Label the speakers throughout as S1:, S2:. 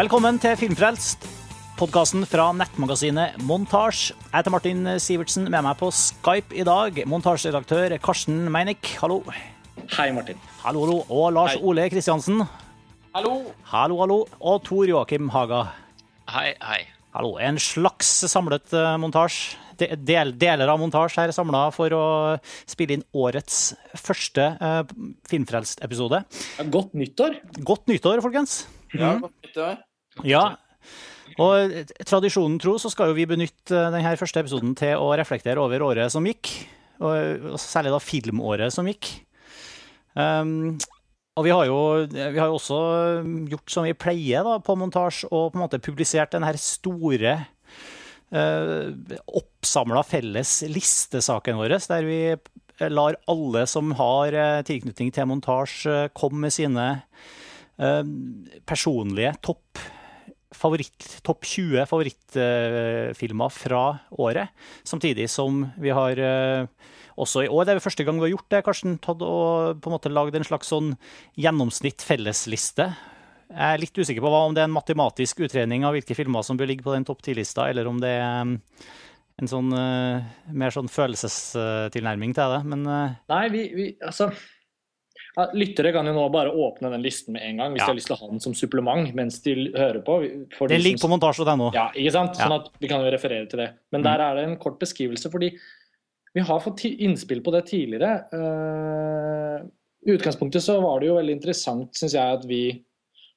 S1: Velkommen til Filmfrelst, podkasten fra nettmagasinet Montasj. Jeg heter Martin Sivertsen, med meg på Skype i dag, montasjeredaktør Karsten Meinick. Hallo.
S2: Hei, Martin.
S1: Hallo, hallo. Og Lars
S2: Hei.
S1: Ole Kristiansen.
S3: Hallo.
S1: Hallo, hallo. Og Tor Joakim Haga.
S3: Hei, hei.
S1: Hallo. En slags samlet montasj. Del, deler av montasj her er samla for å spille inn årets første uh, Filmfrelst-episode.
S2: Godt nyttår.
S1: Godt nyttår, folkens.
S3: Ja, godt nyttår.
S1: Ja. Og eh, tradisjonen tro så skal jo vi benytte eh, denne første episoden til å reflektere over året som gikk. Og særlig da filmåret som gikk. Um, og vi har, jo, vi har jo også gjort som vi pleier da, på montasje, og på en måte publisert denne store uh, oppsamla felles listesaken vår, der vi lar alle som har eh, tilknytning til montasje, eh, komme med sine uh, personlige topp favoritt, topp 20 favorittfilmer fra året. Samtidig som vi har eh, også i år, det er første gang vi har gjort det, Karsten, tatt og på en måte lagd en slags sånn gjennomsnitt fellesliste. Jeg er litt usikker på hva, om det er en matematisk utredning av hvilke filmer som bør ligge på den topp 10-lista, eller om det er um, en sånn eh, mer sånn følelsestilnærming til det. Men eh,
S2: Nei, vi, vi altså ja, Lyttere kan jo nå bare åpne den listen med en gang hvis
S1: Ja.
S2: de har lyst til å ha den som supplement mens de hører på. For de
S1: ligger ligger på
S2: som-
S1: montasje.no.
S2: Ja, ikke sant? Sånn at vi kan jo referere til det. Men
S1: Mm.
S2: der er det en kort beskrivelse, fordi vi har fått innspill på det tidligere. I I utgangspunktet så var det jo veldig interessant, syns jeg, at vi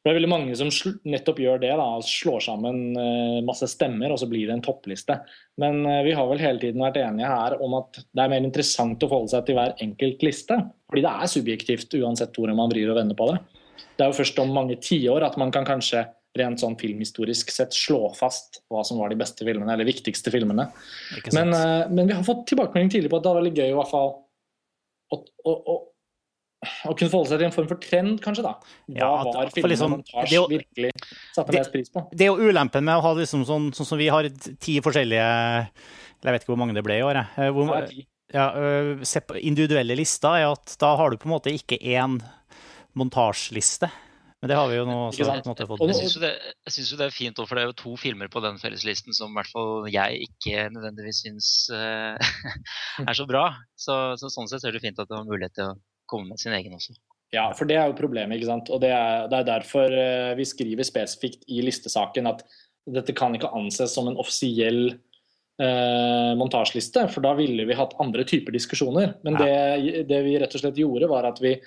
S2: for Det er veldig mange som nettopp gjør det, da, slår sammen eh, masse stemmer, og så blir det en toppliste. Men eh, vi har vel hele tiden vært enige her om at det er mer interessant å forholde seg til hver enkelt liste. Fordi det er subjektivt uansett hvordan man vrir og vender på det. Det er jo først om mange tiår at man kan kanskje rent sånn filmhistorisk sett slå fast hva som var de beste filmene, eller viktigste filmene. Men, eh, men vi har fått tilbakemelding tidlig på at det var veldig gøy i hvert fall å, å, å, å kunne forholde seg til en form for trend, kanskje. da. Hva
S1: Ja, at-
S2: var filmen
S1: liksom, Montage jo-
S2: virkelig satte mest pris på?
S1: det er jo ulempen med å ha liksom sånn, sånn som vi har ti forskjellige Eller jeg vet ikke hvor mange det ble i år. jeg. Eh, Hvor,
S2: Ja,
S1: sep- individuelle lister er at da har du på en måte ikke én montasjeliste. Men det har vi jo nå også, på en måte fått.
S3: Jeg syns jo, synes jo det er fint, også, for det er jo to filmer på den felleslisten som i hvert fall jeg ikke nødvendigvis syns uh, er så bra. Så, så sånn sett er det fint at du har mulighet til å komme med sin egen også.
S2: Ja, for det er jo problemet, ikke sant. Og det er, det er derfor eh, vi skriver spesifikt i listesaken at dette kan ikke anses som en offisiell eh, montasjeliste, for da ville vi hatt andre typer diskusjoner. Men det, det vi rett og slett gjorde, var at vi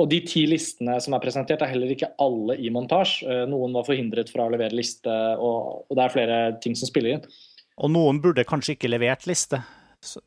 S2: Og de ti listene som er presentert, er heller ikke alle i montasje. Eh, Noen var forhindret fra å levere liste, og, og det er flere ting som spiller inn.
S1: Og noen burde kanskje ikke levert liste.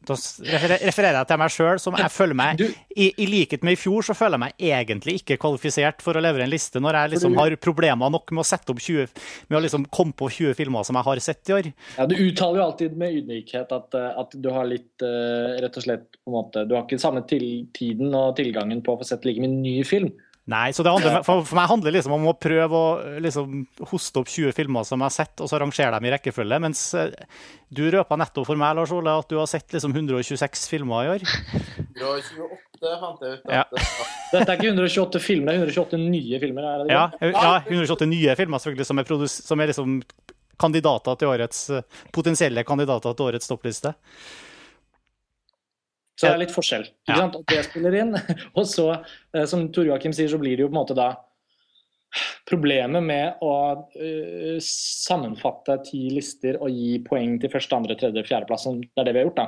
S1: Da refererer jeg til meg sjøl, som jeg føler meg
S2: Du,
S1: i, I likhet med i fjor, så føler jeg meg egentlig ikke kvalifisert for å levere en liste, når jeg liksom har problemer nok med å sette opp 20 Med å liksom komme på 20 filmer som jeg har sett i år.
S2: Ja, Du uttaler jo alltid med ydmykhet at, eh, at du har litt eh, rett og slett på en måte, Du har ikke samme til, tiden og tilgangen på å få sett like mye ny film.
S1: Nei, så det handler, for, for meg handler det liksom om å prøve å liksom, hoste opp 20 filmer som jeg har sett, og så rangere dem i rekkefølge. Mens eh, du røpa nettopp for meg, Lars Ole, at du har sett liksom 126 filmer i år.
S4: 128 fant jeg ut.
S1: Ja.
S2: Dette er ikke 128 filmer, det er 128 nye filmer. er det det?
S1: Ja, ja 128 nye filmer selvfølgelig som er, produs som er liksom kandidater til årets, eh, potensielle kandidater til årets toppliste.
S2: Så det er litt forskjell. ikke sant? At det spiller inn. Og så, eh, som Tor Joakim sier, så blir det jo på en måte da Problemet med å uh, sammenfatte ti lister og gi poeng til første, andre, tredje, fjerdeplass, som det er det vi har gjort, da,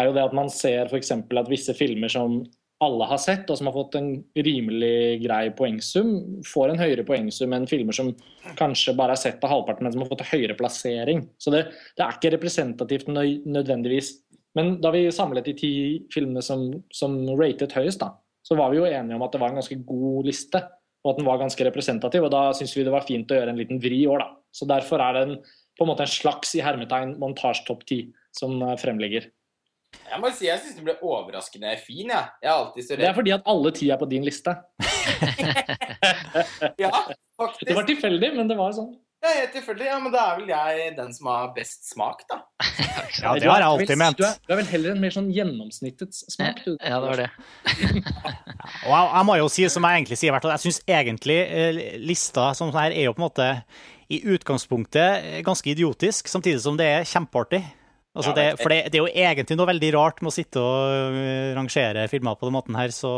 S2: er jo det at man ser f.eks. at visse filmer som alle har sett, og som har fått en rimelig grei poengsum, får en høyere poengsum enn filmer som kanskje bare er sett av halvparten, men som har fått en høyere plassering. Så det, det er ikke representativt nødvendigvis. Men da vi samlet de ti filmene som, som ratet høyest, da, så var vi jo enige om at det var en ganske god liste, og at den var ganske representativ. Og da syns vi det var fint å gjøre en liten vri i år, da. Så derfor er det en, på en måte en slags i hermetegn montasjetopp ti som eh, fremligger.
S4: Jeg må si jeg syns den ble overraskende fin. ja. jeg er alltid så
S2: Det er fordi at alle ti er på din liste.
S4: Ja, faktisk.
S2: Det var tilfeldig, men det var sånn.
S4: Ja, helt tilfeldig. Ja, men da er vel jeg den som har best smak, da.
S1: Ja, det har jeg alltid ment.
S2: Du er, du er vel heller en mer sånn gjennomsnittets smak, du.
S3: Ja, det var det.
S1: Og jeg, jeg må jo si, som jeg egentlig sier, jeg syns egentlig eh, lista som sånn her er jo på en måte i utgangspunktet ganske idiotisk, samtidig som det er kjempeartig. Altså det, for det, det er jo egentlig noe veldig rart med å sitte og eh, rangere filmer på den måten her, så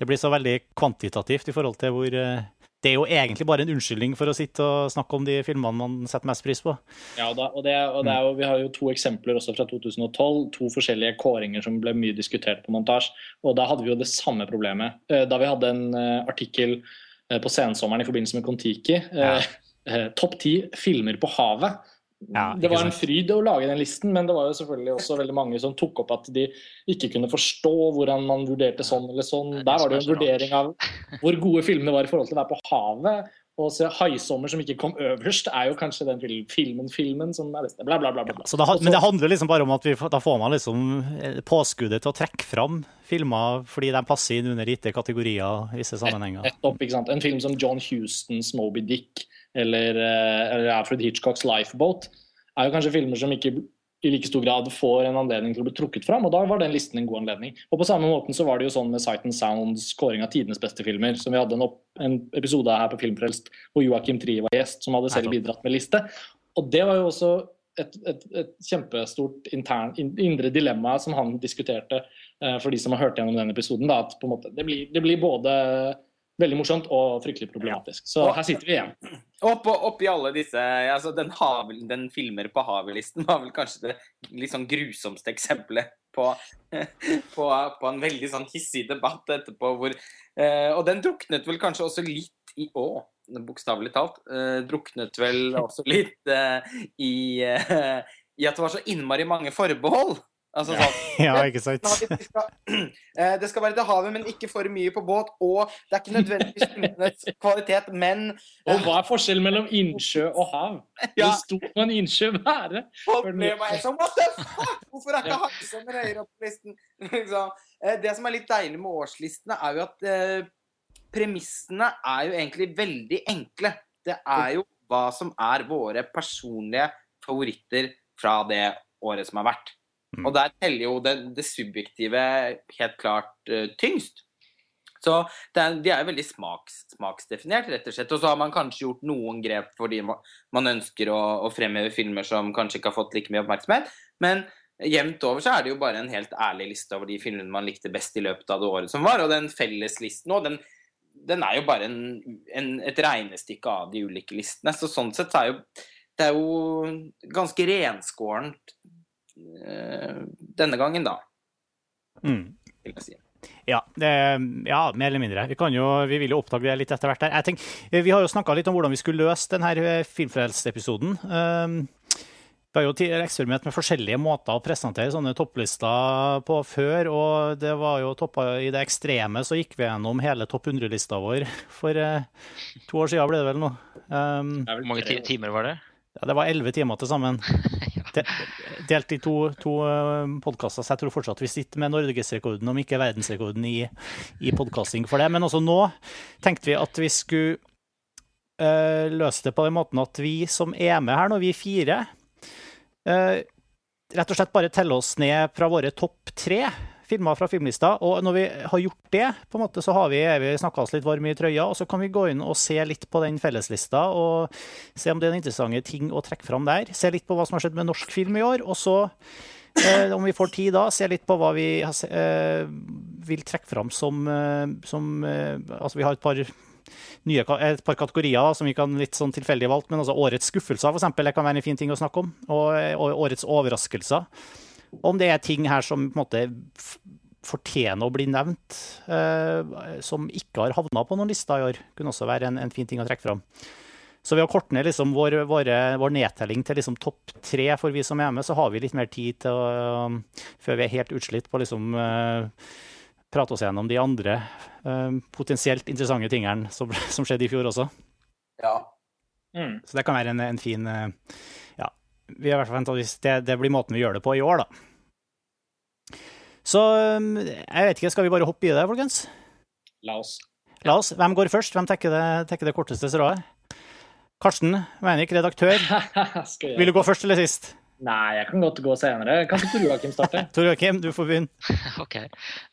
S1: det blir så veldig kvantitativt i forhold til hvor eh, Det er jo egentlig bare en unnskyldning for å sitte og snakke om de filmene man setter mest pris på.
S2: Ja, og, da, og, det, og det er jo, Vi har jo to eksempler også fra 2012. To forskjellige kåringer som ble mye diskutert på montasje. Og Da hadde vi jo det samme problemet. Eh, Da vi hadde en eh, artikkel eh, på sensommeren i forbindelse med Kon-Tiki.
S1: Ja.
S2: Topp ti filmer på havet.
S1: Ja,
S2: det var en fryd å lage den listen, men det var jo selvfølgelig også veldig mange som tok opp at de ikke kunne forstå hvordan man vurderte sånn eller sånn.
S3: Er
S2: Der var det jo en
S3: er
S2: vurdering av hvor gode filmene var i forhold til å være på havet. Og se 'Haisommer' som ikke kom øverst, er jo kanskje den filmen filmen som er best. Bla, bla, bla. bla, Ja,
S1: Så det, men det handler liksom bare om at vi, da får man liksom eh, påskuddet til å trekke fram filmer fordi de passer inn under gitte kategorier i visse sammenhenger.
S2: Nettopp, ikke sant? En film som John Hustons 'Moby Dick' eller, eh, eller Alfred Hitchcocks 'Lifeboat' er jo kanskje filmer som ikke i like stor grad får en anledning til å bli trukket fram, og da var den listen en god anledning. Og på samme måten så var det jo sånn med Sight and Sounds kåring av tidenes beste filmer, som vi hadde en, opp, en episode her på Filmfrelst hvor Joakim Trie var gjest, som hadde selv bidratt med liste. Og det var jo også et, et, et kjempestort intern, indre dilemma som han diskuterte eh, for de som har hørt gjennom den episoden. Da, at måte, det, blir, det blir både veldig morsomt og fryktelig problematisk. Så her sitter vi igjen.
S4: Opp, i alle disse altså den, havel, den filmer på Havel-listen var vel kanskje det litt sånn grusomste eksempelet på, på, på en veldig sånn hissig debatt etterpå. Hvor, eh, og den druknet vel kanskje også litt i Å, bokstavelig talt. Eh, druknet vel også litt eh, i, i at det var så innmari mange forbehold. Altså sånn
S1: Ja, ikke sant?
S4: det skal, eh, det skal være til havet, men ikke for mye på båt. Og det er ikke nødvendigvis filmenes kvalitet, men
S2: Og hva er forskjellen mellom innsjø og hav?
S4: Ja.
S2: Hvor stor må en innsjø være?
S4: folk ble bare sånn What the fuck? Hvorfor er ikke Hagesommer høyere opp på listen? Liksom. Eh, Det som er litt deilig med årslistene, er jo at eh, premissene er jo egentlig veldig enkle. Det er jo hva som er våre personlige favoritter fra det året som har vært.
S1: Mm.
S4: Og der teller jo det, det subjektive helt klart uh, tyngst. Så det er, de er jo veldig smaks, smaksdefinert, rett og slett. Og så har man kanskje gjort noen grep fordi ma- man ønsker å, å fremheve filmer som kanskje ikke har fått like mye oppmerksomhet. Men jevnt over så er det jo bare en helt ærlig liste over de filmene man likte best i løpet av det året som var. Og den felleslisten òg, den, den er jo bare en, en, et regnestykke av de ulike listene. Så sånn sett så er jo det er jo ganske renskårent denne gangen, da,
S1: Mm.
S4: vil jeg si.
S1: Ja, det, ja, mer eller mindre. Vi, kan jo, vi vil jo oppdage det litt etter hvert. her. Jeg tenker, eh, vi har jo snakka litt om hvordan vi skulle løse denne Filmfrelst-episoden. Um, vi har jo eksperiment eksperimentert med forskjellige måter å presentere sånne topplister på før, og det var jo toppa i det ekstreme, så gikk vi gjennom hele topp 100-lista vår for eh, to år siden, ble det vel nå.
S3: Hvor mange timer var det?
S1: ja, det var elleve timer til sammen. De, delt i to, to podkaster, så jeg tror fortsatt vi sitter med norgesrekorden, om ikke verdensrekorden, i, i podkasting for det. Men også nå tenkte vi at vi skulle uh, løse det på den måten at vi som er med her nå, vi fire, uh, rett og slett bare teller oss ned fra våre topp tre filmer fra filmlista. Og når vi har gjort det, på en måte, så har vi, vi snakka oss litt varme i trøya, og så kan vi gå inn og se litt på den felleslista og se om det er interessante ting å trekke fram der. Se litt på hva som har skjedd med norsk film i år, og så, eh, om vi får tid da, se litt på hva vi eh, vil trekke fram som, eh, som eh, Altså, vi har et par nye, et par kategorier som vi kan litt sånn tilfeldig valgt, men altså årets skuffelser for eksempel, det kan være en fin ting å snakke om, og, og årets overraskelser. Om det er ting her som på en måte fortjener å bli nevnt, eh, som ikke har havna på noen lister i år, kunne også være en, en fin ting å trekke fram. Så ved å korte ned liksom vår, våre, vår nedtelling til liksom topp tre for vi som er med, så har vi litt mer tid til å, før vi er helt utslitt på å liksom, eh, prate oss gjennom de andre eh, potensielt interessante tingene som, som skjedde i fjor også.
S4: Ja.
S2: Mm.
S1: Så det kan være en, en fin eh, vi har i hvert fall at det, det blir måten vi gjør det på i år, da. Så um, jeg vet ikke, skal vi bare hoppe i det, folkens?
S2: La oss.
S1: La oss. Hvem går først? Hvem tekker det, tekker det korteste strået? Karsten Meinik, redaktør. Vil du gå først eller sist?
S2: Nei, jeg kan godt gå senere. Kan ikke Tor Joakim starte?
S1: Tor Joakim, du får begynne.
S3: Ok.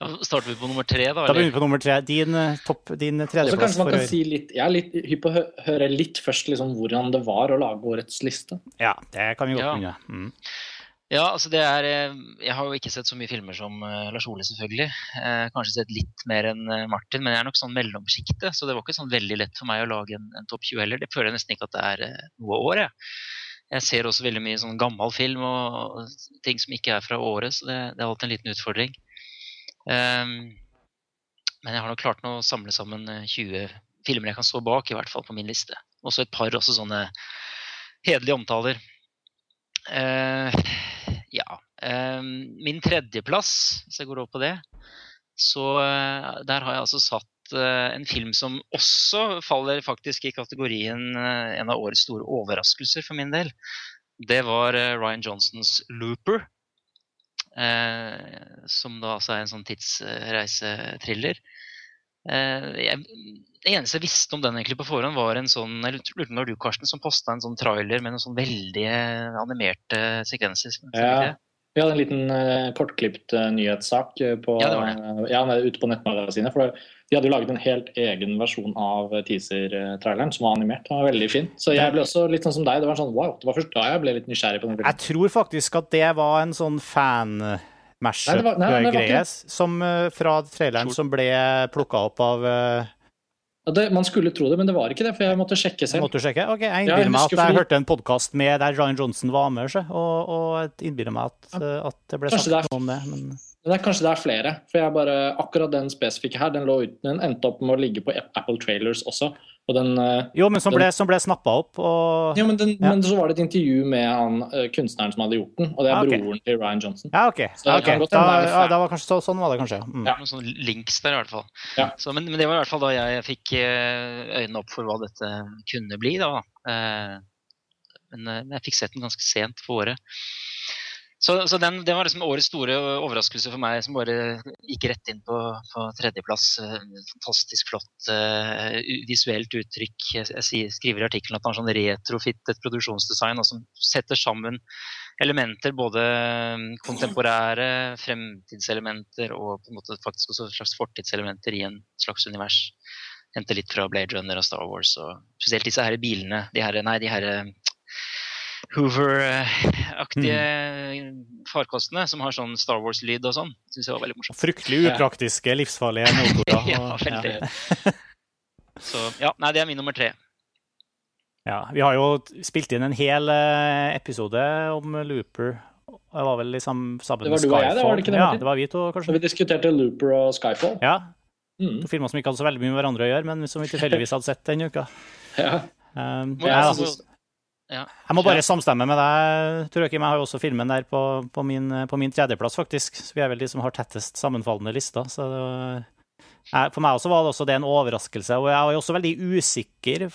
S3: Da starter vi på nummer tre, da. Eller?
S1: Da begynner vi på nummer tre. Din eh, topp, din
S2: så
S1: tredjeplass
S2: kanskje man
S1: for
S2: kan si litt Jeg er litt hypp på å høre litt først liksom hvordan det var å lage årets liste.
S1: Ja, det kan vi godt
S3: Ja.
S1: begynne. Mm.
S3: Ja, altså det er eh, Jeg har jo ikke sett så mye filmer som eh, Lars Ole, selvfølgelig. Eh, kanskje sett litt mer enn eh, Martin, men jeg er nok sånn mellomsjiktet. Så det var ikke sånn veldig lett for meg å lage en, en topp 20 heller. Det føler jeg nesten ikke at det er eh, noe år, jeg. Jeg ser også veldig mye sånn gammel film og, ting som ikke er fra året, så det, det er alltid en liten utfordring. Um, men jeg har nok klart å samle sammen eh, 20 filmer jeg kan stå bak, i hvert fall på min liste. Også et par også sånne hederlige omtaler. Uh, ja. Um, min tredjeplass, hvis jeg går over på det, så uh, der har jeg altså satt eh, en film som også faller faktisk i kategorien eh, en av årets store overraskelser for min del. Det var eh, Ryan Johnsons 'Looper'. Eh, som da altså er en sånn tidsreisetriller. Eh, jeg, det eneste jeg visste om den egentlig på forhånd, var en sånn Jeg lurte på om du, Karsten, som posta en sånn trailer med noen sånn veldig eh, animerte sekvenser.
S2: Ja. Vi hadde en liten uh, kortklipt uh, nyhetssak eh, på,
S3: Ja, det var
S2: ja, ute på nettmagasinet. For de hadde jo laget en helt egen versjon av teaser-traileren som var animert. Den var veldig fin. Så jeg ble også litt sånn som deg. Det var sånn, wow, det var først da jeg ble litt nysgjerrig på den filmen.
S1: Jeg tror faktisk at det var en sånn
S2: ikke
S1: som eh, fra traileren som ble plukka opp av
S2: Ja, det, man skulle tro det, men det var ikke det, for jeg måtte sjekke selv.
S1: Måtte du sjekke? Ok, Jeg innbiller ja, meg at jeg hørte en podkast der Ryan Johnson var med, og, og innbiller meg at, eh, at det ble
S2: Kanskje
S1: sagt noe om det. Men
S2: det er kanskje det er flere. For jeg bare, akkurat den spesifikke her, den, lå ut, den endte opp med å ligge på Apple Trailers også. Og den, eh,
S1: jo, men som ble, som ble snappa opp, og
S2: ja, men, den,
S1: Ja.
S2: men så var det et intervju med han eh, kunstneren som hadde gjort den, og det er
S1: Ah, ok.
S2: broren til Ryan Johnson.
S1: Ja, OK.
S2: Så okay. godt
S1: Da, ja, da var kanskje, så, sånn var det kanskje. Mm.
S2: Ja.
S3: Noen sånne links der, i hvert fall.
S2: Ja.
S3: Så, men, men det var i hvert fall da jeg fikk eh, øynene opp for hva dette kunne bli. da. Eh, Men jeg fikk sett den ganske sent på året. Så, så den, det var liksom årets store overraskelse for meg, som bare gikk rett inn på, på tredjeplass. Eh, Fantastisk flott uh, visuelt uttrykk. Jeg, jeg skriver i artikkelen at det er sånn retrofittet produksjonsdesign og som setter sammen elementer, både eh, kontemporære fremtidselementer og på en måte faktisk også slags fortidselementer i en slags univers. Henter litt fra Blade Runner og Star Wars, og spesielt disse her bilene. De her, nei, de her Hoover-aktige farkostene som har sånn Star Wars-lyd og sånn. Syns jeg var veldig morsomt.
S1: Fryktelig upraktiske, livsfarlige motorer.
S3: ja, veldig. Ja. Så ja, nei, det er min nummer tre.
S1: Ja, vi har jo spilt inn en hel eh, episode om Looper. Det var vel liksom sammen
S2: Det var
S1: med
S2: du og jeg, det var det ikke det,
S1: Ja, det var vi to, kanskje.
S2: Så vi diskuterte Looper og Skyfall.
S1: Ja,
S2: Mm.
S1: to filmer som ikke hadde så veldig mye med hverandre å gjøre, men som vi tilfeldigvis hadde sett denne uka.
S2: Ja.
S1: Um, ja,
S3: jeg
S1: altså,
S3: ja.
S1: jeg må bare samstemme med deg, Tor Joakim. Jeg har jo også filmen der på, på, min, på min tredjeplass, faktisk. Så vi er vel de som har tettest sammenfallende lister. Så var, jeg, for meg også var det også det en overraskelse. Og jeg var jo også veldig usikker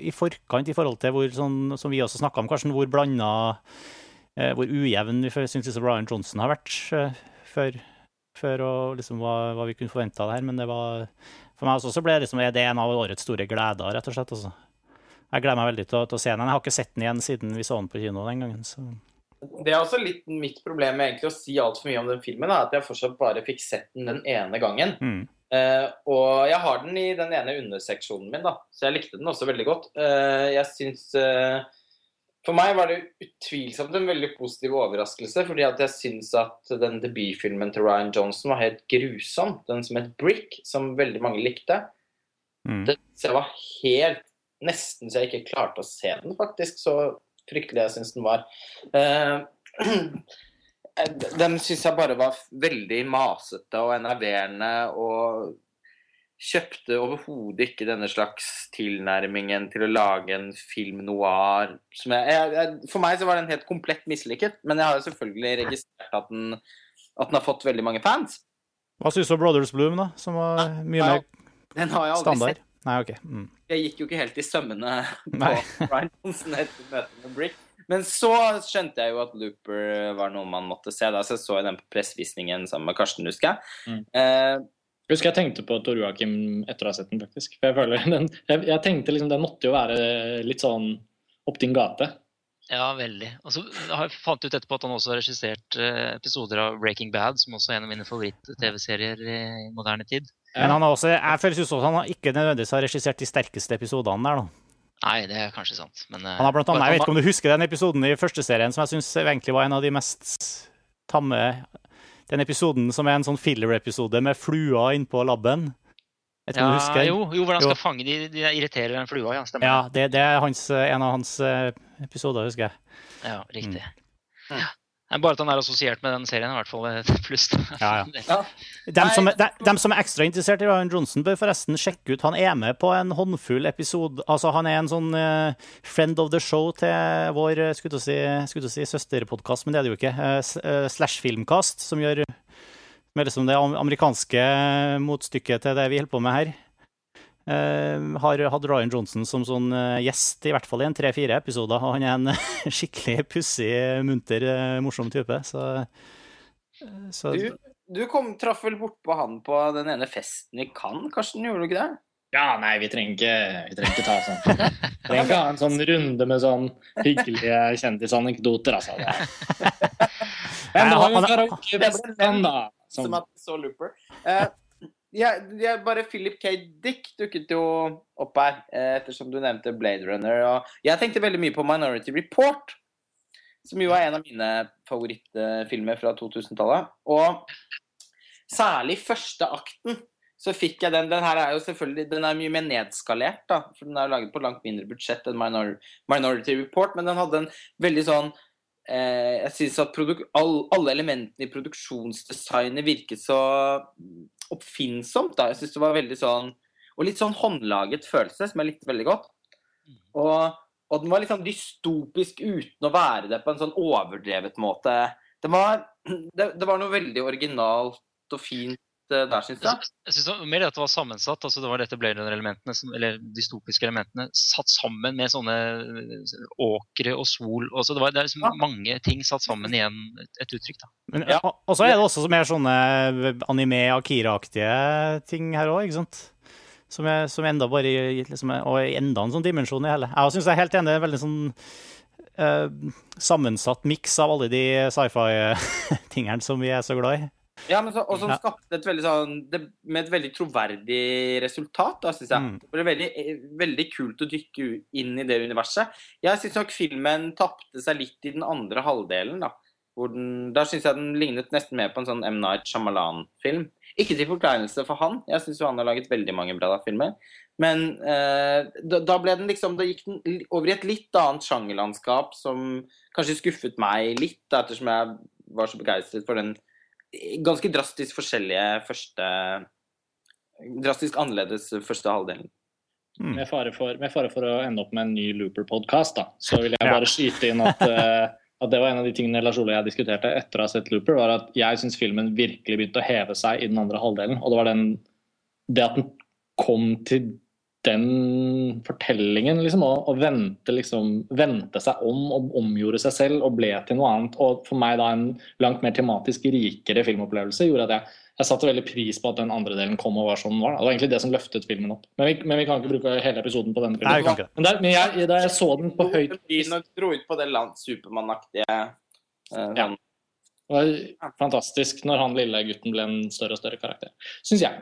S1: i forkant i forhold til hvor, sånn, som vi også snakka om, Karsten, hvor blanda eh, Hvor ujevn vi syns Brian Johnson har vært eh, før, før og liksom hva, hva vi kunne forvente av det her. Men det var for meg også så ble det liksom, er det en av årets store gleder, rett og slett. Altså. Jeg gleder meg veldig til å, til å se den. Jeg har ikke sett den igjen siden vi så den på kino den gangen. Så.
S4: Det er også litt mitt problem med egentlig å si altfor mye om den filmen, er at jeg fortsatt bare fikk sett den den ene gangen.
S1: Mm.
S4: Uh, og jeg har den i den ene underseksjonen min, da, så jeg likte den også veldig godt. Uh, jeg syns uh, For meg var det utvilsomt en veldig positiv overraskelse, fordi at jeg syns at den debutfilmen til Ryan Johnson var helt grusom. Den som het Brick, som veldig mange likte.
S1: Mm.
S4: Den jeg var helt Nesten så jeg ikke klarte å se den, faktisk. Så fryktelig jeg syns den var. Eh, den syns jeg bare var veldig masete og enerverende og kjøpte overhodet ikke denne slags tilnærmingen til å lage en film noir. Jeg, jeg, for meg så var den helt komplett mislykket, men jeg har jo selvfølgelig registrert at den, at den har fått veldig mange fans.
S1: Hva syns du om Brothers Bloom, da? Som var mye mer standard?
S4: Den har jeg aldri
S1: standard?
S4: sett.
S1: Nei, OK. Mm.
S4: Jeg gikk jo ikke helt i sømmene på. Ryan Johnson etter møtet med Brick. Men så skjønte jeg jo at Looper var noe man måtte se. Da så jeg så den på pressevisningen sammen med Karsten, husker jeg.
S2: Mm.
S4: Eh,
S2: husker jeg tenkte på Tor Joakim etter å ha sett den, faktisk. For jeg føler den, jeg, jeg tenkte liksom den måtte jo være litt sånn opp din gate.
S3: Ja, veldig. Og så har jeg fant ut etterpå at han også har regissert eh, episoder av Breaking Bad, som også er en av mine favoritt-TV-serier i moderne tid.
S1: Men han har også, jeg føler ut at han har ikke nødvendigvis har regissert de sterkeste episodene der, da.
S3: Nei, det er kanskje sant, men eh,
S1: Han har blant annet, Jeg vet ikke om du husker den episoden i første serien som jeg syns egentlig var en av de mest tamme Den episoden som er en sånn filler-episode med flua innpå labben. Vet tror ja, du husker
S3: jo, jo, hvordan
S1: Jo.
S3: skal fange de, de irriterer den flua, ja. Stemmer.
S1: Ja, det, det er hans, en av hans eh, episoder, husker jeg.
S3: Ja, riktig.
S4: Mm.
S3: Ja. Bare at han er assosiert med den serien, i hvert fall et pluss.
S1: Ja, ja. Dem som, de, dem som er ekstra interessert i Ryan Johnson, bør forresten sjekke ut Han er med på en håndfull episode Altså, han er en sånn uh, friend of the show til vår eh, skulle du si, skulle si søsterpodkast, men det er det jo ikke. Uh, Slash Filmkast, som gjør er liksom det amerikanske motstykket til det vi holder på med her. Uh, har hatt Ryan Johnson som sånn uh, gjest, i hvert fall i en tre-fire episoder. Og han er en skikkelig pussig, munter, eh, morsom type. Så, så
S4: Du, du kom, traff vel bortpå han på den ene festen i Cannes, Karsten? Gjorde du ikke det?
S2: Ja, nei, vi trenger ikke, vi trenger ikke ta sånn. Vi trenger ikke ha en sånn runde med sånn hyggelige kjendisanekdoter, altså. Men
S1: han- han-
S2: karaokefesten, da.
S4: Som
S2: Som,
S4: at så Looper. Eh, jeg, jeg, bare Philip K. Dick dukket jo opp her, eh, ettersom du nevnte Blade Runner. Og jeg tenkte veldig mye på Minority Report, som jo er en av mine favorittfilmer fra 2000-tallet. Og særlig første akten så fikk jeg den. Den her er jo selvfølgelig den er mye mer nedskalert, da, for den er jo laget på langt mindre budsjett enn Minor Minority Report, men den hadde en veldig sånn Jeg syns at all, alle elementene i produksjonsdesignet virket så oppfinnsomt. da. Jeg syns det var veldig sånn Og litt sånn håndlaget følelse, som jeg likte veldig godt. Og, og den var litt sånn dystopisk uten å være det på en sånn overdrevet måte. Det var, det, det var noe veldig originalt og fint eh, der, syns jeg.
S3: Jeg synes det var mer at det var sammensatt. altså Det var dette Blade Runner-elementene, eller dystopiske elementene, satt sammen med sånne eh, åkre og sol. Og så det, var, det er liksom
S4: Ja.
S3: mange ting satt sammen i en, et uttrykk. da.
S1: Men,
S4: Ja.
S1: og- Og så er det også mer sånne anime-Akira-aktige ting her òg, ikke sant? Som, er, som enda bare liksom, Og enda en sånn dimensjon i hele. Jeg syns jeg er helt enig. det er Veldig sånn uh, sammensatt miks av alle de sci-fi-tingene som vi er så glad i.
S4: Ja, men så, og som skapte et veldig sånn det, Med et veldig troverdig resultat, da, syns jeg.
S1: Mm.
S4: Det ble veldig, veldig kult å dykke inn i det universet. Jeg syns nok filmen tapte seg litt i den andre halvdelen, da. Den, da syns jeg den lignet nesten mer på en sånn M. Night Shyamalan-film. Ikke til forkleinelse for han, jeg syns han har laget veldig mange bra filmer. Men eh, da, da ble den liksom Da gikk den over i et litt annet sjangerlandskap som kanskje skuffet meg litt, da, ettersom jeg var så begeistret for den ganske drastisk forskjellige første Drastisk annerledes første halvdelen.
S1: Mm.
S2: med, fare for, med fare for å ende opp med en ny Looper-podkast, da, så vil jeg
S1: Ja.
S2: bare skyte inn at, eh, at det var en av de tingene Lars Ole og jeg diskuterte etter å ha sett Looper, var at jeg syns filmen virkelig begynte å heve seg i den andre halvdelen. Og det var den Det at den kom til den fortellingen, liksom, og, og vendte, liksom, vente, seg om og omgjorde seg selv og ble til noe annet. Og for meg da en langt mer tematisk rikere filmopplevelse gjorde at jeg, jeg satte veldig pris på at den andre delen kom og var som den var. Det var egentlig det som løftet filmen opp. Men vi, men vi kan ikke bruke hele episoden på denne
S1: Nei, vi
S2: filmen.
S1: kan ikke.
S2: Men, der, men jeg, da jeg så den på høyt
S4: du dro ut på det land Supermann-aktige uh,
S2: Ja.
S4: sånn.
S2: Det var fantastisk når han lille gutten ble en større og større karakter, syns jeg.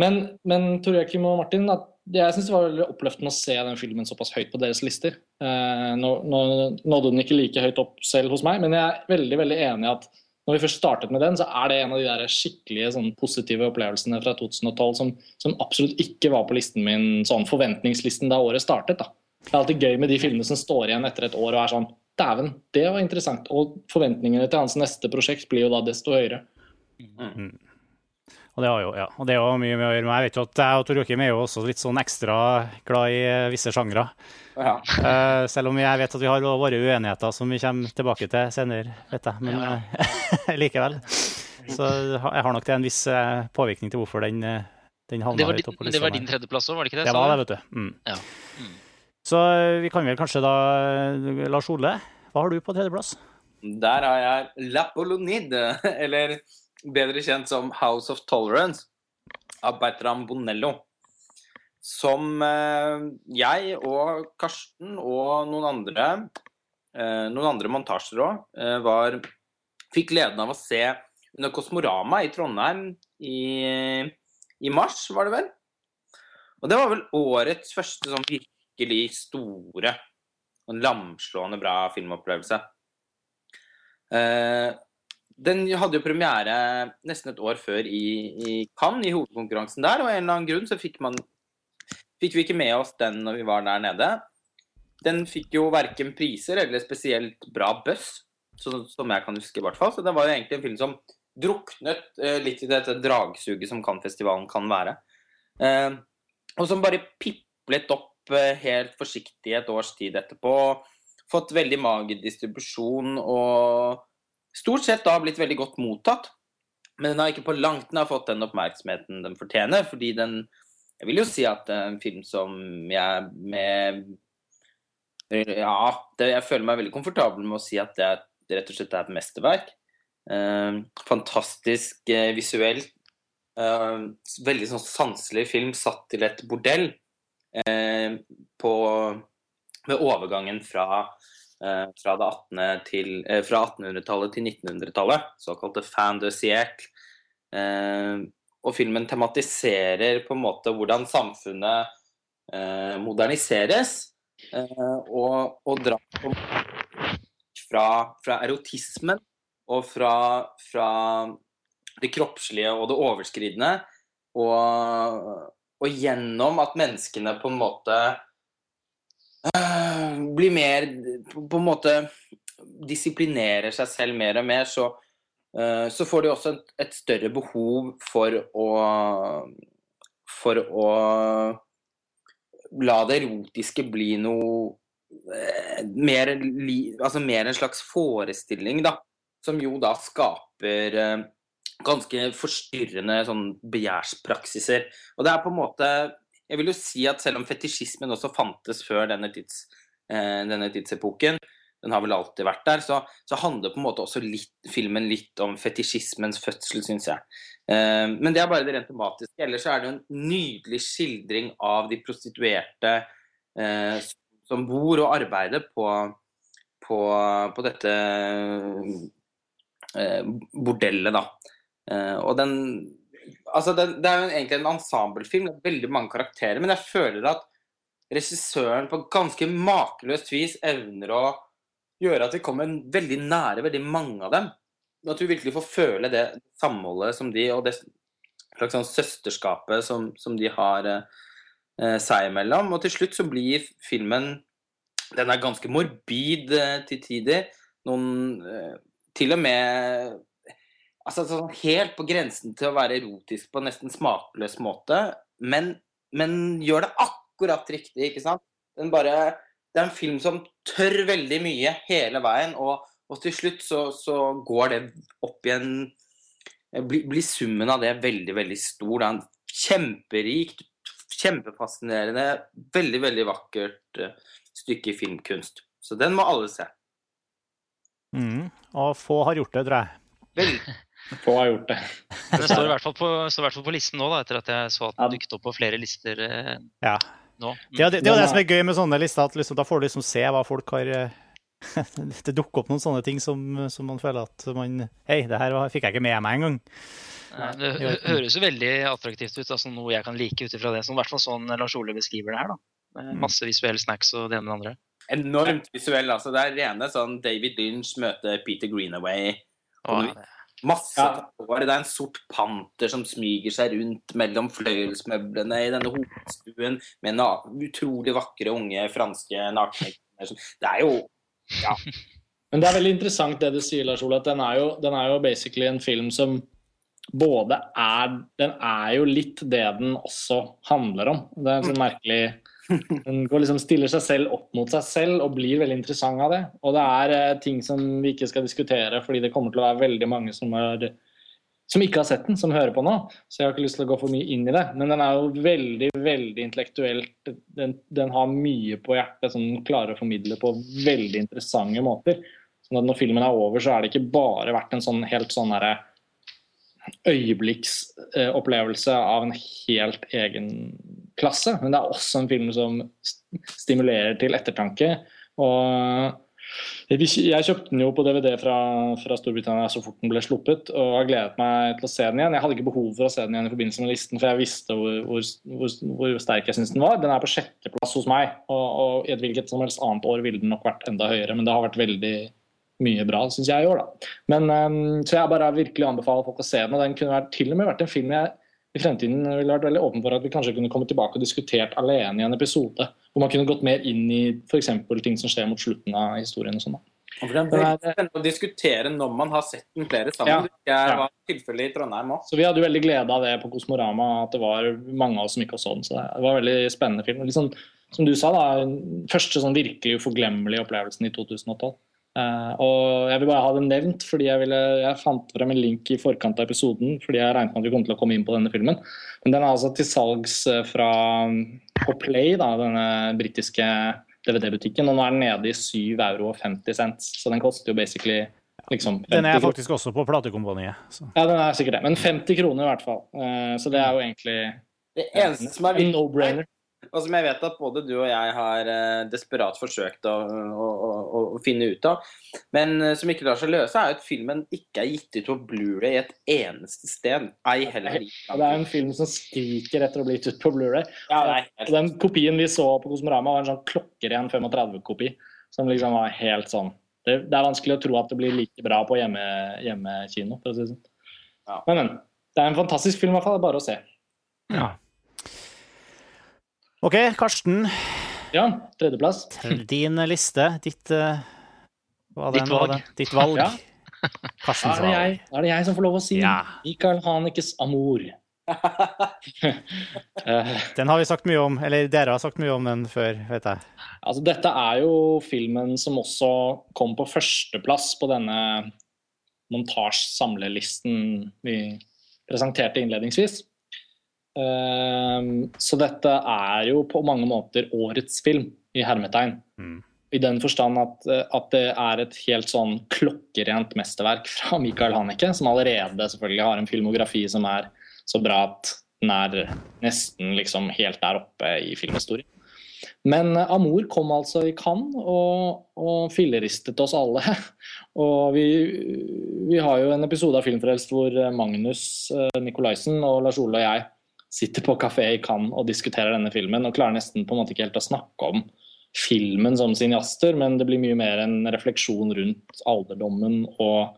S2: Men, men Tor Joakim og Martin, jeg syns det var veldig oppløftende å se den filmen såpass høyt på deres lister. Eh, nå, nå nådde den ikke like høyt opp selv hos meg, men jeg er veldig veldig enig i at når vi først startet med den, så er det en av de der skikkelige sånn, positive opplevelsene fra 2012 som, som absolutt ikke var på listen min, sånn forventningslisten da året startet. da. Det er alltid gøy med de filmene som står igjen etter et år og er sånn Dæven, det var interessant. Og forventningene til hans neste prosjekt blir jo da desto høyere.
S1: Og det har jo, ja. Og det har mye med å gjøre med Jeg vet jo at jeg og Tor Joakim er jo også litt sånn ekstra glad i eh, visse sjangre.
S4: Ja.
S1: Uh, selv om jeg vet at vi har våre uenigheter som vi kommer tilbake til senere, vet jeg. Men ja. likevel. Så jeg har nok det en viss eh, påvirkning til hvorfor den, eh, den havna
S3: Det var,
S1: høyt oppe på
S3: Men det var din tredjeplass òg, var det ikke det?
S1: Det var det, vet du. Mm.
S3: Ja. Mm.
S1: Så eh, vi kan vel kanskje da eh, Lars Ole, hva har du på tredjeplass?
S4: Der har jeg La Polonide, eller bedre kjent som House of Tolerance. av Bertram Bonello. Som eh, jeg og Karsten og noen andre, eh, noen andre montasjer òg, eh, var Fikk gleden av å se under Kosmorama i Trondheim i, i mars, var det vel? Og det var vel årets første sånn virkelig store og lamslående bra filmopplevelse. Eh, den hadde jo premiere nesten et år før i, i Cannes, i hovedkonkurransen der. Og av en eller annen grunn så fikk, man, fikk vi ikke med oss den når vi var der nede. Den fikk jo verken priser eller spesielt bra buzz, som jeg kan huske. i hvert fall. Så det var jo egentlig en film som druknet eh, litt i dette dragsuget som Cannes-festivalen kan være. Eh, og som bare piplet opp eh, helt forsiktig et års tid etterpå. Fått veldig mager distribusjon og stort sett da blitt veldig godt mottatt. Men den har ikke på langt nær fått den oppmerksomheten den fortjener, fordi den Jeg vil jo si at det er en film som jeg med Ja, det, jeg føler meg veldig komfortabel med å si at det, det rett og slett er et mesterverk. Eh, fantastisk eh, visuelt. Eh, veldig sånn sanselig film satt til et bordell eh, på, med overgangen fra eh, fra 1800-tallet til 1900-tallet, såkalte fan de siècle. Eh, og filmen tematiserer på en måte hvordan samfunnet moderniseres, og, og drar fra, fra, erotismen og fra, fra, det kroppslige og det overskridende, og, og gjennom at menneskene på en måte blir mer På en måte disiplinerer seg selv mer og mer, så, uh, så får de også et, et, større behov for å For å la det erotiske bli noe uh, mer, altså mer en slags forestilling, da. Som jo da skaper ganske forstyrrende sånn begjærspraksiser. Og det er på en måte jeg vil jo si at selv om fetisjismen også fantes før denne, tids, eh, denne tidsepoken, den har vel alltid vært der, så, så handler på en måte også litt, filmen litt om fetisjismens fødsel, syns jeg. Eh, men det er bare det rent tematiske. Ellers er det en nydelig skildring av de prostituerte eh, som bor og arbeider på, på, på dette eh, bordellet, da. Eh, og den altså det, det, er jo egentlig en ensemblefilm, er veldig mange karakterer. Men jeg føler at regissøren på ganske makeløst vis evner å gjøre at vi kommer veldig nære veldig mange av dem. At du virkelig får føle det samholdet som de, og det slags sånn søsterskapet som, som, de har eh, seg imellom. Og til slutt så blir filmen Den er ganske morbid eh, til tider. Noen eh, Til og med altså, sånn helt på grensen til å være erotisk på en nesten smakløs måte, men, men, gjør det akkurat riktig, ikke sant? Den bare, det er en film som tør veldig mye hele veien, og, og til slutt så, så, går det opp igjen blir, blir, summen av det veldig, veldig stor. Det er en kjemperikt, kjempefascinerende, veldig, veldig vakkert uh, stykke filmkunst. Så den må alle se.
S1: Mm, og få har gjort det, tror jeg.
S4: Veldig.
S2: Få har gjort det.
S3: Det står i hvert fall på, hvert fall på listen nå, da, etter at jeg så at den dukket opp på flere lister eh,
S1: ja.
S3: nå.
S1: Det, er det, det, er det som er gøy med sånne lister, at liksom, da får du liksom se hva folk har eh, Det dukker opp noen sånne ting som, som, man føler at man Hei, det her fikk jeg ikke med meg engang.
S3: Det høres jo veldig attraktivt ut, altså noe jeg kan like ut ifra det. Som i hvert fall sånn Lars Ole beskriver det her. da. Mm. Masse visuelle snacks og det ene og det andre.
S4: Enormt visuell. altså Det er rene sånn David Lynch møter Peter Greenaway. Og, Masse ja. hår. Det er en sort panter som smyger seg rundt mellom fløyelsmøblene i denne hovedstuen med utrolig vakre unge franske nakne Det er jo Ja.
S2: Men det er veldig interessant det du sier, Lars Ole, at den er, jo, den er jo basically en film som både er Den er jo litt det den også handler om. Det er en sånn merkelig den går liksom stiller seg selv opp mot seg selv og blir veldig interessant av det. Og det er eh, ting som vi ikke skal diskutere, fordi det kommer til å være veldig mange som, er, som ikke har sett den, som hører på nå. Så jeg har ikke lyst til å gå for mye inn i det. Men den er jo veldig, veldig intellektuelt. Den, den har mye på hjertet som den klarer å formidle på veldig interessante måter. Så når filmen er over, så er det ikke bare vært en sånn helt sånn derre øyeblikksopplevelse av en helt egen klasse. Men det er også en film som stimulerer til ettertanke. Og jeg kjøpte den jo på DVD fra, fra, Storbritannia så fort den ble sluppet, og har gledet meg til å se den igjen. Jeg hadde ikke behov for å se den igjen i forbindelse med listen, for jeg visste hvor, hvor, hvor, hvor sterk jeg syns den var. Den er på sjetteplass hos meg, og, og, i et hvilket som helst annet år ville den nok vært enda høyere, men det har vært veldig mye bra, syns jeg i år, da. Men, um, så jeg bare virkelig anbefaler folk å se den, og den kunne vært, til og med vært en film jeg i fremtiden ville vært veldig åpen for at vi kanskje kunne komme tilbake og diskutert alene i en episode. Hvor man kunne gått mer inn i f.eks. ting som skjer mot slutten av historien. og sånn.
S4: Det er veldig spennende å diskutere når man har sett den flere sammen. Ja, det ja. var tilfellet i Trondheim også.
S2: Så vi hadde veldig glede av det på Kosmorama, at det var mange av oss som ikke så den. Så det var en veldig spennende film. Liksom, som du sa, da, første sånn virkelig uforglemmelige opplevelsen i 2012. Uh, og Jeg vil bare ha det nevnt, fordi jeg, ville, jeg, fant frem en link i forkant av episoden. fordi jeg regnet med at vi kom til å komme inn på denne filmen. Men den er altså til salgs eh, fra på Play, da, denne britiske DVD-butikken. Og nå er den nede i 7,50 euro. Så den koster jo basically liksom
S1: Den er faktisk også på platekompaniet. Så.
S2: Ja, den er sikkert det. Men 50 kroner i hvert fall. Uh, så det er jo egentlig
S4: det eneste som er
S2: no-brainer.
S4: Og som jeg vet at både du og jeg har uh, desperat forsøkt å, å, å, å, finne ut av, men uh, som ikke lar seg løse, er jo at filmen ikke er gitt ut på Blu-ray et eneste sted. Ei heller Ja,
S2: Det er en film som skriker etter å bli gitt ut på Blu-ray. Ja, den kopien vi så på Kosmorama, var en sånn klokkeren 35-kopi, som liksom var helt sånn det, det, er vanskelig å tro at det blir like bra på hjemme, hjemmekino, for å si det sånn. Ja. Men, men. Det er en fantastisk film, i hvert fall. Det er bare å se.
S1: Ja. OK, Karsten.
S2: Ja, tredjeplass.
S1: Din liste, ditt uh,
S3: Ditt valg.
S1: Ditt valg. Ja.
S2: Karstens valg. Da er det jeg som får lov å si ja. Michael Hanekes Amor.
S1: den har vi sagt mye om, eller dere har sagt mye om den før, vet jeg.
S2: Altså, dette er jo filmen som også kom på førsteplass på denne montasjesamlelisten vi presenterte innledningsvis. Ehm, så dette er jo på mange måter årets film, i hermetegn. Mm. I den forstand at, at, det er et helt sånn klokkerent mesterverk fra Michael Haneke, som allerede selvfølgelig har en filmografi som er så bra at den er nesten liksom helt der oppe i filmhistorien. Men Amour kom altså i Cannes og, og filleristet oss alle. Og vi, vi, har jo en episode av Filmfrelst hvor Magnus eh, Nikolaisen og Lars Ole og jeg sitter på kafé i Cannes og diskuterer denne filmen, og klarer nesten på en måte ikke helt å snakke om filmen som cineaster, men det blir mye mer en refleksjon rundt alderdommen. og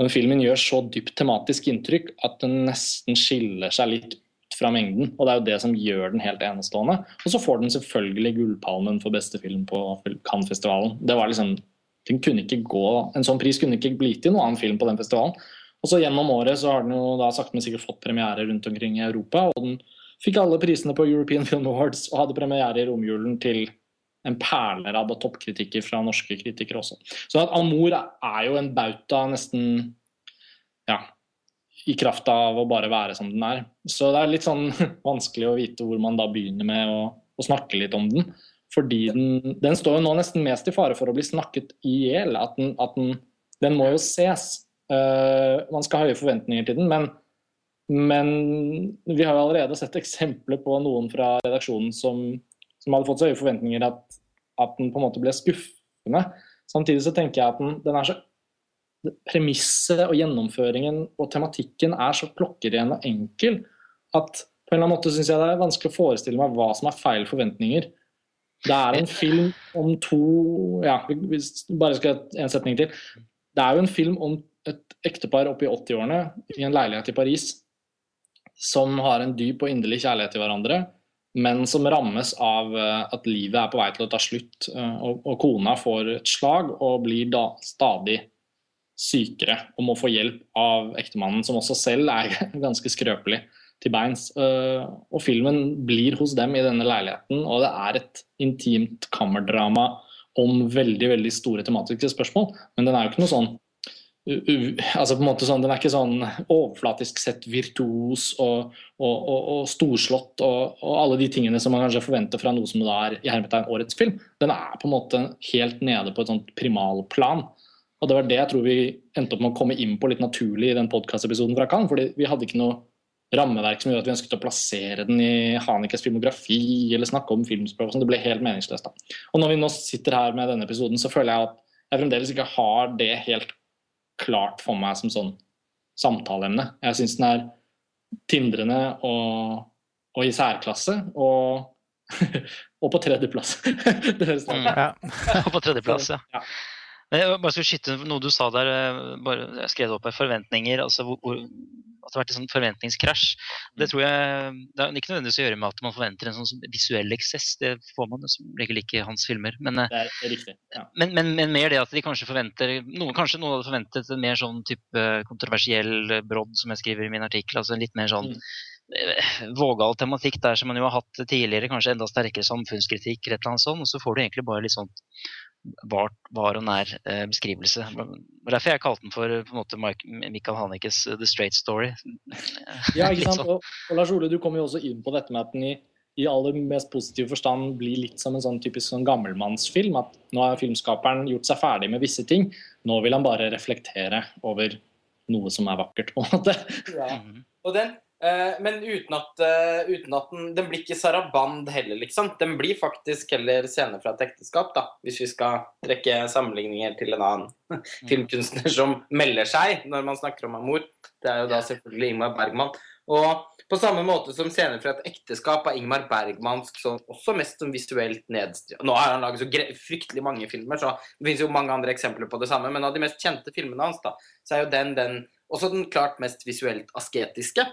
S2: den filmen gjør så dypt tematisk inntrykk at den nesten skiller seg litt fra mengden. Og det er jo det som gjør den helt enestående. Og så får den selvfølgelig Gullpalmen for beste film på Cannes-festivalen. Det var liksom, den kunne ikke gå, En sånn pris kunne ikke bli til noen annen film på den festivalen. Og så Gjennom året så har den jo da sakte, men sikkert fått premiere rundt omkring i Europa. og Den fikk alle prisene på European Film Awards og hadde premiere i romjulen til en perlerad av toppkritikker fra norske kritikere også. Så at Amor er jo en bauta nesten ja, i kraft av å bare være som den er. Så det er litt sånn vanskelig å vite hvor man da begynner med å, å snakke litt om den. Fordi den, den, står jo nå nesten mest i fare for å bli snakket i hjel. At, den, at den, den må jo ses. Uh, man skal ha høye forventninger til den, men, men vi har jo allerede sett eksempler på noen fra redaksjonen som, som hadde fått så høye forventninger at, at, den på en måte ble skuffende. Samtidig så tenker jeg at den, den er så Premisset og gjennomføringen og tematikken er så klokkeren og enkel at på en eller annen måte syns jeg det er vanskelig å forestille meg hva som er feil forventninger. Det er en film om to Ja, bare skal en setning til. Det er jo en film om ektepar oppe i 80-årene i en leilighet i Paris som har en dyp og inderlig kjærlighet til hverandre, men som rammes av eh, at livet er på vei til å ta slutt. Eh, og, og kona får et slag og blir da stadig sykere og må få hjelp av ektemannen, som også selv er ganske skrøpelig til beins. Eh, og filmen blir hos dem i denne leiligheten, og det er et intimt kammerdrama om veldig veldig store tematiske spørsmål. Men den er jo ikke noe sånn altså på en måte sånn, Den er ikke sånn overflatisk sett virtuos og, og, og, og storslått og, alle de tingene som man kanskje forventer fra noe som da er i hermetegn årets film. Den er på en måte helt nede på et sånt primalplan. Og det var det jeg tror vi endte opp med å komme inn på litt naturlig i den podkastepisoden fra Cannes. fordi vi hadde ikke noe rammeverk som gjorde at vi ønsket å plassere den i Hanekes filmografi eller snakke om filmspråk. Sånn. Det ble helt meningsløst. da. Og når vi nå sitter her med denne episoden, så føler jeg at jeg fremdeles ikke har det helt klart for meg som sånn samtaleemne. Jeg syns den er tindrende og, og i særklasse. Og, og på tredjeplass. det høres
S3: Mm.
S2: mm.
S1: Ja.
S3: På tredjeplass, ja.
S2: Ja.
S3: Men jeg bare skulle skytte noe du sa der, eh, bare, jeg skrev opp her, forventninger. altså hvor, hvor, At det har vært en sånn forventningskrasj. Det tror jeg, det har ikke nødvendigvis å gjøre med at man forventer en sånn visuell eksess, det får man som regel ikke i hans filmer. Men, eh,
S2: Det er riktig. Ja.
S3: men, men, men mer det at de kanskje forventer noen, Kanskje noen hadde forventet en mer sånn type kontroversiell brodd, som jeg skriver i min artikkel. altså en litt mer sånn
S2: Mm.
S3: eh, vågal tematikk der som man jo har hatt tidligere, kanskje enda sterkere samfunnskritikk, eller et eller annet sånt, og så får du egentlig bare litt sånn var, var og nær eh, beskrivelse. Det var derfor jeg kalte den for eh, på en måte Mike, Michael Hanekes eh, The Straight Story.
S2: Ja, ikke sant?
S3: sånn.
S2: Og, og Lars Ole, du kommer jo også inn på dette med at den i, i aller mest positiv forstand blir litt som en sånn typisk sånn gammelmannsfilm. At nå har filmskaperen gjort seg ferdig med visse ting. Nå vil han bare reflektere over noe som er vakkert, på en måte.
S4: Ja.
S3: Mhm.
S4: Og den, men uten at, eh, uten at den, den blir ikke Saraband heller, liksom. Den blir faktisk heller scener fra et ekteskap, da. Hvis vi skal trekke sammenligninger til en annen filmkunstner som melder seg når man snakker om amor. Det er jo da selvfølgelig Ingmar Bergman. Og på samme måte som scener fra et ekteskap av Ingmar Bergmansk, så også mest som visuelt nedstyrt. Nå har han laget så fryktelig mange filmer, så det finnes jo mange andre eksempler på det samme. Men av de mest kjente filmene hans, da, så er jo den, den også den klart mest visuelt asketiske.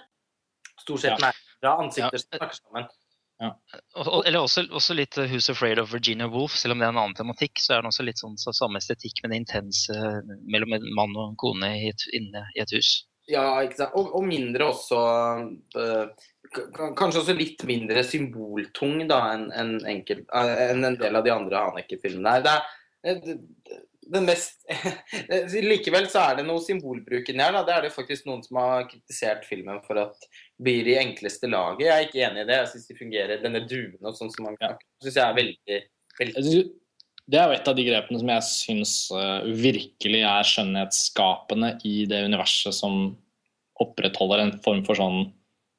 S4: Stort sett
S2: Ja.
S4: nære ansikter som snakker sammen.
S3: Ja. Eller også, også litt eh, Who's Afraid of Virginia Woolf, selv om det er en annen tematikk, så er det også litt sånn så samme estetikk med det intense eh, mellom en mann og en kone i et, inne i et hus.
S4: Ja, ikke sant. Og, og mindre også eh, Kanskje også litt mindre symboltung da enn en, eh, en del av de andre Haneke-filmene. Det det- den mest Likevel så er det noe symbolbruk inni her. da. Det er det faktisk noen som har kritisert filmen for at blir i enkleste laget. Jeg er ikke enig i det. Jeg syns de fungerer. Denne duen og sånn som man
S2: kan,
S4: syns jeg er veldig, veldig
S2: Det er jo et av de grepene som jeg syns eh, virkelig er skjønnhetsskapende i det universet som opprettholder en form for sånn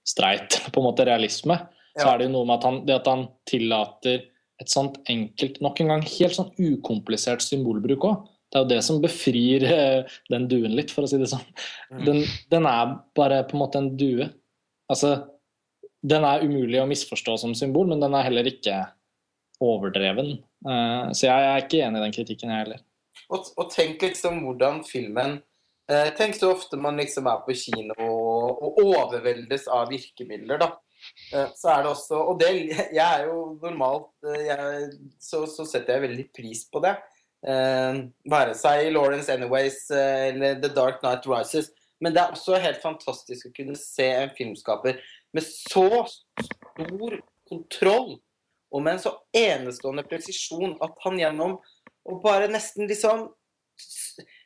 S2: streit på en måte realisme. Så er det jo noe med at han, det at han tillater et sånt enkelt, nok en gang helt sånn ukomplisert symbolbruk òg. Det er jo det som befrir eh, den duen litt, for å si det sånn.
S4: Mm.
S2: Den, den er bare på en måte en due. Altså, den er umulig å misforstå som symbol, men den er heller ikke overdreven. Eh, så jeg er ikke enig i den kritikken, jeg heller.
S4: Og, og tenk liksom hvordan filmen eh, Tenk så ofte man liksom er på kino og, og overveldes av virkemidler, da. Eh, så er det også Og det Jeg er jo normalt eh, jeg, så, så setter jeg veldig pris på det. Eh, være seg i Lawrence Anyways eh, eller The Dark Night Rises. Men det er også helt fantastisk å kunne se en filmskaper med så stor kontroll og med en så enestående presisjon at han gjennom å bare nesten liksom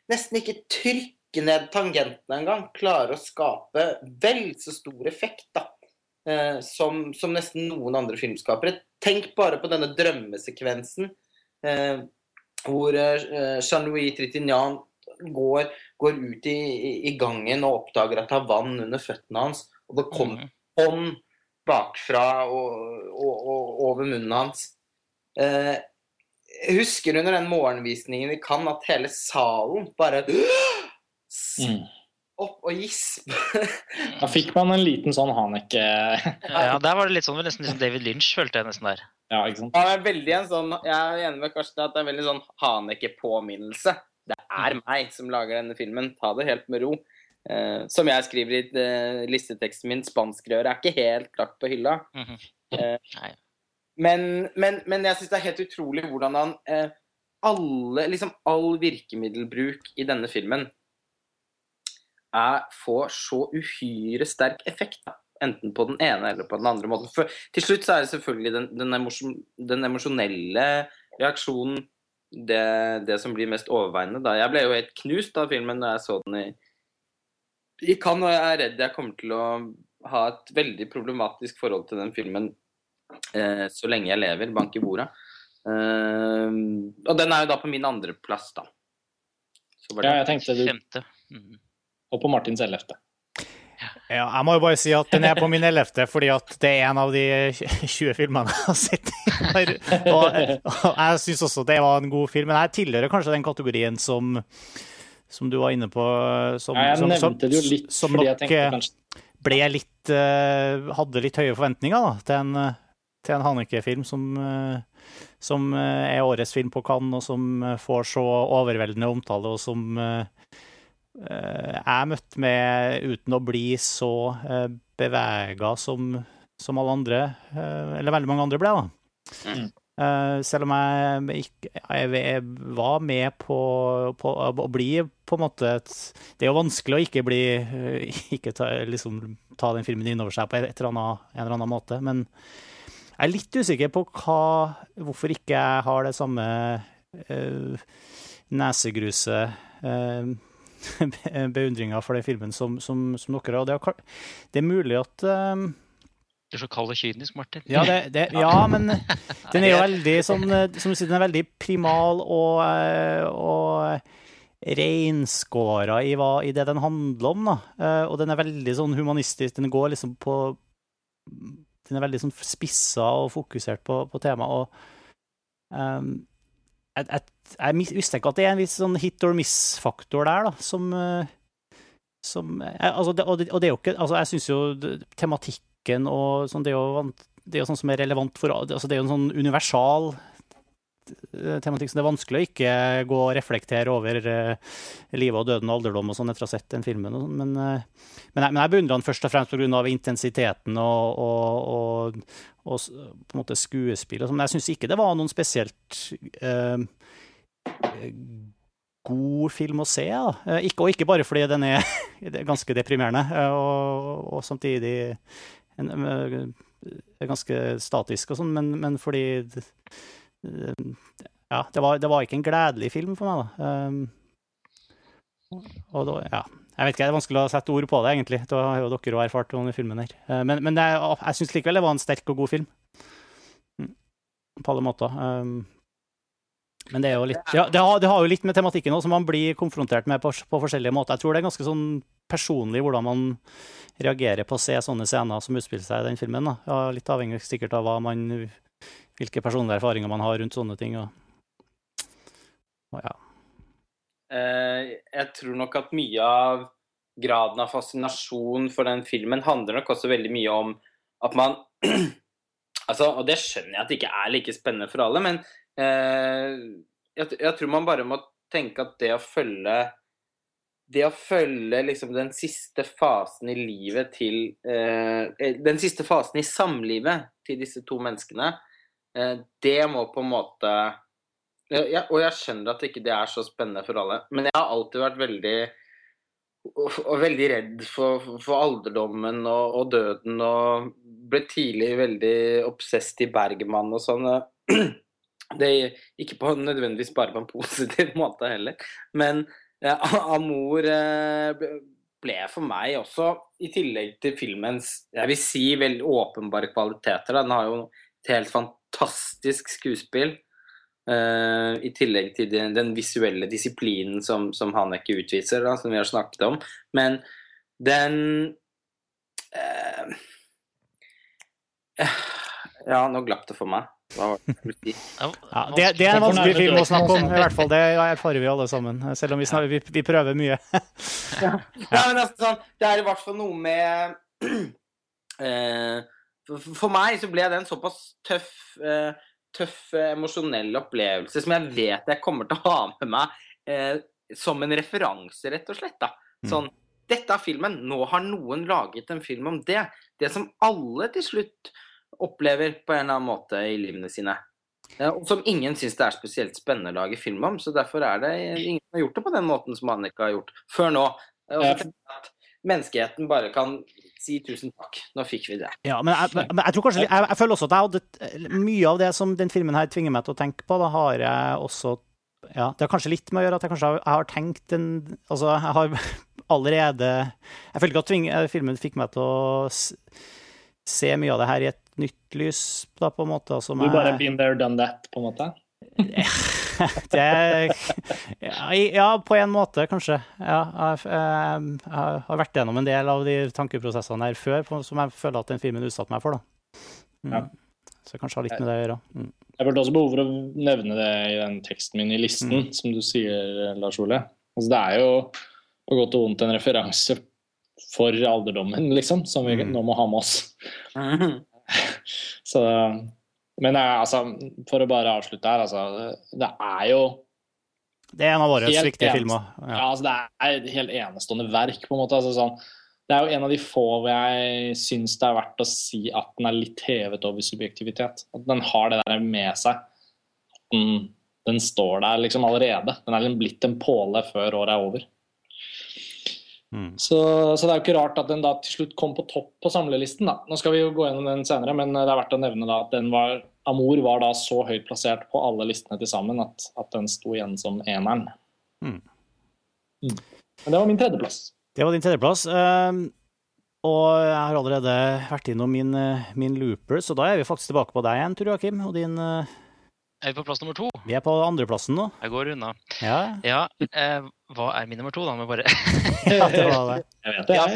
S4: Nesten ikke trykke ned tangentene engang, klarer å skape vel så stor effekt da, eh, som, som nesten noen andre filmskapere. Tenk bare på denne drømmesekvensen eh, hvor eh, Jean-Louis Tritignan går, går ut i, i, gangen og oppdager at det er vann under føttene hans, og det kommer
S3: Mhm.
S4: hånd bakfra og, og, og over munnen hans. Eh, jeg husker under den morgenvisningen i Cannes at hele salen bare
S2: Mm.
S4: Opp og gispe.
S2: Da fikk man en liten sånn Haneke
S3: Ja, der var det litt sånn, nesten liksom David Lynch, følte jeg nesten der.
S2: Ja, ikke sant?
S4: Ja, det er veldig en sånn, jeg er enig med Karsten at det er veldig sånn Haneke-påminnelse. Det er meg som lager denne filmen. Ta det helt med ro. Eh, som jeg skriver i eh, listeteksten min, spanskrøret er ikke helt lagt på hylla.
S3: Mhm.
S4: Eh,
S3: Nei.
S4: Men, men, men jeg syns det er helt utrolig hvordan han eh, alle, liksom all virkemiddelbruk i denne filmen er, får så uhyre sterk effekt. Da. Enten på den ene eller på den andre måten. For til slutt så er det selvfølgelig den, den, emosjon, den emosjonelle reaksjonen det, det som blir mest overveiende. Da. Jeg ble jo helt knust av filmen da jeg så den i, i Cannes, og jeg er redd jeg kommer til å ha et veldig problematisk forhold til den filmen eh, så lenge jeg lever, bank i bordet. Eh, og den er jo da på min andreplass, da. Så var det
S2: Ja, jeg tenkte du
S3: Femte. Mm.
S2: Og på Martins ellevte.
S1: Ja, jeg må jo bare si at den er på min ellevte, fordi at det er en av de 20 filmene jeg har sett. i. Og, og jeg syns også det var en god film. Men jeg tilhører kanskje den kategorien som, som du var inne på. Som,
S2: Ja, jeg nevnte det jo litt
S1: som
S2: fordi
S1: nok
S2: jeg tenkte
S1: eh,
S2: kanskje
S1: ble litt eh, Hadde litt høye forventninger da, til en, til en Haneke-film som, eh, som er årets film på Cannes, og som får så overveldende omtale, og som jeg møtte med uten å bli så uh, bevega som, som alle andre, eh, eller veldig mange andre ble, da.
S2: Mm.
S1: Eh, selv om jeg ikke jeg, var med på, på å bli på en måte et, Det er jo vanskelig å ikke bli eh, Ikke ta, liksom, ta den filmen inn over seg på et eller annet, en eller annen måte, men jeg er litt usikker på hva, hvorfor ikke jeg har det samme uh, nesegruset uh, beundringa for den filmen som, som, som dere har. Det, er det er mulig at um,
S3: Du er så kald og kynisk, Martin.
S1: ja, det, det, ja, men den er jo veldig sånn eh, Som du sier, den er veldig primal og, eh, og reinskåra i, hva- i det den handler om. Da. Eh, Og den er veldig sånn humanistisk. Den går liksom på Den er veldig sånn spissa og fokusert på, på temaet. Og ehm, jeg, jeg, jeg mis- mistenker at det er en viss sånn hit or miss-faktor der, da, som, eh, som eh, altså det, og, det, og det er jo ikke Altså, jeg syns jo tematikken og sånn, det er jo, det er jo sånn som er relevant for altså Det er jo en sånn universal eh, tematikk som det er vanskelig å ikke gå og reflektere over uh, livet og døden og alderdom og sånn etter å ha sett den filmen. og sånn, Men, uh, men, jeg, men jeg beundrer den først og fremst pga. intensiteten og, og, og, og på en måte skuespill. sånn. Men jeg syns ikke det var noen spesielt eh, god film å se. Da. Eh, Ikke, og ikke bare fordi den er, ganske deprimerende, eh, og, og samtidig en, eh, ganske statisk og sånn, men, men fordi Ja, det var, det var ikke en gledelig film for meg, da. Og da, ja. Jeg vet ikke, Det er vanskelig å sette ord på det, egentlig. Da har jo dere også erfart noen i filmen her. Men, men det, jeg syns likevel det var en sterk og god film. Mm. På alle måter. Men det litt ja, det, har, det har jo litt med tematikken òg, som man blir konfrontert med på, på forskjellige måter. Jeg tror det er ganske sånn personlig hvordan man reagerer på å se sånne scener som utspiller seg i den filmen. Ja, litt avhengig sikkert av man, hvilke personlige erfaringer man har rundt sånne ting. Og, og ja.
S4: Eh, jeg tror nok at mye av graden av fascinasjon for den filmen handler nok også veldig mye om at man altså, Og det skjønner jeg at det ikke er like spennende for alle, men jeg, jeg tror man bare må tenke at det å følge det å følge liksom den siste fasen i livet til eh, Den siste fasen i samlivet til disse to menneskene, eh, det må på en måte jeg, og jeg skjønner at ikke det er så spennende for alle, men jeg har alltid vært veldig og veldig redd for, for alderdommen og, og døden, og ble tidlig veldig obsesst i Bergman og sånn. Det Ikke på, nødvendigvis bare på en positiv måte heller, men eh, Amor eh, ble for meg også, i tillegg til filmens jeg vil si veldig åpenbare kvaliteter, da. den har jo et helt fantastisk skuespill. Eh, I tillegg til den, den visuelle disiplinen som, som Haneke utviser, da, som vi har snakket om. Men den eh, eh, Ja, nå glapp det for meg.
S3: Ja,
S1: Ja, det, det er en vanskelig film å snakke om, i hvert fall. Det erfarer vi alle sammen. Selv om vi, snakker, vi, vi prøver mye.
S4: Ja, men altså, sånn, det er i hvert fall noe med eh, for, meg så ble det en såpass tøff, eh, tøff eh, emosjonell opplevelse som jeg vet jeg kommer til å ha med meg eh, som en referanse, rett og slett. da. Sånn, dette er filmen. Nå har noen laget en film om det. Det som alle til slutt opplever på en eller annen måte i livene sine. Og som ingen syns det er spesielt spennende å lage film om. Så derfor er det ingen som har gjort det på den måten som Annika har gjort før nå. At menneskeheten bare kan si tusen takk. Nå fikk vi det.
S1: Ja, men jeg, men jeg tror kanskje jeg, jeg føler også at jeg hadde mye av det som den filmen her tvinger meg til å tenke på, da har jeg også ja, Det har kanskje litt med å gjøre at jeg kanskje har, jeg har tenkt en Altså, jeg har allerede Jeg føler ikke at filmen fikk meg til å se mye av det her i et nytt lys, da, på en måte. Altså,
S2: Du bare
S1: jeg-
S2: been there, done that, på en måte?
S1: det ja, ja, på en måte, kanskje. Ja, jeg, jeg, jeg, har vært gjennom en del av de tankeprosessene her før som jeg føler at den filmen utsatte meg for. da. Mm. Ja. Så kanskje har litt med det å gjøre. Mm.
S2: Jeg følte også behov for å nevne det i den teksten min i listen, mm. som du sier, Lars Ole. Altså, det er jo på godt og vondt en referanse for alderdommen, liksom, som vi mm. nå må ha med oss. Så Men altså, for å bare avslutte her, altså. Det er jo
S1: Det er en av våre viktige filmer.
S2: Ja. ja. altså, det er et helt enestående verk, på en måte. altså sånn det er jo en av de få hvor jeg syns det er verdt å si at den er litt hevet over subjektivitet. At den har det der med seg. Den, den står der liksom allerede. Den er liksom blitt en påle før året er over. Mm. Så, så, det er jo ikke rart at den da til slutt kom på topp på samlelisten. da. Nå skal vi jo gå gjennom den senere, men det er verdt å nevne da at den var, Amor var da så høyt plassert på alle listene til sammen at, at den sto igjen som eneren. Mm. Mm. Men det var min tredjeplass.
S1: Det var din tredjeplass. Uh, og jeg har allerede vært innom min, eh, min, looper, så da er vi faktisk tilbake på deg igjen, Tor Joakim. Og din uh...
S3: Er vi på plass nummer to?
S1: Vi er på andreplassen nå.
S3: Jeg går unna.
S1: Ja,
S3: ja eh, Hva er min nummer to, da? Må bare
S1: Ja, det var det.
S3: Ja,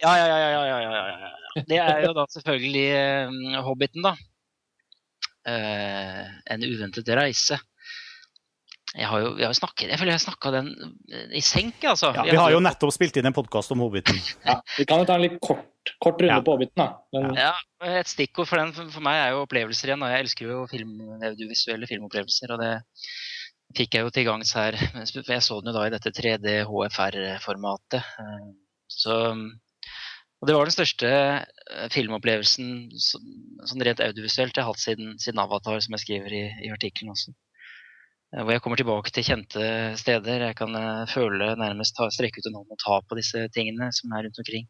S3: ja, ja, ja, ja, ja, ja. Det er jo da selvfølgelig uh, Hobbiten, da. Uh, en uventet reise. Jeg har jo, jeg har snakket, jeg føler jeg har snakka den eh, i senk, altså.
S1: Ja, vi har jo nettopp spilt inn en podkast om Hobbiten.
S2: ja, vi kan jo ta en litt kort, kort runde ja. på Hobbiten, da.
S3: Men... Ja, et stikkord for den for meg er jo opplevelser igjen. og Jeg elsker jo film, audiovisuelle filmopplevelser. og det fikk jeg jo til gangs her. Jeg så den jo da i dette 3D HFR-formatet. Så og det var den største eh, filmopplevelsen sånn rent audiovisuelt jeg har hatt siden, siden Avatar, som jeg skriver i, i artikkelen også. Eh, hvor jeg kommer tilbake til kjente steder. Jeg kan eh, føle nærmest ta, strekke ut en hånd og ta på disse tingene som er rundt omkring.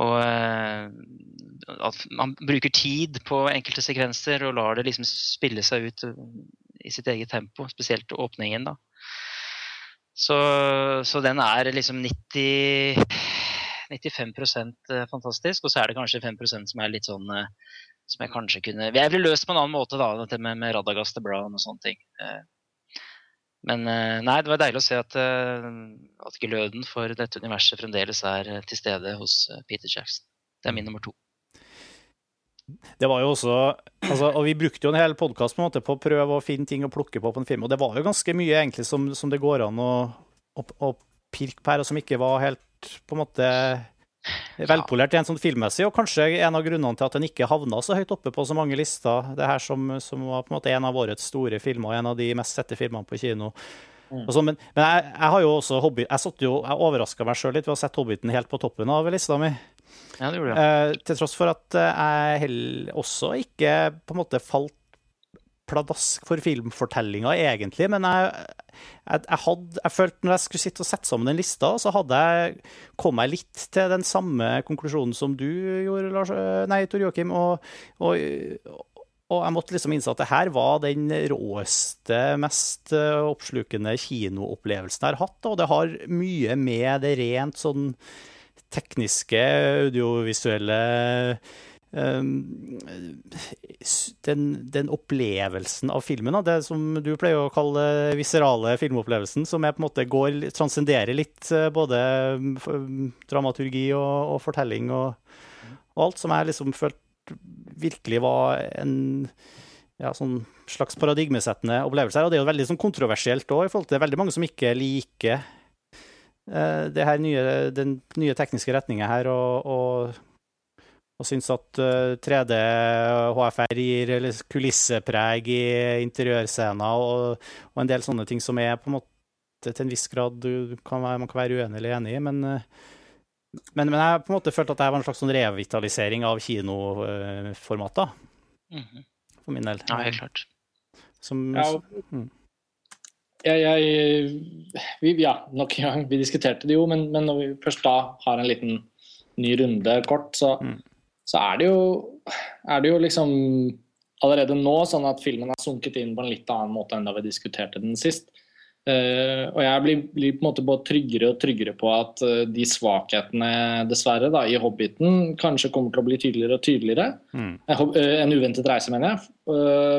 S3: Og eh, at man bruker tid på enkelte sekvenser og lar det liksom spille seg ut i sitt eget tempo, spesielt åpningen, da. Så, så den er liksom 90 95% fantastisk, og så er det kanskje 5% som er litt sånn som jeg kanskje kunne Jeg ville løst på en annen måte, da, dette med, med Radagast Brown og sånne ting. Men eh, nei, det var deilig å se at, eh, at gløden for dette universet fremdeles er eh, til stede hos Peter Jackson. Det er min nummer to.
S1: Det var jo også, altså, og Vi brukte jo en hel podkast på, på, å prøve å finne ting å plukke på på en film. Og det var jo ganske mye egentlig som, som det går an å, å, å pirke på her, og som ikke var helt på en måte velpolert rent sånn filmmessig, og kanskje en av grunnene til at den ikke havna så høyt oppe på så mange lister. Det her som, som var på en måte en av årets store filmer, en av de mest sette filmene på kino. Mm. Så, men, men jeg, jeg, har jo også hobby, jeg, jo, jeg overraska meg sjøl litt ved å sette Hobbiten helt på toppen av lista mi.
S3: Ja, det gjorde jeg.
S1: Eh, til tross for at jeg heller også ikke på en måte falt pladask for filmfortellinga, egentlig. Men jeg, jeg, jeg, hadde, jeg følte når jeg skulle sitte og sette sammen den lista, så hadde jeg kommet litt til den samme konklusjonen som du gjorde, Lars, nei, Tor Joakim. Og, og, og, jeg måtte liksom innse at det her var den råeste, mest oppslukende kinoopplevelsen jeg har hatt. Og det har mye med det rent sånn tekniske, audiovisuelle den, den, opplevelsen av filmen, det som du pleier å kalle viserale filmopplevelsen, som jeg på en måte går, transcenderer litt eh, både dramaturgi og, og fortelling og, og, alt, som jeg liksom følte virkelig var en ja, sånn slags paradigmesettende opplevelse. Og det er jo veldig sånn kontroversielt òg, i forhold til det er veldig mange som ikke liker eh, her nye, den nye tekniske retninga her. og, og og syns at 3D HFR gir kulissepreg i interiørscener og, og, en del sånne ting som er på en måte til en viss grad kan være, man kan være uenig eller enig i. Men, men, men jeg på en måte følt at det var en slags sånn revitalisering av kinoformater. Mm -hmm. For min del.
S3: Ja, helt klart.
S1: Som, ja, mm.
S2: jeg, jeg, vi, ja, nok en gang, vi diskuterte det jo, men, men, når vi først da har en liten ny runde kort, så, mm så er det jo, er det jo liksom allerede nå sånn at filmen har sunket inn på en litt annen måte enn da vi diskuterte den sist. Uh, og jeg blir, blir, på en måte både tryggere og tryggere på at uh, de svakhetene dessverre da, i Hobbiten kanskje kommer til å bli tydeligere og tydeligere. Mm. Uh, en uventet reise, mener jeg.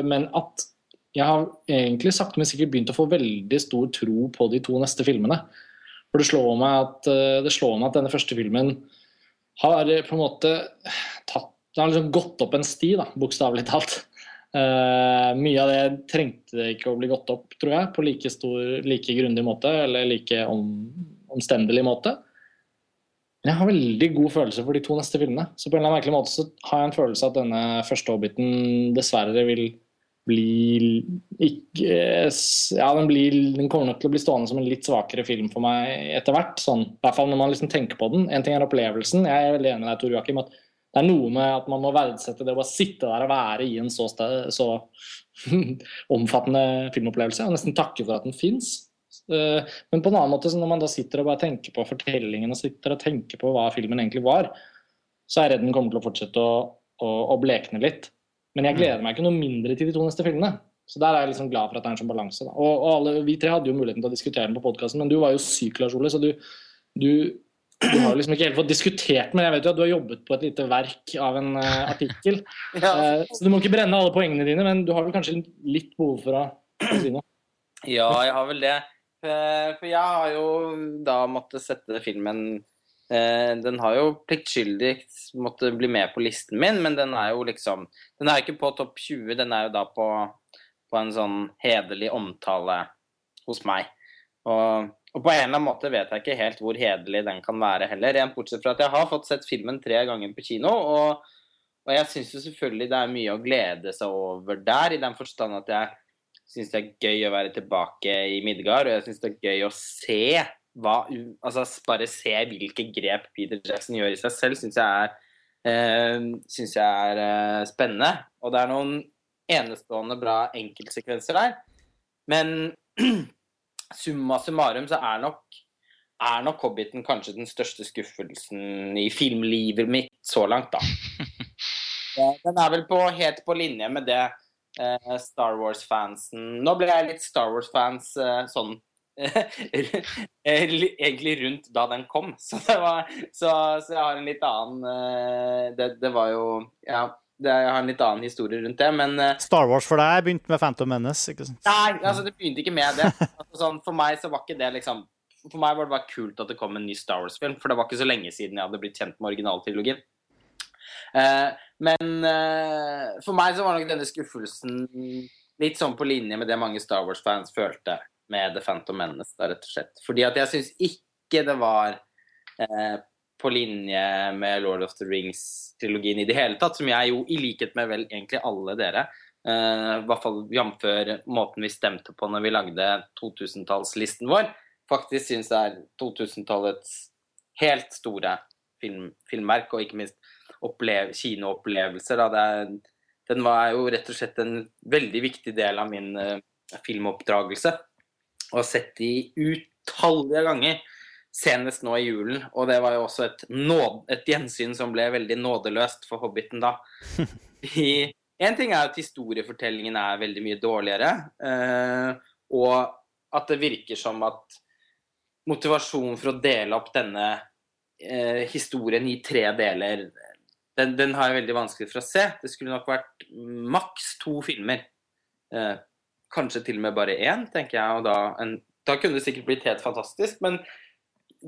S2: men at jeg har egentlig sakte, men sikkert begynt å få veldig stor tro på de to neste filmene. For det slår meg at, det slår meg at denne første filmen har på en måte Det har liksom gått opp en sti, da, bokstavelig talt. Uh, mye av det trengte ikke å bli gått opp, tror jeg, på like, stor, like grundig måte, eller like om, omstendelig måte. Men jeg har veldig god følelse for de to neste filmene. Så på en eller annen merkelig måte så har jeg en følelse at denne første Hobbiten dessverre vil bli ikke Ja, den, blir, den, kommer nok til å bli stående som en litt svakere film for meg etter hvert. Sånn, I hvert fall når man liksom tenker på den. En ting er opplevelsen. Jeg er veldig enig med deg, Tor Joakim, at det er noe med at man må verdsette det å bare sitte der og være i en så, så omfattende filmopplevelse, og nesten takke for at den fins. Eh, men på en annen måte, når man da sitter og bare tenker på fortellingen og sitter og tenker på hva filmen egentlig var, så er jeg redd den kommer til å fortsette å, å, å blekne litt. Men jeg gleder meg ikke noe mindre til de to neste filmene. Så der er jeg liksom glad for at det er en sånn balanse. Og, og, alle, vi tre hadde jo muligheten til å diskutere den på podkasten, men du var jo syk, Lars Ole, så du, du, du har liksom ikke helt fått diskutert, men jeg vet jo at du har jobbet på et lite verk av en uh, artikkel. ja. uh, så du må ikke brenne alle poengene dine, men du har vel kanskje litt behov for å, si noe?
S4: Ja, jeg har vel det. For, for jeg har jo da måttet sette filmen den har jo pliktskyldig måttet bli med på listen min, men den er jo liksom Den er ikke på topp 20, den er jo da på, på en sånn hederlig omtale hos meg. Og, og, på en eller annen måte vet jeg ikke helt hvor hederlig den kan være heller. Rent bortsett fra at jeg har fått sett filmen tre ganger på kino, og, og jeg syns jo selvfølgelig det er mye å glede seg over der, i den forstand at jeg syns det er gøy å være tilbake i Midgard, og jeg syns det er gøy å se hva, altså bare se hvilke grep Peter Jackson gjør i seg selv, syns jeg er, øh, synes jeg er øh, spennende. Og det er noen enestående bra enkeltsekvenser der. Men summa summarum så er nok, er nok Hobbiten kanskje den største skuffelsen i filmlivet mitt så langt, da. Den er vel på, helt på linje med det eh, Star Wars-fansen Nå ble jeg litt Star Wars-fans eh, sånn egentlig rundt da den kom. Så, var, så, så, jeg har en litt annen eh, det, det var jo Ja, jeg har en litt annen historie rundt det, men eh,
S1: Star Wars for deg begynte med Phantom Menace? ikke sant?
S4: Nei, altså det begynte ikke med det. Altså, sånn, for meg så var ikke det liksom For meg var det bare kult at det kom en ny Star Wars-film, for det var ikke så lenge siden jeg hadde blitt kjent med originaltrilogien. Uh, men uh, for meg så var nok denne skuffelsen litt sånn på linje med det mange Star Wars-fans følte med The Phantom Menace, da, rett og slett. Fordi at jeg syns ikke det var eh, på linje med Lord of the Rings-trilogien i det hele tatt, som jeg jo, i likhet med vel egentlig alle dere, uh, i hvert fall jf. måten vi stemte på når vi lagde 2000-tallslisten vår, faktisk syns er 2000-tallets helt store film, filmverk, og ikke minst opplev, kinoopplevelser. den var jo rett og slett en veldig viktig del av min uh, filmoppdragelse og sett de utallige ganger. Senest nå i julen, og det var jo også et, nåd, et gjensyn som ble veldig nådeløst for Hobbiten da. en ting er at historiefortellingen er veldig mye dårligere, eh, og at det virker som at motivasjonen for å dele opp denne eh, historien i tre deler, den, den, har jeg veldig vanskelig for å se. Det skulle nok vært maks to filmer. Eh, Kanskje til og med bare én, tenker jeg. Og da, en, da kunne det sikkert blitt helt fantastisk. Men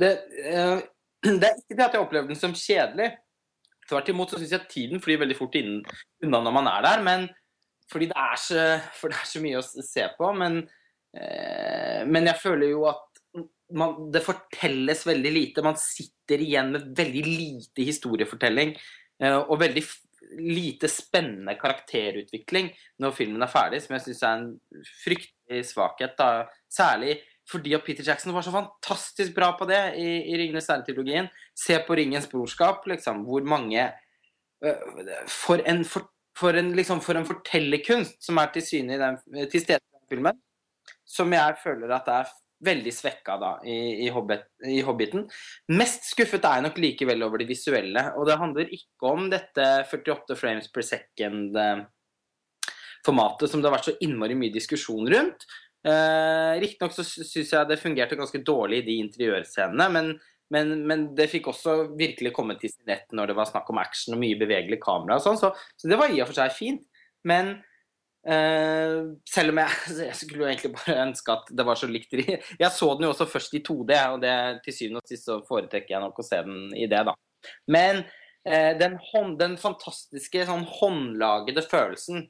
S4: det, eh, det er ikke det at jeg opplever den som kjedelig. Tvert imot så syns jeg tiden flyr veldig fort innen, unna når man er der. Men fordi det er så, for det er så mye å se på. Men, eh, men jeg føler jo at man, det fortelles veldig lite. Man sitter igjen med veldig lite historiefortelling. Eh, og veldig lite spennende karakterutvikling når filmen er ferdig, som jeg syns er en fryktelig svakhet. da, Særlig fordi at Peter Jackson var så fantastisk bra på det i, i Ringenes herre-trilogien. Se på Ringens brorskap, liksom, hvor mange For en, for, for en, liksom, for en fortellerkunst som er til syne i den, til stede i den filmen, som jeg føler at det er veldig svekka da, i, i, Hobbit, i, Hobbiten. Mest skuffet er jeg nok likevel over det visuelle. Og det handler ikke om dette 48 frames per second-formatet som det har vært så innmari mye diskusjon rundt. Eh, Riktignok så syns jeg det fungerte ganske dårlig i de interiørscenene, men, men, men, det fikk også virkelig komme til sin rett når det var snakk om action og mye bevegelig kamera og sånn, så, så, det var i og for seg fint. Men Eh, selv om jeg, jeg skulle egentlig bare ønske at det var så likt Jeg så den jo også først i 2D, og det, til syvende og sist så foretrekker jeg nok å se den i det, da. Men eh, den, hånd, den, fantastiske sånn håndlagede følelsen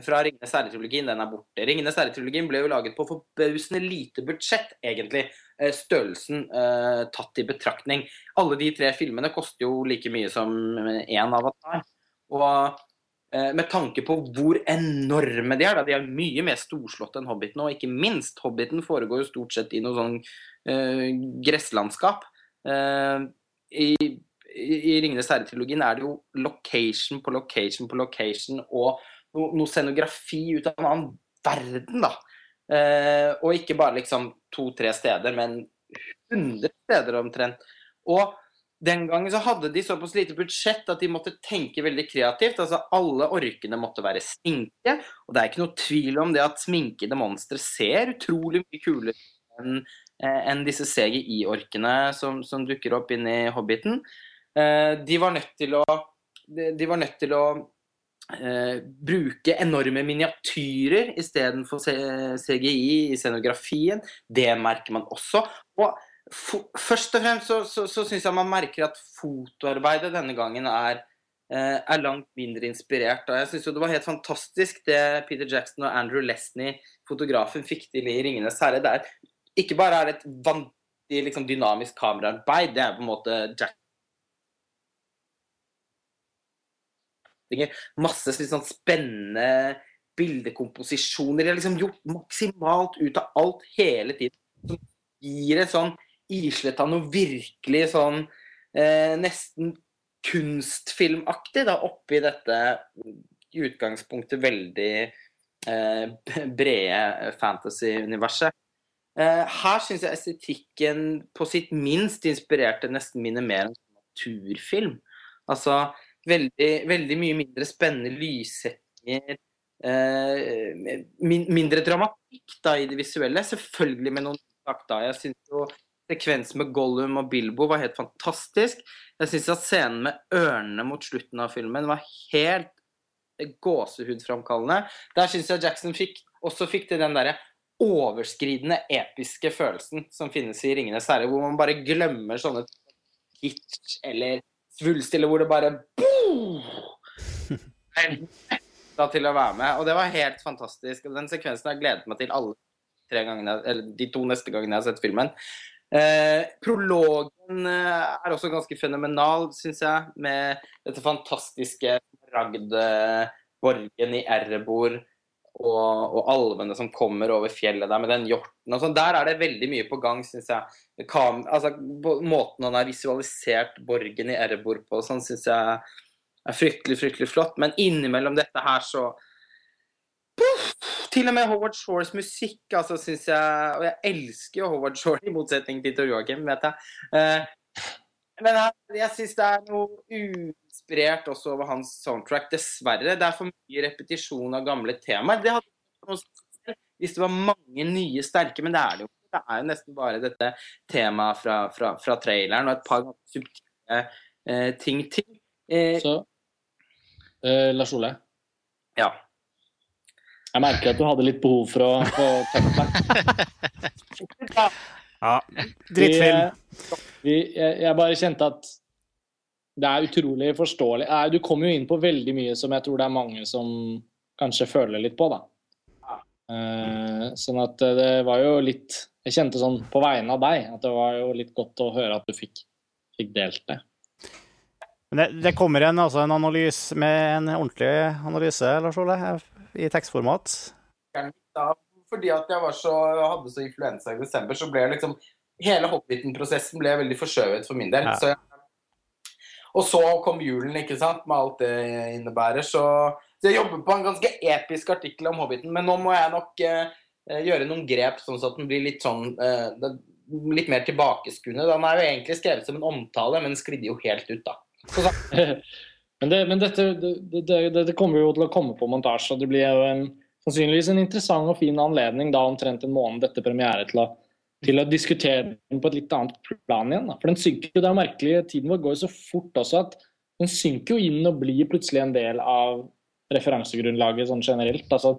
S4: fra 'Ringenes herre'-trilogien, den er borte. 'Ringenes herre'-trilogien ble jo laget på forbausende lite budsjett, egentlig. Eh, størrelsen eh, tatt i betraktning. Alle de tre filmene koster jo like mye som én Avatar. Og eh, med tanke på hvor enorme de er, da, de er mye mer storslåtte enn Hobbiten. Og ikke minst, Hobbiten foregår jo stort sett i noe sånn eh, gresslandskap. Eh, I i Ringenes herre-trilogien er det jo location på location på location og noe, noe scenografi ut av en annen verden, da. Eh, og ikke bare liksom to-tre steder, men 100 steder omtrent. Og den gangen så hadde de såpass lite budsjett at de måtte tenke veldig kreativt. altså Alle orkene måtte være sminke. Og det er ikke noe tvil om det at sminkede monstre ser utrolig mye kulere enn eh, en disse CGI-orkene som, som, dukker opp inn i Hobbiten. Eh, de var nødt til å de, var nødt til å bruke enorme miniatyrer istedenfor CGI i scenografien. Det merker man også. Og først og fremst så, så, så syns jeg man merker at fotoarbeidet denne gangen er, eh, er langt mindre inspirert. Og jeg syns det var helt fantastisk det Peter Jackson og Andrew Lesney, fotografen, fikk til i 'Ringenes herre'. Det er ikke bare er et vanvittig liksom, dynamisk kameraarbeid, det er på en måte Jack Masse sånn spennende bildekomposisjoner. De har liksom gjort maksimalt ut av alt hele tiden. Som gir et sånn islett av noe virkelig sånn eh, nesten kunstfilmaktig da, oppi dette i utgangspunktet veldig eh, brede fantasy-universet. Eh, her syns jeg estetikken på sitt minst inspirerte nesten mine mer enn naturfilm. Altså, veldig, veldig mye mindre spennende lyssettinger. Eh, mindre dramatikk da i det visuelle. Selvfølgelig med noen takter. Jeg syns jo sekvensen med Gollum og Bilbo var helt fantastisk. Jeg syns at scenen med ørnene mot slutten av filmen var helt gåsehudframkallende. Der syns jeg Jackson fikk, også fikk til den derre overskridende episke følelsen som finnes i 'Ringenes herre', hvor man bare glemmer sånne hitch eller svulst, hvor det bare da til å være med. Og det var helt fantastisk. Og den sekvensen har jeg gledet meg til alle tre gangene, eller de to neste gangene jeg har sett filmen. Eh, prologen eh, er også ganske fenomenal, syns jeg, med dette fantastiske Ragd-borgen i Erebor og, og, alvene som kommer over fjellet der med den hjorten og sånn. Der er det veldig mye på gang, syns jeg. Kam, altså, måten han har visualisert borgen i Erebor på, sånn syns jeg er fryktelig, fryktelig flott. Men innimellom dette her så puff, Til og med Howard Shores musikk, altså, syns jeg Og jeg elsker jo Howard Shore, i motsetning til Tor Joakim, vet jeg. Uh, men jeg, jeg syns det er noe uinspirert også over hans soundtrack, dessverre. Det er for mye repetisjon av gamle temaer. Det hadde hvis det var mange nye sterke, men det er det jo ikke. Det er jo nesten bare dette temaet fra, fra, fra traileren og et par subtile eh, ting til.
S2: Eh, Så eh, Lars Ole?
S4: Ja.
S2: Jeg merker at du hadde litt behov for å få tømme deg.
S1: ja. Drittfilm.
S2: Vi, jeg, jeg, bare kjente at det er utrolig forståelig. Du kommer jo inn på veldig mye som jeg tror det er mange som kanskje føler litt på, da. Uh, sånn at det var jo litt Jeg kjente sånn på vegne av deg at det var jo litt godt å høre at du fikk, fikk delt det.
S1: Det, det, kommer en, altså en analyse med en ordentlig analyse, Lars Ole, i tekstformat?
S4: Fordi at jeg var så, hadde så influensa i desember, så ble liksom Hele Hobbiten-prosessen ble veldig forskjøvet for min del. Ja. Så jeg, og så kom julen, ikke sant, med alt det innebærer. Så, så, jeg jobber på en ganske episk artikkel om Hobbiten, men nå må jeg nok eh, gjøre noen grep, sånn at den blir litt sånn eh, litt mer tilbakeskuende. Den er jo egentlig skrevet som en omtale, men sklidde jo helt ut, da.
S2: men, det, men dette det, det, det, kommer jo til å komme på montasje, og det blir jo en, sannsynligvis en interessant og fin anledning da omtrent en måned etter premiere til å, til å diskutere den på et litt annet plan igjen. Da. For den synker jo, det er merkelig, tiden vår går jo så fort også at den synker jo inn og blir plutselig en del av referansegrunnlaget sånn generelt. Altså,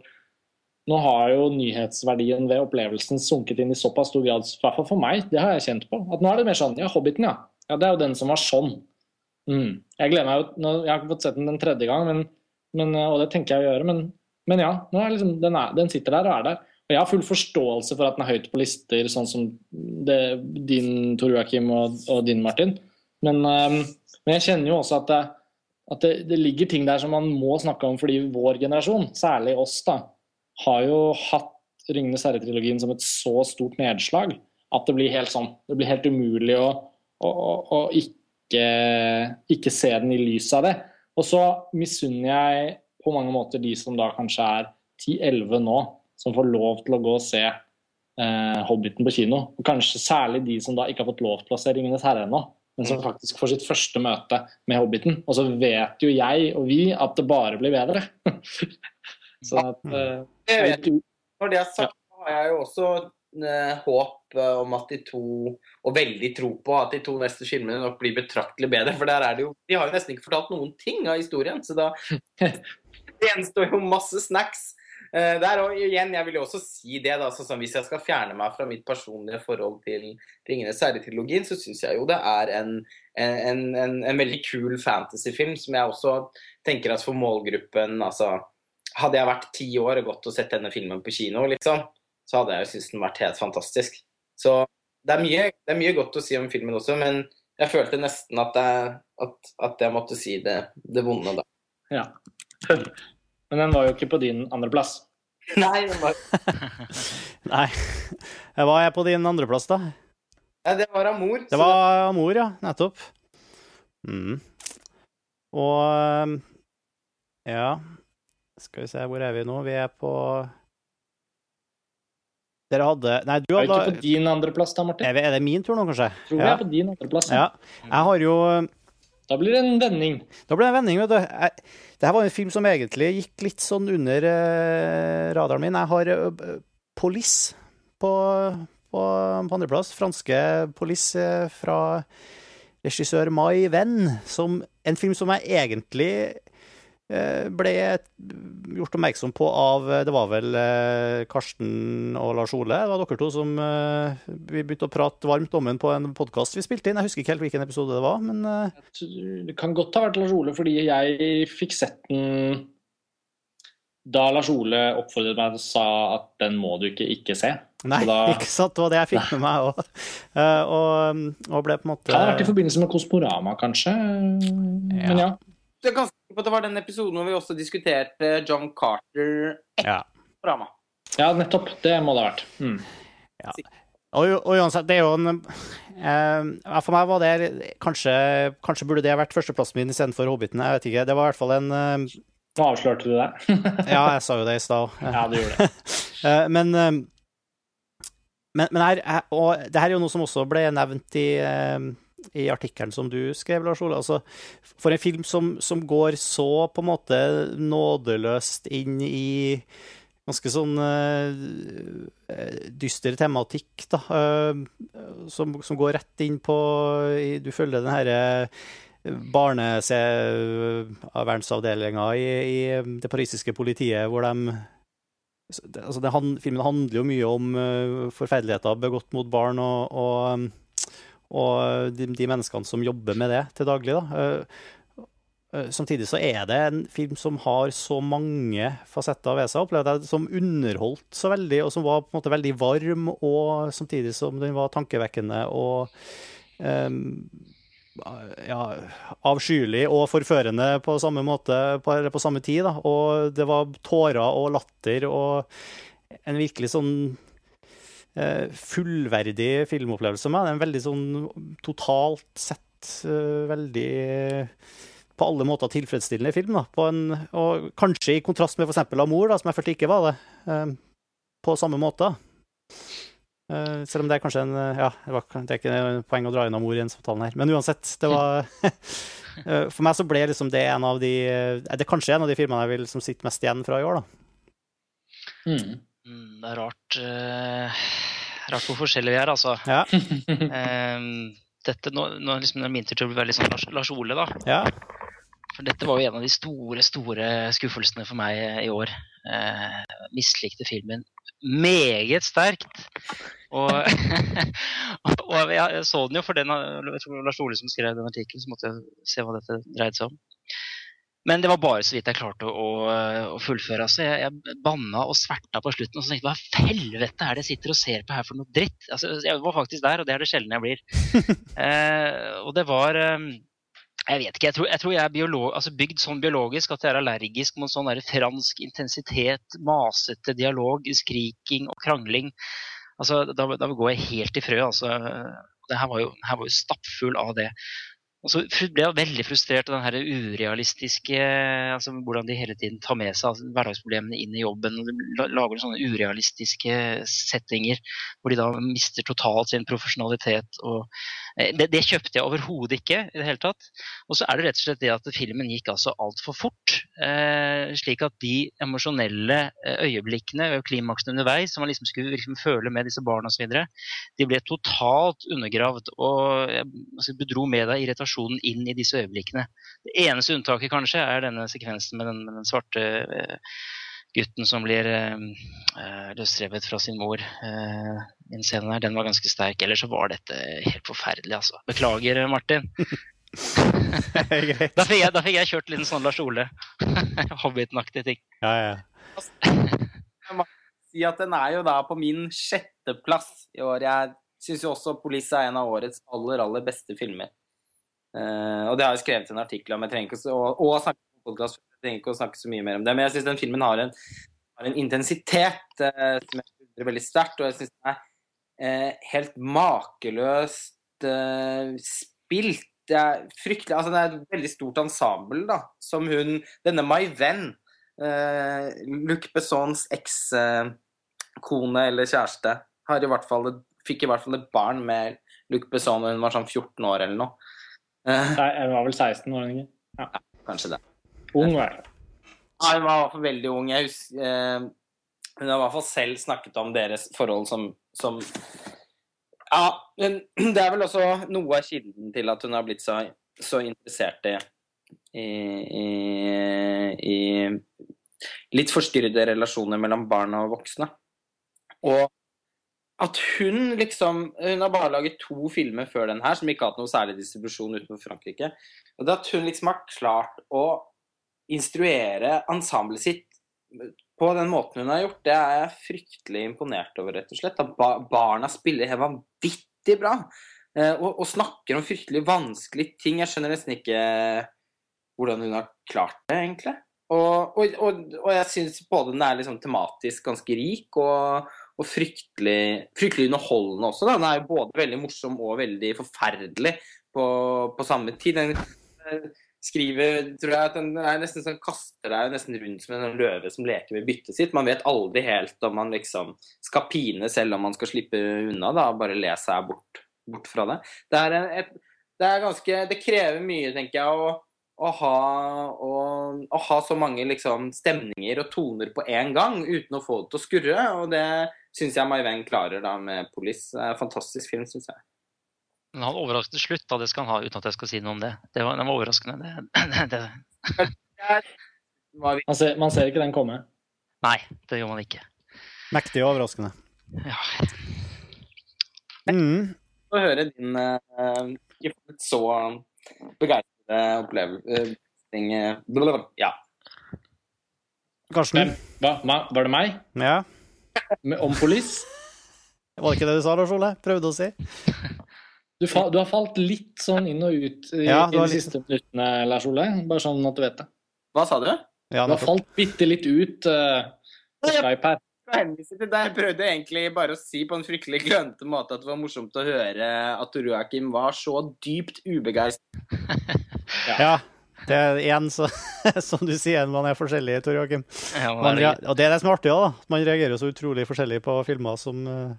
S2: nå har jo nyhetsverdien ved opplevelsen sunket inn i såpass stor grad, i hvert fall for meg, det har jeg kjent på. At nå er det mer sånn Ja, Hobbiten, ja. ja det er jo den som var sånn. Mm. Jeg gleder meg jo Jeg har ikke fått sett den den tredje gang, men, men, og det tenker jeg å gjøre, men, men ja. Liksom, den, er, den, sitter der og er der. Og jeg har full forståelse for at den er høyt på lister, sånn som det, din, Tor Joakim, og, og, din, Martin. Men, um, men, jeg kjenner jo også at, det, at det, ligger ting der som man må snakke om fordi vår generasjon, særlig oss, da, har jo hatt 'Ringenes herre'-trilogien som et så stort nedslag at det blir helt sånn Det blir helt umulig å, å, å ikke, ikke, se den i lys av det. Og så misunner jeg på mange måter de som da kanskje er 10-11 nå, som får lov til å gå og se eh, 'Hobbiten' på kino. Og kanskje særlig de som da ikke har fått lov til å se 'Ringenes herre' ennå, men som mm. faktisk får sitt første møte med 'Hobbiten'. Og så vet jo jeg og vi at det bare blir bedre. så at eh,
S4: jeg vet, Når det er sagt, ja. har jeg jo også eh, håp eh, om at de to, og veldig tro på at de to neste filmene nok blir betraktelig bedre. For der er det jo De har jo nesten ikke fortalt noen ting av historien, så da gjenstår jo masse snacks. Uh, der, og igjen, jeg vil jo også si det, da, sånn hvis jeg skal fjerne meg fra mitt personlige forhold til Ringenes herre-trilogien, så syns jeg jo det er en, en, en, en veldig kul fantasyfilm som jeg også tenker at for målgruppen altså hadde jeg vært ti år og gått og sett denne filmen på kino, liksom, så hadde jeg jo syntes den vært helt fantastisk. Så det er, mye, det er, mye, godt å si om filmen også, men jeg følte nesten at jeg, at, at jeg måtte si det, det, vonde da.
S2: Ja. Men den var jo ikke på din andreplass.
S4: Nei, den var
S1: Nei. Hva er på din andreplass, da?
S4: Ja, det var Amor.
S1: Det var Amor, ja. Nettopp. Mm. Og Ja. Skal vi se, hvor er vi nå? Vi er på Dere hadde Nei, du hadde
S2: Er ikke på din andreplass da, Martin?
S1: Er, er det min tur nå, kanskje?
S2: Tror ja. jeg er på din andreplass.
S1: Ja. Jeg har jo
S2: Da blir det en vending.
S1: Da blir det en vending, vet du. Dette var en film som egentlig gikk litt sånn under uh, radaren min. Jeg har uh, Police på, på, på andreplass. Franske Police uh, fra regissør Mai Venn. En film som jeg egentlig Eh, ble gjort oppmerksom på av eh, Det var vel eh, Karsten og Lars Ole. Det var dere to som vi begynte å prate varmt om den på en podkast vi spilte inn. Jeg husker ikke helt hvilken episode det var, men
S2: Det kan godt ha vært Lars Ole, fordi jeg fikk sett den da Lars Ole oppfordret meg og sa at den må du ikke ikke se.
S1: Nei, da... ikke sant. Det var det jeg fikk med meg òg. Og, og, ble på en måte
S2: Det har vært i forbindelse med Kosmorama, kanskje. Ja. Men ja.
S4: Det er ganske sikker på at det var den episoden hvor vi også diskuterte John Carter etter ja. programmet.
S2: Ja, nettopp. Det må det ha vært. Mm.
S1: Ja. Og, og, uansett, det er jo en eh, For meg var det kanskje, kanskje burde det vært førsteplassen min istedenfor Hobbiten. Jeg vet ikke. Det var i hvert fall en eh,
S2: Nå avslørte du det.
S1: ja, jeg sa jo det i stad.
S2: Ja, du gjorde det.
S1: eh, men eh, men, men her, og det her er jo noe som også ble nevnt i eh, i artikkelen som du skrev, Lars Ole. Altså, for en film som, som, går så på en måte nådeløst inn i ganske sånn uh, dyster tematikk, da, uh, som, som, går rett inn på i, Du følger den herre barnevernsavdelinga i, i det parisiske politiet, hvor de altså det, Filmen handler jo mye om uh, forferdeligheter begått mot barn, og, og og de, de, menneskene som jobber med det til daglig. da. Eh, eh, samtidig så er det en film som har så mange fasetter ved seg, opplevde jeg, som underholdt så veldig, og som var på en måte veldig varm, og samtidig som den var tankevekkende og um, ja, avskyelig og forførende på samme måte på, på samme tid. Da. Og det var tårer og latter og en virkelig sånn Eh, fullverdig filmopplevelse med. Det er en veldig sånn totalt sett eh, veldig på alle måter tilfredsstillende film. Da. En, og kanskje i kontrast med f.eks. 'Amour', da, som jeg følte ikke var det, eh, på samme måte. Selv om det er kanskje en Ja, det, var, det er ikke poeng å dra inn Amour i en samtale her. Men uansett, det var For meg så ble liksom det en av de Det er kanskje en av de filmene jeg vil som sitte mest igjen fra i år, da.
S3: Mm. Mm det er rart rart hvor forskjellige vi er, altså.
S1: Ja.
S3: um, dette, nå, nå liksom, Min tur til å bli veldig sånn Lars, Lars Ole, da.
S1: Ja.
S3: For dette var jo en av de store, store skuffelsene for meg i år. Eh, mislikte filmen meget sterkt. Og, og jeg så den jo for den jeg tror Lars Ole som skrev den artikkelen, så måtte jeg se hva dette dreide seg om. Men det var bare så vidt jeg klarte å, å fullføre. Altså, jeg, jeg banna og sverta på slutten. Og så tenkte jeg hva helvete er det jeg sitter og ser på her for noe dritt? Altså, jeg var faktisk der, og det er det sjelden jeg blir. eh, og det var eh, jeg vet ikke. Jeg tror jeg, tror jeg er biolog, altså bygd sånn biologisk at jeg er allergisk mot sånn fransk intensitet, masete dialog, skriking og krangling. Altså, da, da går jeg helt i frø. Altså. Det her var jo, her var jo stappfull av det. Og så ble jeg veldig frustrert av den her urealistiske altså Hvordan de hele tiden tar med seg hverdagsproblemene inn i jobben. og Lager sånne urealistiske settinger hvor de da mister totalt sin profesjonalitet. og det, det, kjøpte jeg overhodet ikke i det hele tatt. Og så er det rett og slett det at filmen gikk altså altfor fort. Eh, slik at de emosjonelle eh, øyeblikkene og klimaksene underveis, som man liksom skulle liksom føle med disse barna osv., de ble totalt undergravd. Og altså, bedro med deg irritasjonen inn i disse øyeblikkene. Det eneste unntaket kanskje er denne sekvensen med den, med den svarte eh, gutten som blir eh, løsrevet fra sin mor. Eh, den scenen her, den var ganske sterk. Ellers så var dette helt forferdelig, altså. Beklager, Martin. da, fikk jeg, da fikk jeg kjørt litt sånn Lars Ole. Hobbiten-aktige ting.
S1: Ja, ja.
S4: Jeg må si at den er jo da på min sjetteplass i år. Jeg syns jo også 'Police' er en av årets aller, aller beste filmer. Uh, og det har jeg skrevet en artikkel om. Jeg trenger ikke å, snakke om podkast trenger ikke å snakke så mye mer om det. Men jeg syns den filmen har en, har en intensitet eh, som jeg undrer veldig sterkt. Og jeg syns den er eh, helt makeløst eh, spilt. Det er fryktelig Altså, det er et veldig stort ensemble, da, som hun Denne Mai Venn, eh, Luc Bessons ekskone eller kjæreste, har i hvert fall fikk i hvert fall et barn med Luc Besson da hun var sånn 14 år eller noe.
S2: Nei, hun var vel 16 år, ikke?
S4: Ja. ja, kanskje det.
S2: Ung, var det.
S4: Ja, hun var i hvert fall veldig ung. Jeg husker, eh, hun har i hvert fall selv snakket om deres forhold som, som Ja, men det er vel også noe av kilden til at hun har blitt så, så interessert i, i, i, i litt forstyrrede relasjoner mellom barn og voksne. Og at hun liksom Hun har bare laget to filmer før den her, som ikke har hatt noe særlig distribusjon utenfor Frankrike. Og det at hun liksom har klart å instruere ensemblet sitt på den måten hun har gjort, det er jeg fryktelig imponert over, rett og slett. At barna spiller helt vanvittig bra. Eh, og, og, snakker om fryktelig vanskelige ting. Jeg skjønner nesten ikke hvordan hun har klart det, egentlig. Og, og, og jeg syns både den er liksom tematisk ganske rik og, fryktelig, fryktelig, underholdende også. Da. Den er jo både veldig morsom og veldig forferdelig på, på samme tid. Den, skriver tror jeg at den er nesten sånn, kaster deg nesten rundt som en løve som leker med byttet sitt. Man vet aldri helt om man liksom skal pine selv om man skal slippe unna. da, Bare le seg bort, bort fra det. Det er, et, det ganske Det krever mye, tenker jeg, å, å, ha, å, å ha, så mange liksom, stemninger og toner på én gang uten å få det til å skurre. Og det syns jeg Mai Venn klarer da med Police. Fantastisk film, syns jeg.
S3: Men han overraskende slutt, da, det skal han ha, uten at jeg skal si noe om det. Det var, det var overraskende. Det, det.
S2: man, ser, man, ser, ikke den komme?
S3: Nei, det gjør man ikke.
S1: Mektig og overraskende.
S3: Ja.
S1: Mm.
S4: Få høre din uh, ikke så begeistrede opplevelse uh, Ja.
S1: Karsten?
S2: Hva? Var det meg?
S1: Ja.
S2: Om polis?
S1: Var det ikke det du sa, Lars Ole? Prøvde å si?
S2: Du, fa du, har falt litt sånn inn og ut i, ja, i de siste minuttene, Lars Ole. Bare sånn at du vet det.
S4: Hva sa du?
S2: Ja, du har falt bitte litt ut uh, på Skype her.
S4: Jeg prøvde egentlig bare å si på en fryktelig klønete måte at det var morsomt å høre at Joakim var så dypt ubegeistret.
S1: ja. ja. Det er igjen, så, som du sier, man er forskjellig, Tor Joakim. Ja, og det er det som er artig, da. Man reagerer så utrolig forskjellig på filmer som uh,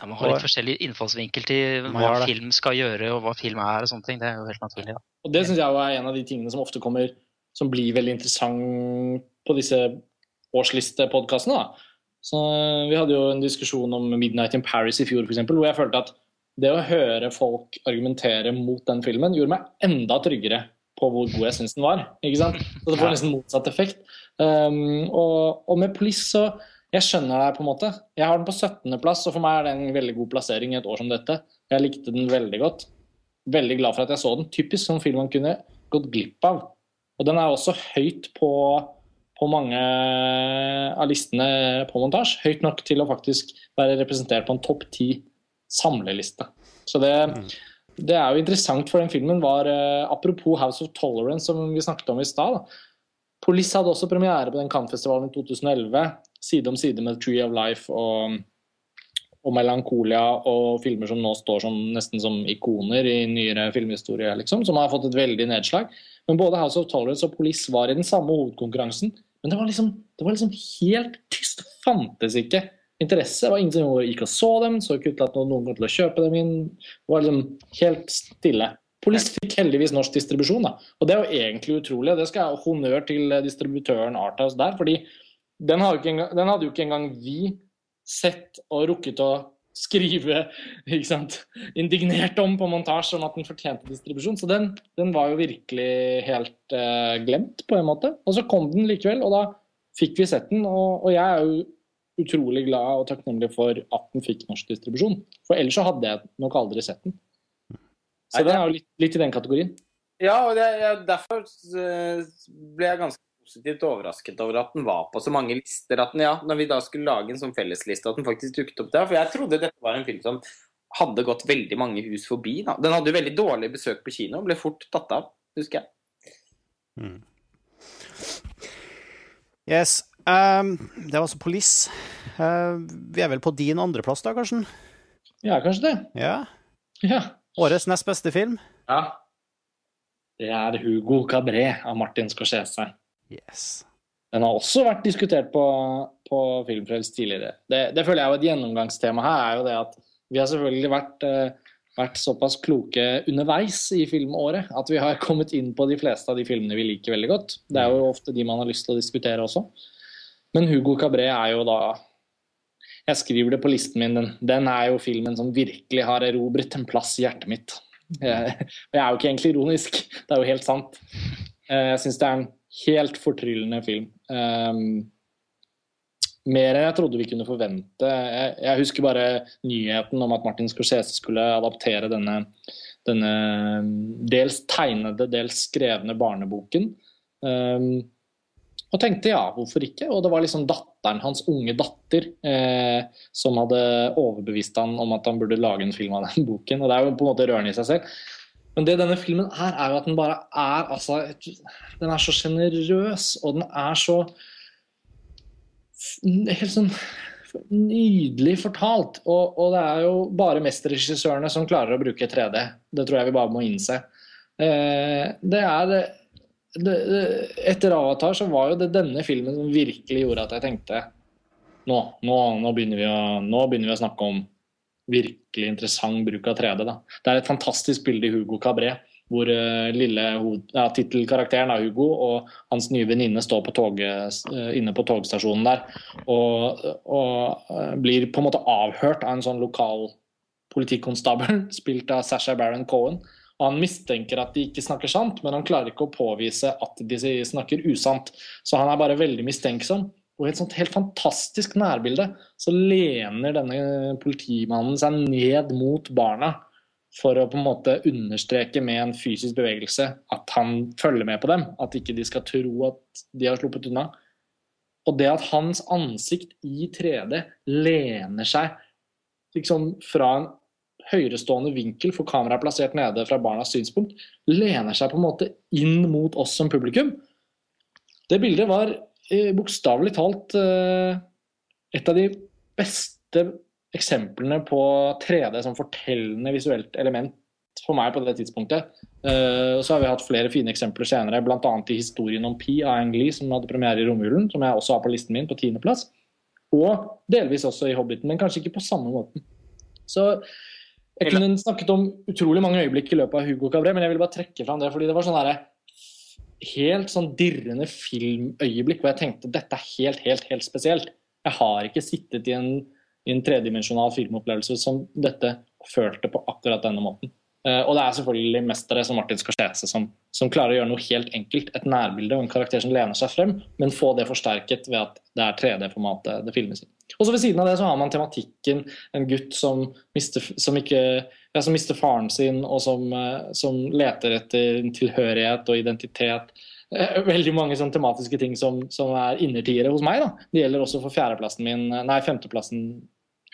S3: ja, Man har litt forskjellig innfallsvinkel til hva film skal gjøre, og hva film er. og sånne ting. Det er jo helt naturlig. Da.
S2: Og Det syns jeg er en av de tingene som ofte kommer som blir veldig interessant på disse årslistepodkastene. Vi hadde jo en diskusjon om 'Midnight in Paris' i fjor, for eksempel, hvor jeg følte at det å høre folk argumentere mot den filmen, gjorde meg enda tryggere på hvor god jeg syns den var. ikke sant? Så det får nesten motsatt effekt. Um, og, og, med Police så Jeg skjønner deg, på en måte. Jeg har den på 17.-plass, og for meg er det en veldig god plassering i et år som dette. Jeg likte den veldig godt. Veldig glad for at jeg så den. Typisk sånn film man kunne gått glipp av. Og den er også høyt på, på mange av listene på montasje. Høyt nok til å faktisk være representert på en topp ti samleliste. Så det, det, er jo interessant for den filmen var uh, Apropos House of Tolerance, som vi snakket om i stad. Police hadde også premiere på den Cannes-festivalen i 2011, side om side med Tree of Life og, og Melancholia og filmer som nå står som, nesten som ikoner i nyere filmhistorie, liksom, som har fått et veldig nedslag. Men både House of Tolerance og Police var i den samme hovedkonkurransen. Men det var liksom, det var liksom helt tyst. Det fantes ikke interesse. Det var ingen som gikk og så dem, så ikke ut til at noen kom til å kjøpe dem inn. Det var liksom helt stille. Police fikk heldigvis norsk distribusjon, da. Og det er jo egentlig utrolig. Det skal jeg ha honnør til distributøren Arthouse der, fordi den hadde, engang, den hadde, jo ikke engang vi sett og rukket å skrive sant, indignert om på montasje om at den fortjente distribusjon. Så den, den var jo virkelig helt uh, glemt, på en måte. Og så kom den likevel, og da fikk vi sett den. Og, og jeg er jo utrolig glad og takknemlig for at den fikk norsk distribusjon. For ellers så hadde jeg nok aldri sett den. Så den er jo litt, litt, i den kategorien.
S4: Ja, og det, ja, derfor eh, ble jeg ganske positivt overrasket over at den var på så mange lister. At den, ja, når vi da skulle lage en sånn fellesliste, at den faktisk dukket opp der. For jeg trodde dette var en film som hadde gått veldig mange hus forbi. Da. Den hadde jo veldig dårlig besøk på kino, ble fort tatt av, husker jeg. Mm.
S1: Yes. Um, det var altså Police. Uh, vi er vel på din andreplass da, Karsten?
S2: Ja, kanskje det.
S1: Ja.
S2: ja.
S1: Årets nest beste film?
S2: Ja. Det er Hugo Cabret av Martin Scorsese.
S1: Yes.
S2: Den har også vært diskutert på, på Filmfrelst tidligere. Det, det, føler jeg er et gjennomgangstema her, er jo det at vi har selvfølgelig vært, uh, vært såpass kloke underveis i filmåret at vi har kommet inn på de fleste av de filmene vi liker veldig godt. Det er jo ofte de man har lyst til å diskutere også. Men Hugo Cabret er jo da Jeg skriver det på listen min. Den, den er jo filmen som virkelig har erobret en plass i hjertet mitt. Jeg, jeg er jo ikke egentlig ironisk, det er jo helt sant. Eh, jeg syns det er en helt fortryllende film. Um, mer enn jeg trodde vi kunne forvente. Jeg, jeg, husker bare nyheten om at Martin Scorsese skulle adaptere denne, denne dels tegnede, dels skrevne barneboken. Um, og tenkte ja, hvorfor ikke? Og det var liksom datteren, hans unge datter, eh, som hadde overbevist han om at han burde lage en film av den boken. Og det er jo på en måte rørende i seg selv. Men det denne filmen er, er jo at den bare er altså Den er så sjenerøs, og den er så Helt sånn nydelig fortalt. Og, og det er jo bare mesterregissørene som klarer å bruke 3D. Det tror jeg vi bare må innse. Eh, det er det etter Avatar så var jo det denne filmen som virkelig gjorde at jeg tenkte nå, nå, nå, begynner, vi å, nå begynner vi å snakke om virkelig interessant bruk av 3D. Da. Det er et fantastisk bilde i Hugo Cabret hvor uh, lille ja, tittelkarakteren av Hugo og hans nye venninne står på toget, uh, inne på togstasjonen der og, og uh, blir på en måte avhørt av en sånn lokal politikonstabel spilt av Sasha Baron Cohen. Og han mistenker at de ikke snakker sant, men han klarer ikke å påvise at de snakker usant. Så han er bare veldig mistenksom. Og i et sånt helt fantastisk nærbilde så lener denne politimannen seg ned mot barna for å på en måte understreke med en fysisk bevegelse at han følger med på dem. At ikke de skal tro at de har sluppet unna. Og det at hans ansikt i 3D lener seg liksom fra en høyerestående vinkel for kameraet plassert nede fra barnas synspunkt, lener seg på en måte inn mot oss som publikum. Det bildet var eh, bokstavelig talt eh, et av de beste eksemplene på 3D som fortellende visuelt element for meg på det tidspunktet. Uh, så har vi hatt flere fine eksempler senere, bl.a. i historien om Pi av Ang Lee, som hadde premiere i romjulen, som jeg også har på listen min på tiendeplass. Og delvis også i Hobbiten, men kanskje ikke på samme måten. Så jeg kunne snakket om utrolig mange øyeblikk i løpet av Hugo Cabret, men jeg ville bare trekke fram det fordi det var sånn helt sånn dirrende filmøyeblikk hvor jeg tenkte dette er helt, helt, helt spesielt. Jeg har ikke sittet i en, i en tredimensjonal filmopplevelse som dette følte på akkurat denne måten. Uh, og det er selvfølgelig mestere som Martin Scorsese som, som, klarer å gjøre noe helt enkelt. Et nærbilde og en karakter som lener seg frem, men få det forsterket ved at det er 3D-formatet det filmes i. Og så Ved siden av det så har man tematikken en gutt som mister, som ikke, ja, som mister faren sin, og som, uh, som leter etter tilhørighet og identitet. Uh, veldig mange sånn tematiske ting som, som er innertiere hos meg. da. Det gjelder også for fjerdeplassen min, nei, femteplassen.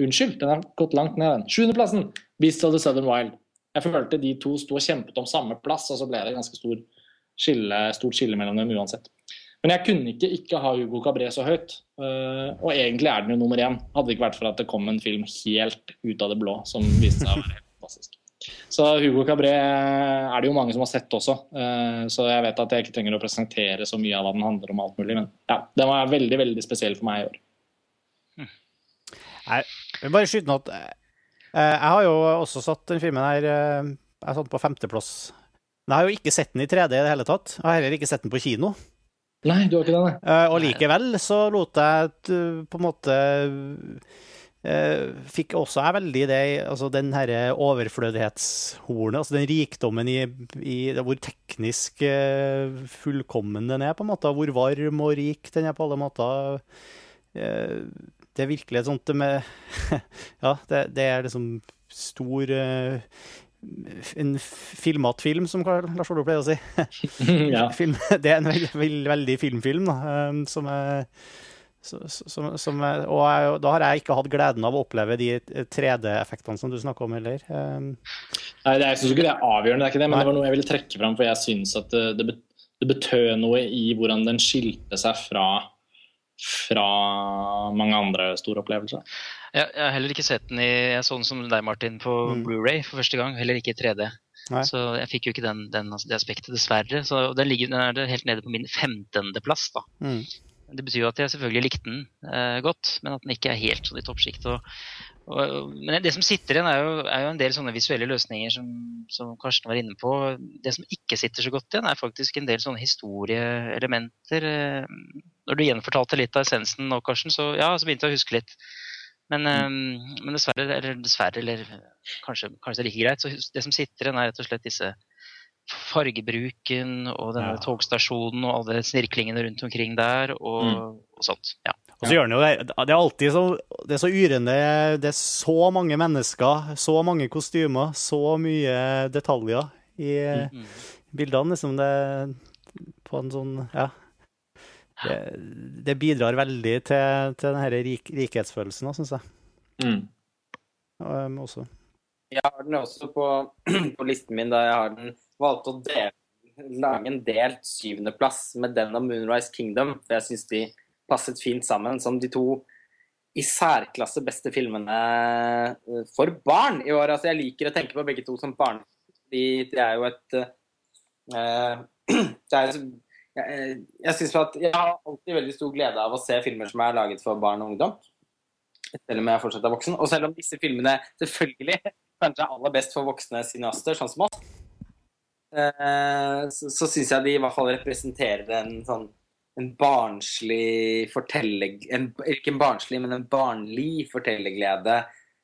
S2: Unnskyld, den har gått langt ned. den. Sjuendeplassen! Beast of the Southern Wild. Jeg følte de to sto og kjempet om samme plass, og så ble det ganske stor skille, stort skille mellom dem uansett. Men jeg kunne ikke ikke ha Hugo Cabret så høyt. Uh, og egentlig er den jo nummer én. Hadde det ikke vært for at det kom en film helt ut av det blå som viste seg å være helt fantastisk. Så Hugo Cabret er det jo mange som har sett også, uh, så jeg vet at jeg ikke trenger å presentere så mye av hva den handler om. alt mulig, Men ja, den var veldig veldig spesiell for meg i år.
S1: Nei, bare skyte noe Eh, jeg har jo også satt den filmen her eh, Jeg satt på femteplass. Men jeg har jo ikke sett den i 3D i det hele tatt. Jeg har heller ikke sett den på kino.
S2: Nei, du har ikke det, nei.
S1: Eh, og likevel så lot jeg på en måte Fikk også jeg veldig det Altså den herre overflødighetshornet, altså den rikdommen i, i, Hvor teknisk fullkommen den er, på en måte. Hvor varm og rik den er på alle måter det er virkelig et sånt med Ja, det, det, er liksom stor En filmat film, som Lars Ole pleier å si. ja. Film, det er en veldig, veldig, veldig filmfilm, da, um, som er som, som, og jeg, da har jeg ikke hatt gleden av å oppleve de 3D-effektene som du snakker om heller. Um,
S2: Nei, det, Jeg syns ikke det er avgjørende, det er det, men nei. det var noe jeg ville trekke fram. For jeg syns at det, det betød noe i hvordan den skilte seg fra fra mange andre store opplevelser.
S3: Jeg, jeg har heller ikke sett den i jeg så den som deg, Martin, på mm. Blu-ray for første gang. Heller ikke i 3D. Nei. Så jeg fikk jo ikke den, den, det aspektet, dessverre. Så den, ligger, den er helt nede på min femtendeplass. da. Mm. Det betyr jo at jeg selvfølgelig likte den eh, godt, men at den ikke er helt sånn i toppsjikt. Men det som sitter igjen, er jo, er jo, en del sånne visuelle løsninger som, som, Karsten var inne på. Det som ikke sitter så godt igjen, er faktisk en del sånne historieelementer. Eh, når du gjenfortalte litt av essensen nå, Karsten, så, ja, så begynte jeg å huske litt. Men, mm. um, men dessverre, eller, dessverre, eller kanskje, kanskje, det er like greit, så det som sitter igjen, er rett og slett disse fargebruken og denne ja. togstasjonen og alle snirklingene rundt omkring der og, mm. og sånt. ja.
S1: Og så gjør den jo det. Det er alltid så, det er så yrende. Det er så mange mennesker, så mange kostymer, så mye detaljer i mm. bildene. Liksom det på en sånn Ja. Det, det bidrar veldig til, til denne rik, rikhetsfølelsen, syns jeg. Mm. Um, også.
S4: Jeg har den også på, på, listen min da jeg har den valgt å dele, lage en delt syvendeplass med den av Moonrise Kingdom. For jeg syns de passet fint sammen som de to i særklasse beste filmene eh, for barn i år. Altså, jeg liker å tenke på begge to som barn. De, det er jo et uh, det er, Jeg, jeg, synes at jeg har alltid veldig stor glede av å se filmer som er laget for barn og ungdom. Selv om jeg fortsatt er voksen. Og selv om disse filmene selvfølgelig kanskje er aller best for voksne cineaster, sånn som oss, uh, så, så syns jeg de i hvert fall representerer en sånn en barnslig fortelleg... ikke en barnslig, men en barnlig fortellerglede.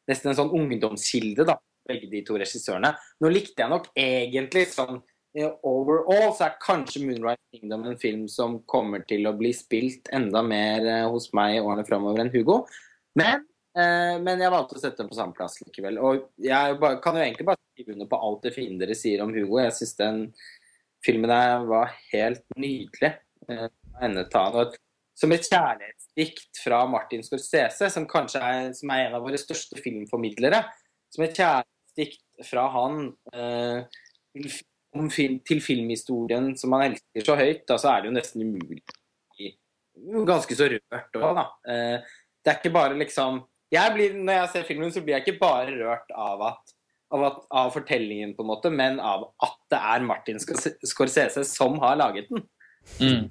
S4: Nesten en sånn ungdomskilde, da, begge de to regissørene. Nå likte jeg nok egentlig sånn Overall så er kanskje 'Moonrise Kingdom' en film som kommer til å bli spilt enda mer eh, hos meg i årene framover enn Hugo. Men, eh, men, jeg valgte å sette den på samme plass likevel. Og jeg kan jo egentlig bare skrive under på alt det fine dere sier om Hugo. Jeg syns den filmen der var helt nydelig. Eh. Som et kjærlighetsdikt fra Martin Scorsese, som kanskje er, som er en av våre største filmformidlere. Som et kjærlighetsdikt fra han eh, film, til filmhistorien som man elsker så høyt, da så er det jo nesten umulig. Ganske så rørt òg, da. Eh, det er ikke bare liksom jeg blir, Når jeg ser filmen, så blir jeg ikke bare rørt av at av, at, av, fortellingen, på en måte, men av at det er Martin Scorsese som har laget den. Mm.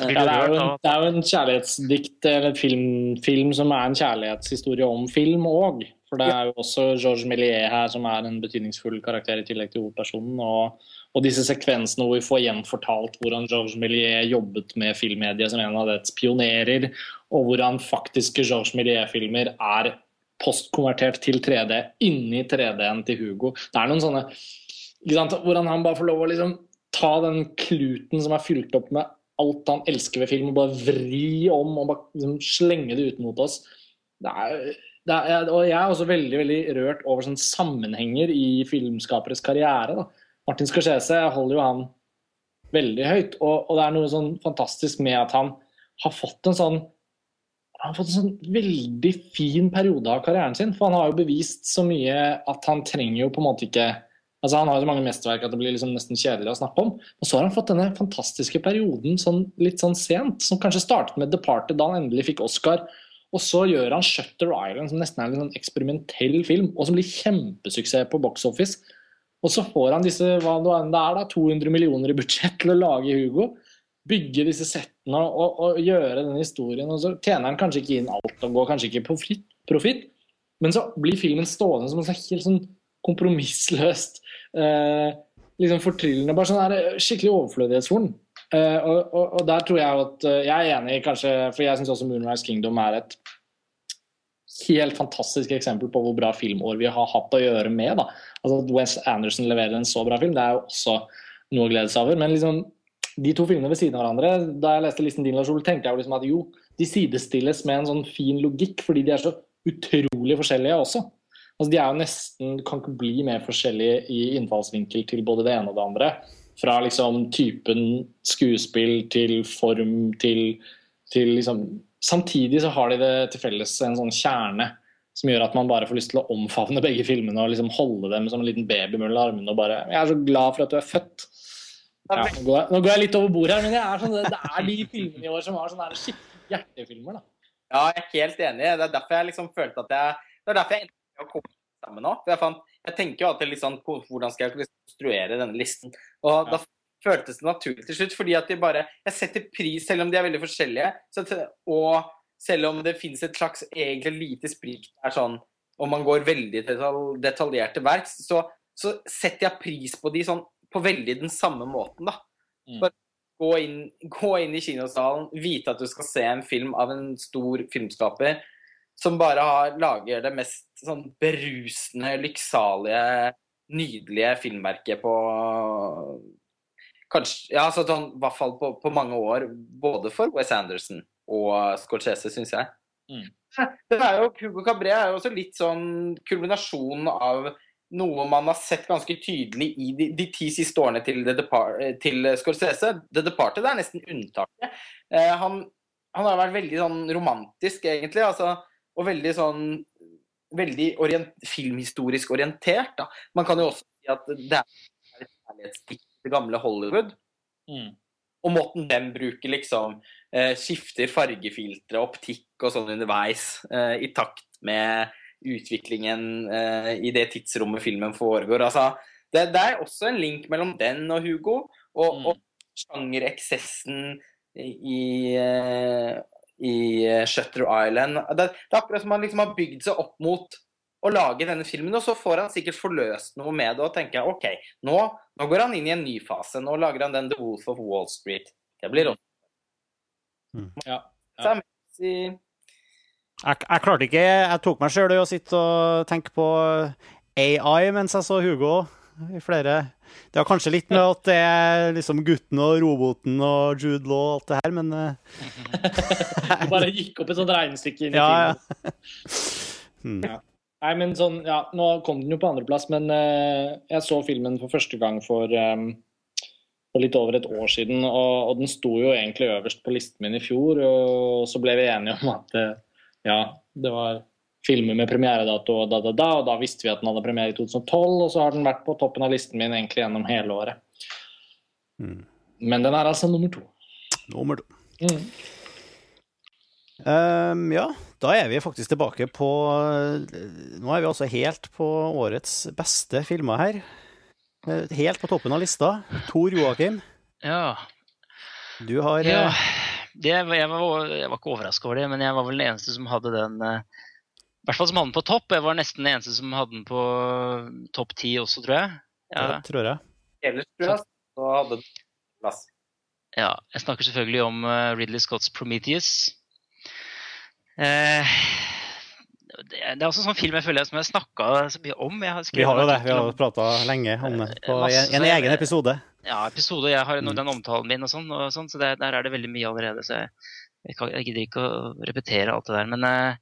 S2: Ja, det, er jo, en, det, er jo, en kjærlighetsdikt eller film, film som er en kjærlighetshistorie om film òg. For det er jo også Georges Méliès her som er en betydningsfull karakter i tillegg til hovedpersonen. Og, og disse sekvensene hvor vi får gjenfortalt hvordan Georges Méliès jobbet med filmmediet som en av dets pionerer, og hvordan faktiske Georges Méliès-filmer er postkonvertert til 3D inni 3D-en til Hugo. Det er noen sånne Hvordan han bare får lov å liksom ta den kluten som er fylt opp med alt han elsker ved film, og bare vri om og bare liksom slenge det ut mot oss. Det er, er, og jeg er også veldig veldig rørt over sånne sammenhenger i filmskaperes karriere. Da. Martin Scorsese holder jo han veldig høyt, og, og det er noe sånn fantastisk med at han har fått en sånn han har fått en sånn veldig fin periode av karrieren sin. For han har jo bevist så mye at han trenger jo på en måte ikke Altså Han har jo så mange mesterverk at det blir liksom nesten kjedelig å snakke om. Og så har han fått denne fantastiske perioden sånn, litt sånn sent, som kanskje startet med 'Departed' da han endelig fikk Oscar. Og så gjør han 'Shutter Island', som nesten er en sånn eksperimentell film, og som blir kjempesuksess på box office. Og så får han disse hva det er da, 200 millioner i budsjett til å lage Hugo. Bygge disse settene og, og, gjøre den historien. Og så tjener han kanskje ikke inn alt og går kanskje ikke på profitt, men så blir filmen stående som en sånn helt sånn kompromissløst eh, liksom fortryllende. Bare sånn der, skikkelig overflødighetshorn. Eh, og, og, og, der tror jeg at eh, Jeg er enig, kanskje, for jeg syns også Moonrise Kingdom er et helt fantastisk eksempel på hvor bra filmår vi har hatt å gjøre med. da. Altså At Wes Anderson leverer en så bra film, det er jo også noe å glede seg over. Men liksom, de to filmene ved siden av hverandre, da jeg leste listen din, Lars Ole, tenkte jeg jo liksom at jo, de sidestilles med en sånn fin logikk, fordi de er så utrolig forskjellige også. Altså, de er jo nesten kan ikke bli mer forskjellige i innfallsvinkel til både det ene og det andre. Fra liksom typen skuespill til form til, til liksom Samtidig så har de det til felles en sånn kjerne som gjør at man bare får lyst til å omfavne begge filmene og liksom holde dem som en liten baby mellom armene og bare Jeg er så glad for at du er født. Ja, nå, går jeg, nå, går jeg, litt over bordet her, men er sånn, det er de filmene i år som har sånne skikkelig hjertefilmer. da.
S4: Ja, jeg er helt enig. Det er derfor jeg liksom følte at jeg Det er derfor jeg endte å komme sammen nå. Jeg, fant, jeg tenker jo alltid litt sånn hvordan skal jeg konstruere denne listen. Og da føltes det naturlig til slutt, fordi at de bare Jeg setter pris, selv om de er veldig forskjellige, så, og selv om det finnes et slags egentlig lite sprik der sånn og man går veldig detaljert til verks, så, så, setter jeg pris på de sånn på veldig den samme måten, da. Mm. Bare gå inn, gå inn, i kinosalen, vite at du skal se en film av en stor filmskaper som bare har, lager det mest sånn berusende, lykksalige, nydelige filmverket på Kanskje Ja, sånn, i hvert fall på, på, mange år. Både for Wes Anderson og Scorsese, syns jeg. Mm. Det er jo, Hugo Cabret er jo også litt sånn kulminasjon av noe man har sett ganske tydelig i de, de ti siste årene til, til, Scorsese. The Departed er nesten unntaket. Eh, han, han, har vært veldig sånn romantisk, egentlig. Altså, og veldig sånn veldig orient, filmhistorisk orientert. Da. Man kan jo også si at det er et kjærlighetsdikt til gamle Hollywood. Mm. Og måten den bruker liksom eh, Skifter fargefiltre, optikk og sånn underveis eh, i takt med utviklingen eh, i det tidsrommet filmen foregår. Altså, det, det, er også en link mellom den og Hugo, og, mm. og sjangereksessen i, eh, i eh, Shutter Island. Det, det, er akkurat som han liksom har bygd seg opp mot å lage denne filmen, og så får han sikkert forløst noe med det og tenker OK, nå, nå går han inn i en ny fase. Nå lager han den The Wolf of Wall Street. Det blir rått.
S1: Mm. Ja, ja. Jeg, jeg, klarte ikke Jeg tok meg sjøl i å sitte og tenke på AI mens jeg så Hugo i flere Det har kanskje litt med at det er liksom gutten og roboten og Jude Law og alt det her, men
S2: Du bare gikk opp et sånt regnestykke inn i ja, filmen. Ja. hmm. ja. Nei, men sånn, ja, Nå kom den jo på andreplass, men uh, jeg så filmen for første gang for, um, for litt over et år siden. Og, og, den sto jo egentlig øverst på listen min i fjor, og så ble vi enige om at uh, ja, det var filmer med premieredato og da, da, da, og da visste vi at den hadde premiere i 2012, og så har den vært på toppen av listen min egentlig gjennom hele året. Mm. Men den er altså nummer to.
S1: Nummer to. Mm. Um, ja, da er vi faktisk tilbake på Nå er vi altså helt på årets beste filmer her. Eh, helt på toppen av lista. Tor Joakim.
S3: Ja.
S1: Du har
S3: ja. Eh, det, jeg, var, jeg, var, ikke overraska over det, men jeg var vel den eneste som hadde den eh, I hvert fall som hadde den på topp. Jeg var nesten den eneste som hadde den på topp ti også, tror jeg.
S1: Ja. Det tror jeg.
S4: Ellers tror jeg så hadde den plass.
S3: Ja. Jeg snakker selvfølgelig om Ridley Scotts Prometheus. Eh, det, er også en sånn film jeg føler som jeg har snakka så mye om. Jeg har
S1: Vi har jo det. Vi har prata lenge om det på
S3: Masse,
S1: en, en egen episode.
S3: Ja, episode. Jeg har
S1: Mm.
S3: den omtalen min og sånn, og sånn så det, der er det veldig mye allerede. Så jeg, jeg, jeg gidder ikke å repetere alt det der. Men, eh,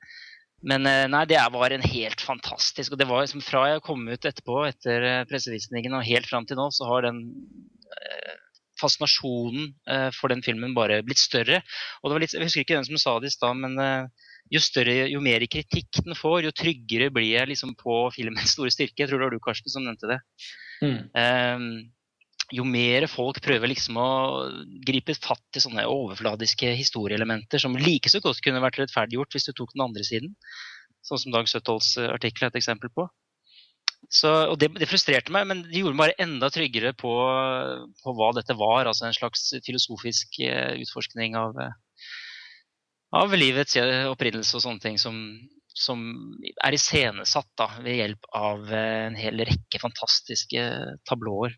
S3: men eh, nei, det var en helt fantastisk Og det var liksom fra jeg kom ut etterpå, etter eh, pressevisningen og helt fram til nå, så har den eh, fascinasjonen for den filmen bare blitt større. Og det var litt, Jeg husker ikke hvem som sa det i stad, men jo større, jo mer kritikk den får, jo tryggere blir jeg liksom på filmens store styrke. Jeg tror det var du, Karsten, som nevnte det.
S2: Mm.
S3: Ehm, jo mer folk prøver liksom å gripe fatt i sånne overfladiske historieelementer som like så godt kunne vært rettferdiggjort hvis du tok den andre siden, sånn som Dag Søtholds eh, artikkel er et eksempel på. Så, og det, det frustrerte meg, men det gjorde meg bare enda tryggere på, på hva dette var. Altså en slags filosofisk eh, utforskning av, eh, av livets opprinnelse og sånne ting som, som er iscenesatt da, ved hjelp av eh, en hel rekke fantastiske tablåer.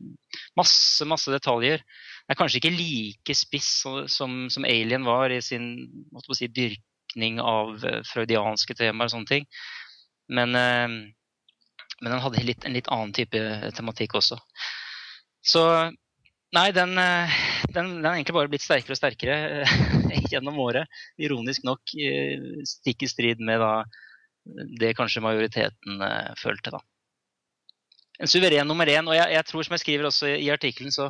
S3: Masse, masse detaljer. Det er kanskje ikke like spiss som, som Alien var i sin si, dyrkning av eh, freudianske temaer og sånne ting. Men, eh, men den hadde litt, en litt annen type tematikk også. Så Nei, den, eh, den, den har egentlig bare blitt sterkere og sterkere eh, gjennom året. Ironisk nok eh, stikk i strid med da, det kanskje majoriteten følte. da. En suveren nummer én. Og jeg, jeg tror, som jeg skriver også i, artikkelen, så,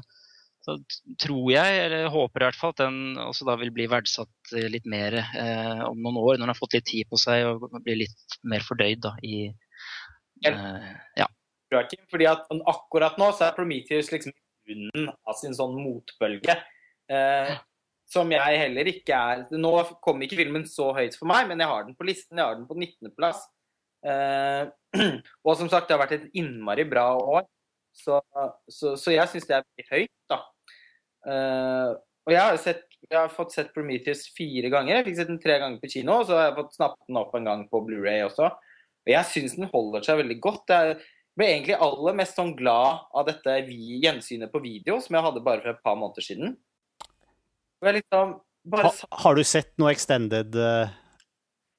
S3: så tror jeg, eller håper i hvert fall, at den også da vil bli verdsatt litt mer eh, om noen år, når den har fått litt tid på seg og blir litt mer fordøyd da, i eh, Ja.
S4: Fordi at akkurat nå så er Prometheus liksom bunnen av sin sånn motbølge. Eh, som jeg heller ikke er Nå kom ikke filmen så høyt for meg, men jeg har den på listen. Jeg har den på 19.-plass. Eh, og som sagt, det har vært et innmari bra år. Så, så, så jeg syns det er veldig høyt, da. Eh, og jeg har, sett, jeg har fått sett Prometheus fire ganger. Jeg fikk sett den tre ganger på kino, og så har jeg fått snappet den opp en gang på Blu-ray også. Og jeg syns den holder seg veldig godt. Det er ble egentlig aller mest sånn glad av dette vi, gjensynet på video, som jeg hadde bare for et par måneder siden. Og jeg liksom bare
S1: Ha, har du sett noe extended uh,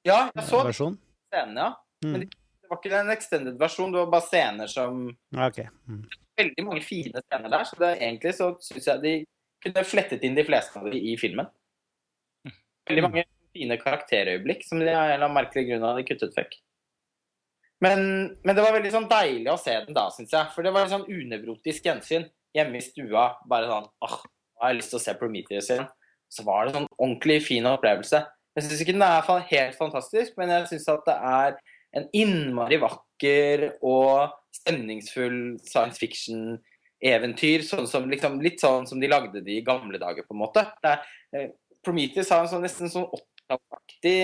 S4: Ja, jeg så
S1: versjon?
S4: Scenen, ja.
S1: Mm.
S4: Men Det var ikke en extended versjon, det var bare scener som
S1: okay. OK. Mm.
S4: Veldig mange fine scener der, så det, egentlig så syns jeg de kunne flettet inn de fleste av de i filmen. Veldig mange fine karakterøyeblikk som de av en eller annen merkelig grunn hadde kuttet vekk. Men, men det var veldig sånn deilig å se den da, syns jeg. For det var en sånn unevrotisk gjensyn hjemme i stua. Bare sånn åh, nå har jeg lyst til å se Prometheus igjen. Så var det en sånn ordentlig fin opplevelse. Jeg syns ikke den er helt fantastisk, men jeg syns at det er en innmari vakker og stemningsfull science fiction-eventyr. Sånn som, liksom, litt sånn som de lagde de i gamle dager, på en måte. Er, eh, Prometheus har en sånn, nesten sånn 80-tallsaktig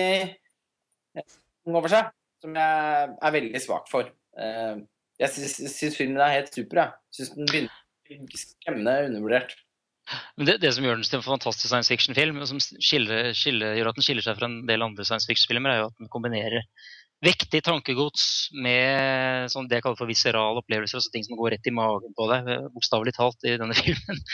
S4: eh, over seg som jeg er veldig svak for. Eh, Jeg syns filmen er helt super. Jeg syns den begynner skremmende undervurdert.
S3: Men det, det som gjør den til en fantastisk science fiction-film, og som skiller, skiller, gjør at den skiller seg fra en del andre science fiction-filmer, er jo at den kombinerer vektig tankegods med sånn det jeg kaller for viserale opplevelser, altså ting som går rett i magen på deg, eh, bokstavelig talt, i denne filmen.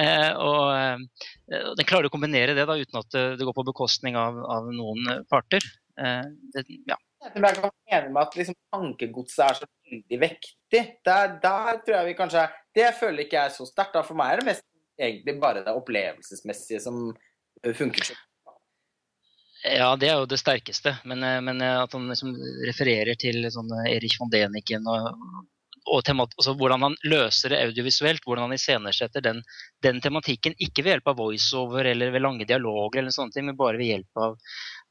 S3: Eh, og eh, Den klarer å kombinere det da, uten at det, går på bekostning av, av noen parter. Det, ja.
S4: Jeg kan være enig med at liksom, tankegodset er så veldig vektig. Der, der tror jeg vi kanskje Det føler ikke jeg så sterkt. For meg er det mest egentlig bare det opplevelsesmessige som ø, funker.
S3: Ja, det er jo det sterkeste. Men, eh, men eh, at han liksom refererer til sånn Erich von Deniken og, og temat, altså hvordan han løser det audiovisuelt, hvordan han iscenesetter den, den tematikken. Ikke ved hjelp av voiceover eller ved lange dialoger, eller sånne ting, men bare ved hjelp av,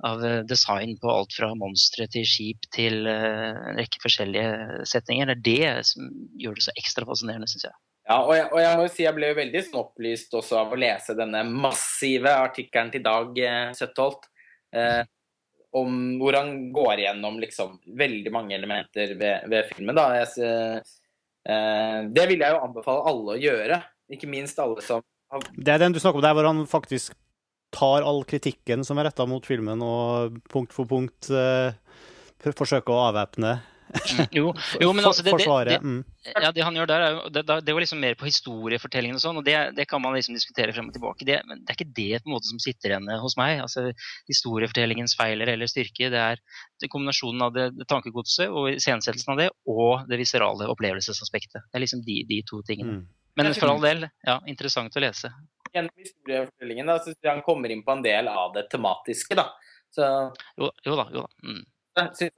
S3: av eh, design på alt fra monstre til skip til eh, en rekke forskjellige setninger. Det er det som gjør det så ekstra fascinerende, syns jeg.
S4: Ja, og jeg, og jeg må jo si jeg ble veldig sånn opplyst også av å lese denne massive artikkelen til Dag Søttholt. Eh, om hvor han går igjennom liksom veldig mange elementer ved, ved filmen. Da. Jeg, eh, det vil jeg jo anbefale alle å gjøre. Ikke minst alle som har
S1: Det er den du snakker om der hvor han faktisk tar all kritikken som er retta mot filmen, og punkt for punkt eh, forsøker å avvæpne
S3: Mm, jo, jo, men altså det, det, det.
S1: Mm.
S3: ja, det han gjør der, er jo, det, det var liksom mer på historiefortellingen og sånn, og det, det kan man liksom diskutere frem og tilbake. Det, men det er ikke det på en måte som sitter igjen hos meg. altså Historiefortellingens feiler eller styrke. Det er det kombinasjonen av det, det tankegodset og iscenesettelsen av det, og det viserale opplevelsesaspektet. Det er liksom de, de to tingene.
S1: Mm.
S3: Men for all del, ja, interessant å lese.
S4: Gjennom historiefortellingen da, så han kommer inn på en del av det tematiske. da. Så
S3: Jo, jo da, jo da. Mm.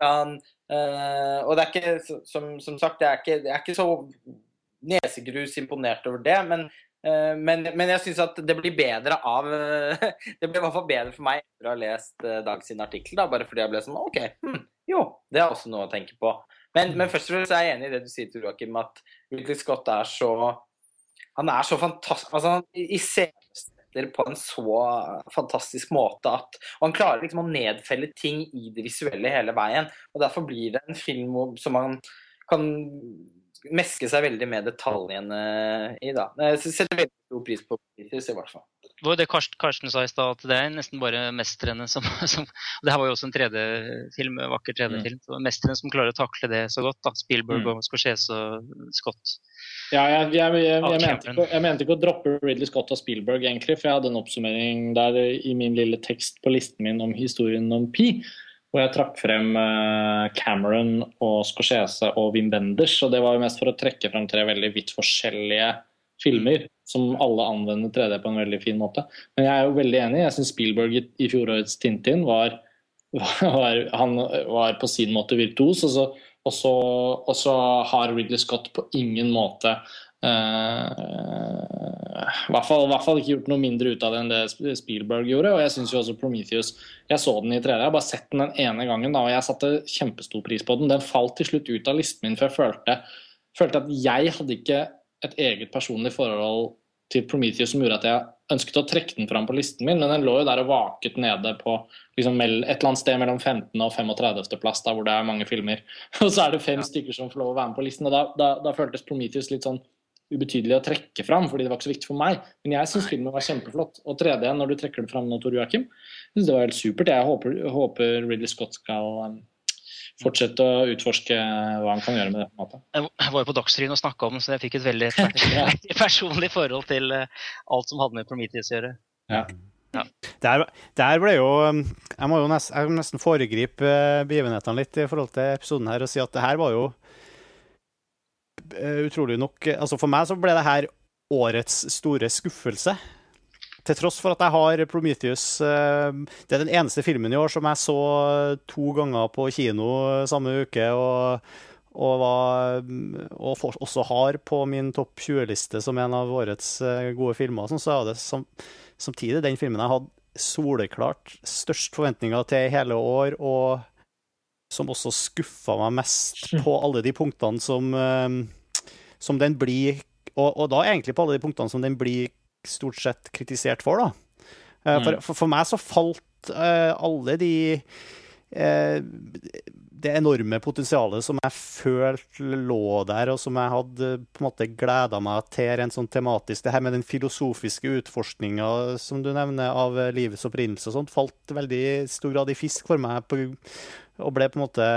S4: han øh, Og det er ikke, som, som sagt, jeg er ikke, jeg er ikke så nesegrus imponert over det, men, øh, men, men jeg syns at det blir bedre av eh, Det blir i hvert fall bedre for meg etter å ha lest uh, Dag sin artikkel, da, bare fordi jeg ble sånn OK, hm, jo, det er også noe å tenke på. Men, men først og fremst er jeg enig i det du sier, Joakim, at Ridley Scott er så Han er så fantastisk altså, Han iscenesetter på en så fantastisk måte at Og han klarer liksom å nedfelle ting i det visuelle hele veien. Og derfor blir det en film som man kan meske seg veldig med detaljene i, da. Jeg setter veldig stor pris på Peters, i hvert fall.
S3: Det var jo det Karsten, sa i stad, at det er nesten bare mestrene som, som Det her var jo også en 3D-film, vakker 3D-film. så Mestrene som klarer å takle det så godt. da, Spielberg
S4: Mm.
S3: og Scorsese og Scott.
S2: Ja, jeg, jeg, jeg, mente ikke, jeg mente ikke å droppe Ridley Scott og Spielberg, egentlig, for jeg hadde en oppsummering der i min lille tekst på listen min om historien om Pi, hvor jeg trakk frem eh, Cameron og Scorsese og Wim Benders. Og det var jo mest for å trekke frem tre veldig vidt forskjellige filmer som alle anvender 3D på en veldig fin måte. Men jeg er jo veldig enig. Jeg syns Spielberg i, i fjorårets Tintin var, var Han var på sin måte virtuos. og så og så, og så har Ridley Scott på ingen måte Uh, i, hvert fall, I hvert fall ikke gjort noe mindre ut av det enn det Spielberg gjorde. Og jeg syns jo også Prometheus Jeg så den i 3D, jeg har bare sett den den ene gangen, da, og jeg satte kjempestor pris på den. Den falt til slutt ut av listen min, for jeg følte, følte at jeg hadde ikke et eget personlig forhold til Prometheus som gjorde at jeg ønsket å trekke den fram på listen min, men den lå jo der og vaket nede på liksom, et eller annet sted mellom 15. og 35. plass, da, hvor det er mange filmer. Og så er det fem stykker som får lov å være med på listen, og da, da, da føltes Prometheus litt sånn ubetydelig å trekke fram, fordi det var ikke så viktig for meg. Men jeg syns filmen var kjempeflott. Og 3D, når du trekker det fram nå, Tor Joakim, syns det var helt supert. Jeg håper, håper Ridley Scott skal um, fortsette å utforske hva han kan gjøre med det. på en måte.
S3: Jeg var jo på Dagsrevyen og snakka om den, så jeg fikk et veldig personlig forhold til eh, alt som hadde med Prometheus å gjøre.
S1: Der, der ble jo Jeg må jo nesten, jeg må nesten foregripe eh, begivenhetene litt i forhold til episoden her og si at det her var jo eh, utrolig nok Altså for meg så ble det her årets store skuffelse. Til tross for at jeg har Prometheus eh, Det er den eneste filmen i år som jeg så to ganger på kino samme uke. og og, var, og for, også har på min topp 20-liste som en av årets eh, gode filmer. Sånn, så er det som, samtidig den filmen jeg hadde soleklart størst forventninger til i hele år, og som også skuffa meg mest på alle de punktene som, eh, som den blir og, og da egentlig på alle de punktene som den blir stort sett kritisert for, da. Eh, For, for, for meg så falt eh, alle de eh, det enorme potensialet som jeg følte lå der, og som jeg hadde på en måte gleda meg til rent sånn tematisk. Det her med den filosofiske utforskninga som du nevner, av livets opprinnelse og sånt, falt veldig stor grad i fisk for meg. På, og ble på en måte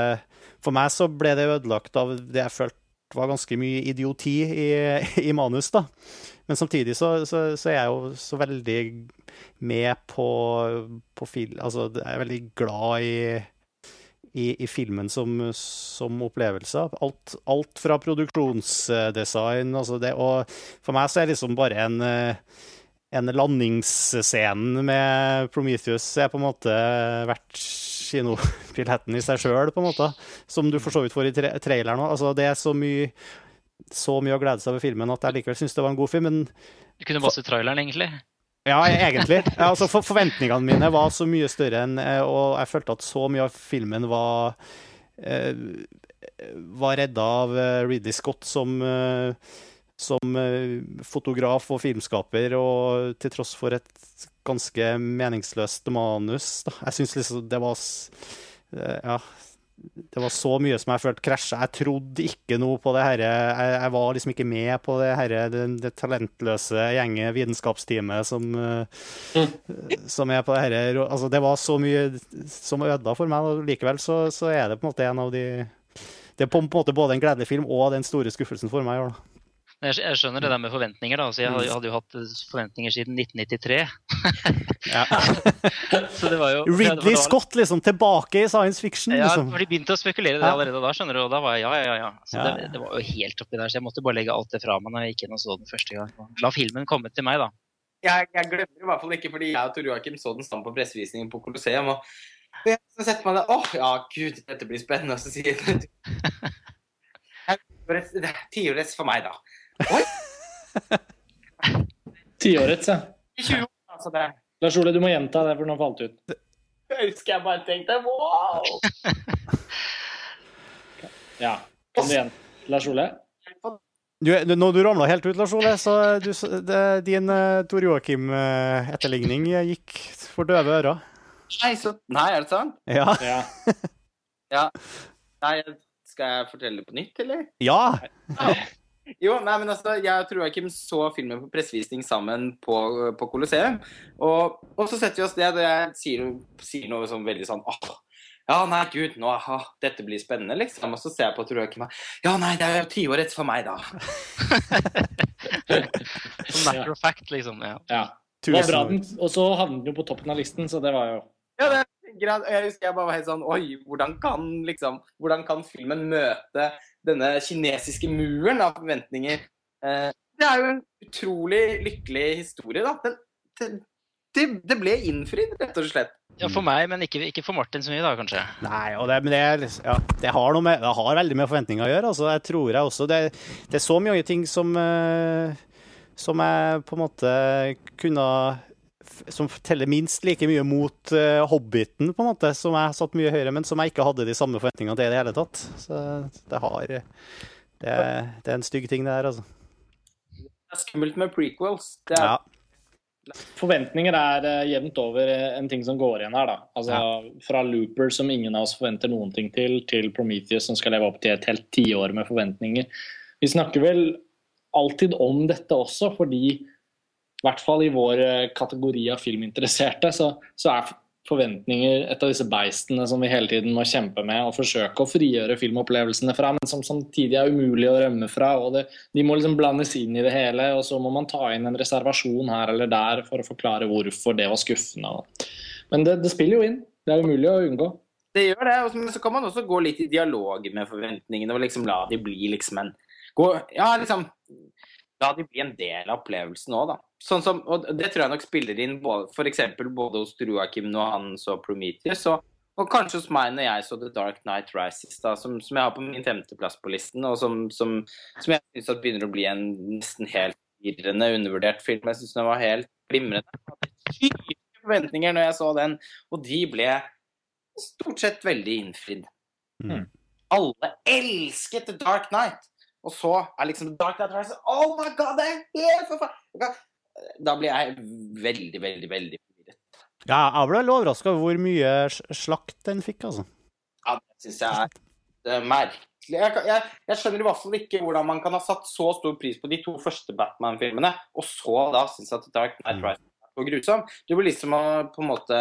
S1: For meg så ble det ødelagt av det jeg følte var ganske mye idioti i, i manus, da. Men samtidig så, så, så er jeg jo så veldig med på, på film Altså, jeg er veldig glad i i, i filmen som, som opplevelse. Alt, alt fra produksjonsdesign altså det, Og for meg så er det liksom bare en, en landingsscenen med Prometheus er på en måte verdt kinobilletten i seg sjøl, på en måte. Som du for så vidt får i tra traileren òg. Altså, det er så mye, så mye å glede seg over filmen at jeg likevel syns det var en god film. men
S3: Du kunne bare se traileren, egentlig.
S1: ja, egentlig. Altså, for forventningene mine var så mye større enn eh, Og jeg følte at så mye av filmen var eh, var redda av eh, Ridley Scott som, eh, som fotograf og filmskaper, og til tross for et ganske meningsløst manus. Da. Jeg syns liksom det var Ja. Det var så mye som jeg følte krasja. Jeg trodde ikke noe på det her. Jeg, jeg var liksom ikke med på det her, det, det talentløse gjenget vitenskapsteamet som, eh, som er på det her. Altså, det var så mye som ødela for meg, og likevel så, så er det på en måte en av de det er på en måte både en gledelig film og den store skuffelsen for meg. i år, da.
S3: Jeg, jeg skjønner det der med forventninger. da, altså Jeg hadde, hadde jo hatt forventninger siden 1993. så det var jo
S1: Ridley
S3: var-
S1: Scott liksom tilbake i science fiction.
S3: Ja,
S1: liksom.
S3: for de begynte å spekulere det allerede da, skjønner du. Og da var jeg ja, ja, ja. ja. Så
S1: Ja,
S3: det, det var jo helt oppi der, så jeg måtte bare legge alt det fra meg når jeg gikk inn og så den første gang. La filmen komme til meg, da.
S4: Jeg, jeg glemmer i hvert fall ikke, fordi jeg og Tor Joakim så den sammen på pressevisningen på Colosseum. Og og jeg så setter man det åh, ja, gud, dette blir spennende. Og så sier jeg Det tiårets for meg, da. Oi!
S2: Tiårets, ja.
S4: 20 år, altså. Det
S2: Lars Ole, du må gjenta det, for nå falt det ut.
S4: jeg husker jeg bare tenkte wow!
S2: Ja. Kom igjen? Lars Ole?
S1: Du, du, når du ramla helt ut, Lars Ole, så du, det, din uh, Tor Joakim-etterligning gikk for døve ører.
S4: Nei, så, nei, er det sant?
S1: Ja.
S2: Ja.
S4: Nei, skal jeg fortelle det på nytt, eller?
S1: Ja. ja.
S4: Jo, nei, men altså, jeg Tor Joakim så filmen på pressevisning sammen på, på Colosseum. Og, og så setter vi oss ned, og jeg sier, sier noe sånn veldig sånn åh, ja, nei, gud, nå, aha, dette blir spennende, liksom. Og så ser jeg på Tor Joakim og ja, nei, det er jo tiårets for meg, da.
S3: Som matter of fact, liksom. Ja.
S2: ja. Det var bra den, og så havnet den jo på toppen av listen, så det var jo
S4: Ja, det er greit. Og Jeg husker jeg bare var helt sånn Oi, hvordan kan liksom Hvordan kan filmen møte denne kinesiske muren av forventninger? Eh, det er jo en utrolig lykkelig historie, da. Den, det, det, det ble innfridd, rett og slett.
S3: ja, for meg, men ikke, ikke for Martin så mye, da, kanskje.
S1: Nei, og det, men det, ja, det, har noe med, det har veldig med forventninger å gjøre. Altså, jeg tror jeg også, det, det er så mye ting som, eh, som jeg på en måte kunne Som teller minst like mye mot uh, Hobbiten, på en måte, som jeg satt mye høyere, men som jeg ikke hadde de samme forventningene til i det hele tatt. Så det har Det, er- det er en stygg ting, det her, altså.
S4: Det er skummelt med prequels. Det er,
S1: Ja.
S2: Forventninger er uh, jevnt over eh, en ting som går igjen her, da. Altså fra Looper, som ingen av oss forventer noen ting til, til Prometheus, som skal leve opp til et helt tiår med forventninger. Vi snakker vel alltid om dette også, fordi i hvert fall i vår eh, kategori av filminteresserte, så, så er forventninger et av disse beistene som vi hele tiden må kjempe med og forsøke å frigjøre filmopplevelsene fra, men som samtidig er umulig å rømme fra. og det, De må liksom blandes inn i det hele, og så må man ta inn en reservasjon her eller der for å forklare hvorfor det var skuffende. Men det, det spiller jo inn. Det er umulig å unngå.
S4: det gjør det. Men så kan man også gå litt i dialog med forventningene og liksom la de bli liksom en gå, Ja, liksom La de bli en del av opplevelsen òg, da. Sånn som, og det tror jeg nok spiller inn f.eks. både hos Joakim når han så Prometheus, og, og kanskje hos meg når jeg så The Dark Night Rises, da, som, som jeg har på min femteplass på listen, og som, som, som jeg syns begynner å bli en nesten helt irrende, undervurdert film. Jeg syns den var helt glimrende. Jeg hadde syke forventninger når jeg så den, og de ble stort sett veldig innfridd.
S1: Mm.
S4: Alle elsket The Dark Knight. Og så er liksom Dark Knight Rises Oh my god, det er helt forferdelig! Da blir jeg veldig, veldig, veldig forvirret.
S1: Ja, jeg ble overraska over hvor mye slakt den fikk, altså.
S4: Ja, det syns jeg er, er merkelig. Jeg, jeg, jeg skjønner i hvert fall ikke hvordan man kan ha satt så stor pris på de to første Batman-filmene, og så da synes at Dark Knight
S1: Mm.
S4: Rises er så grusom. Det blir liksom på en måte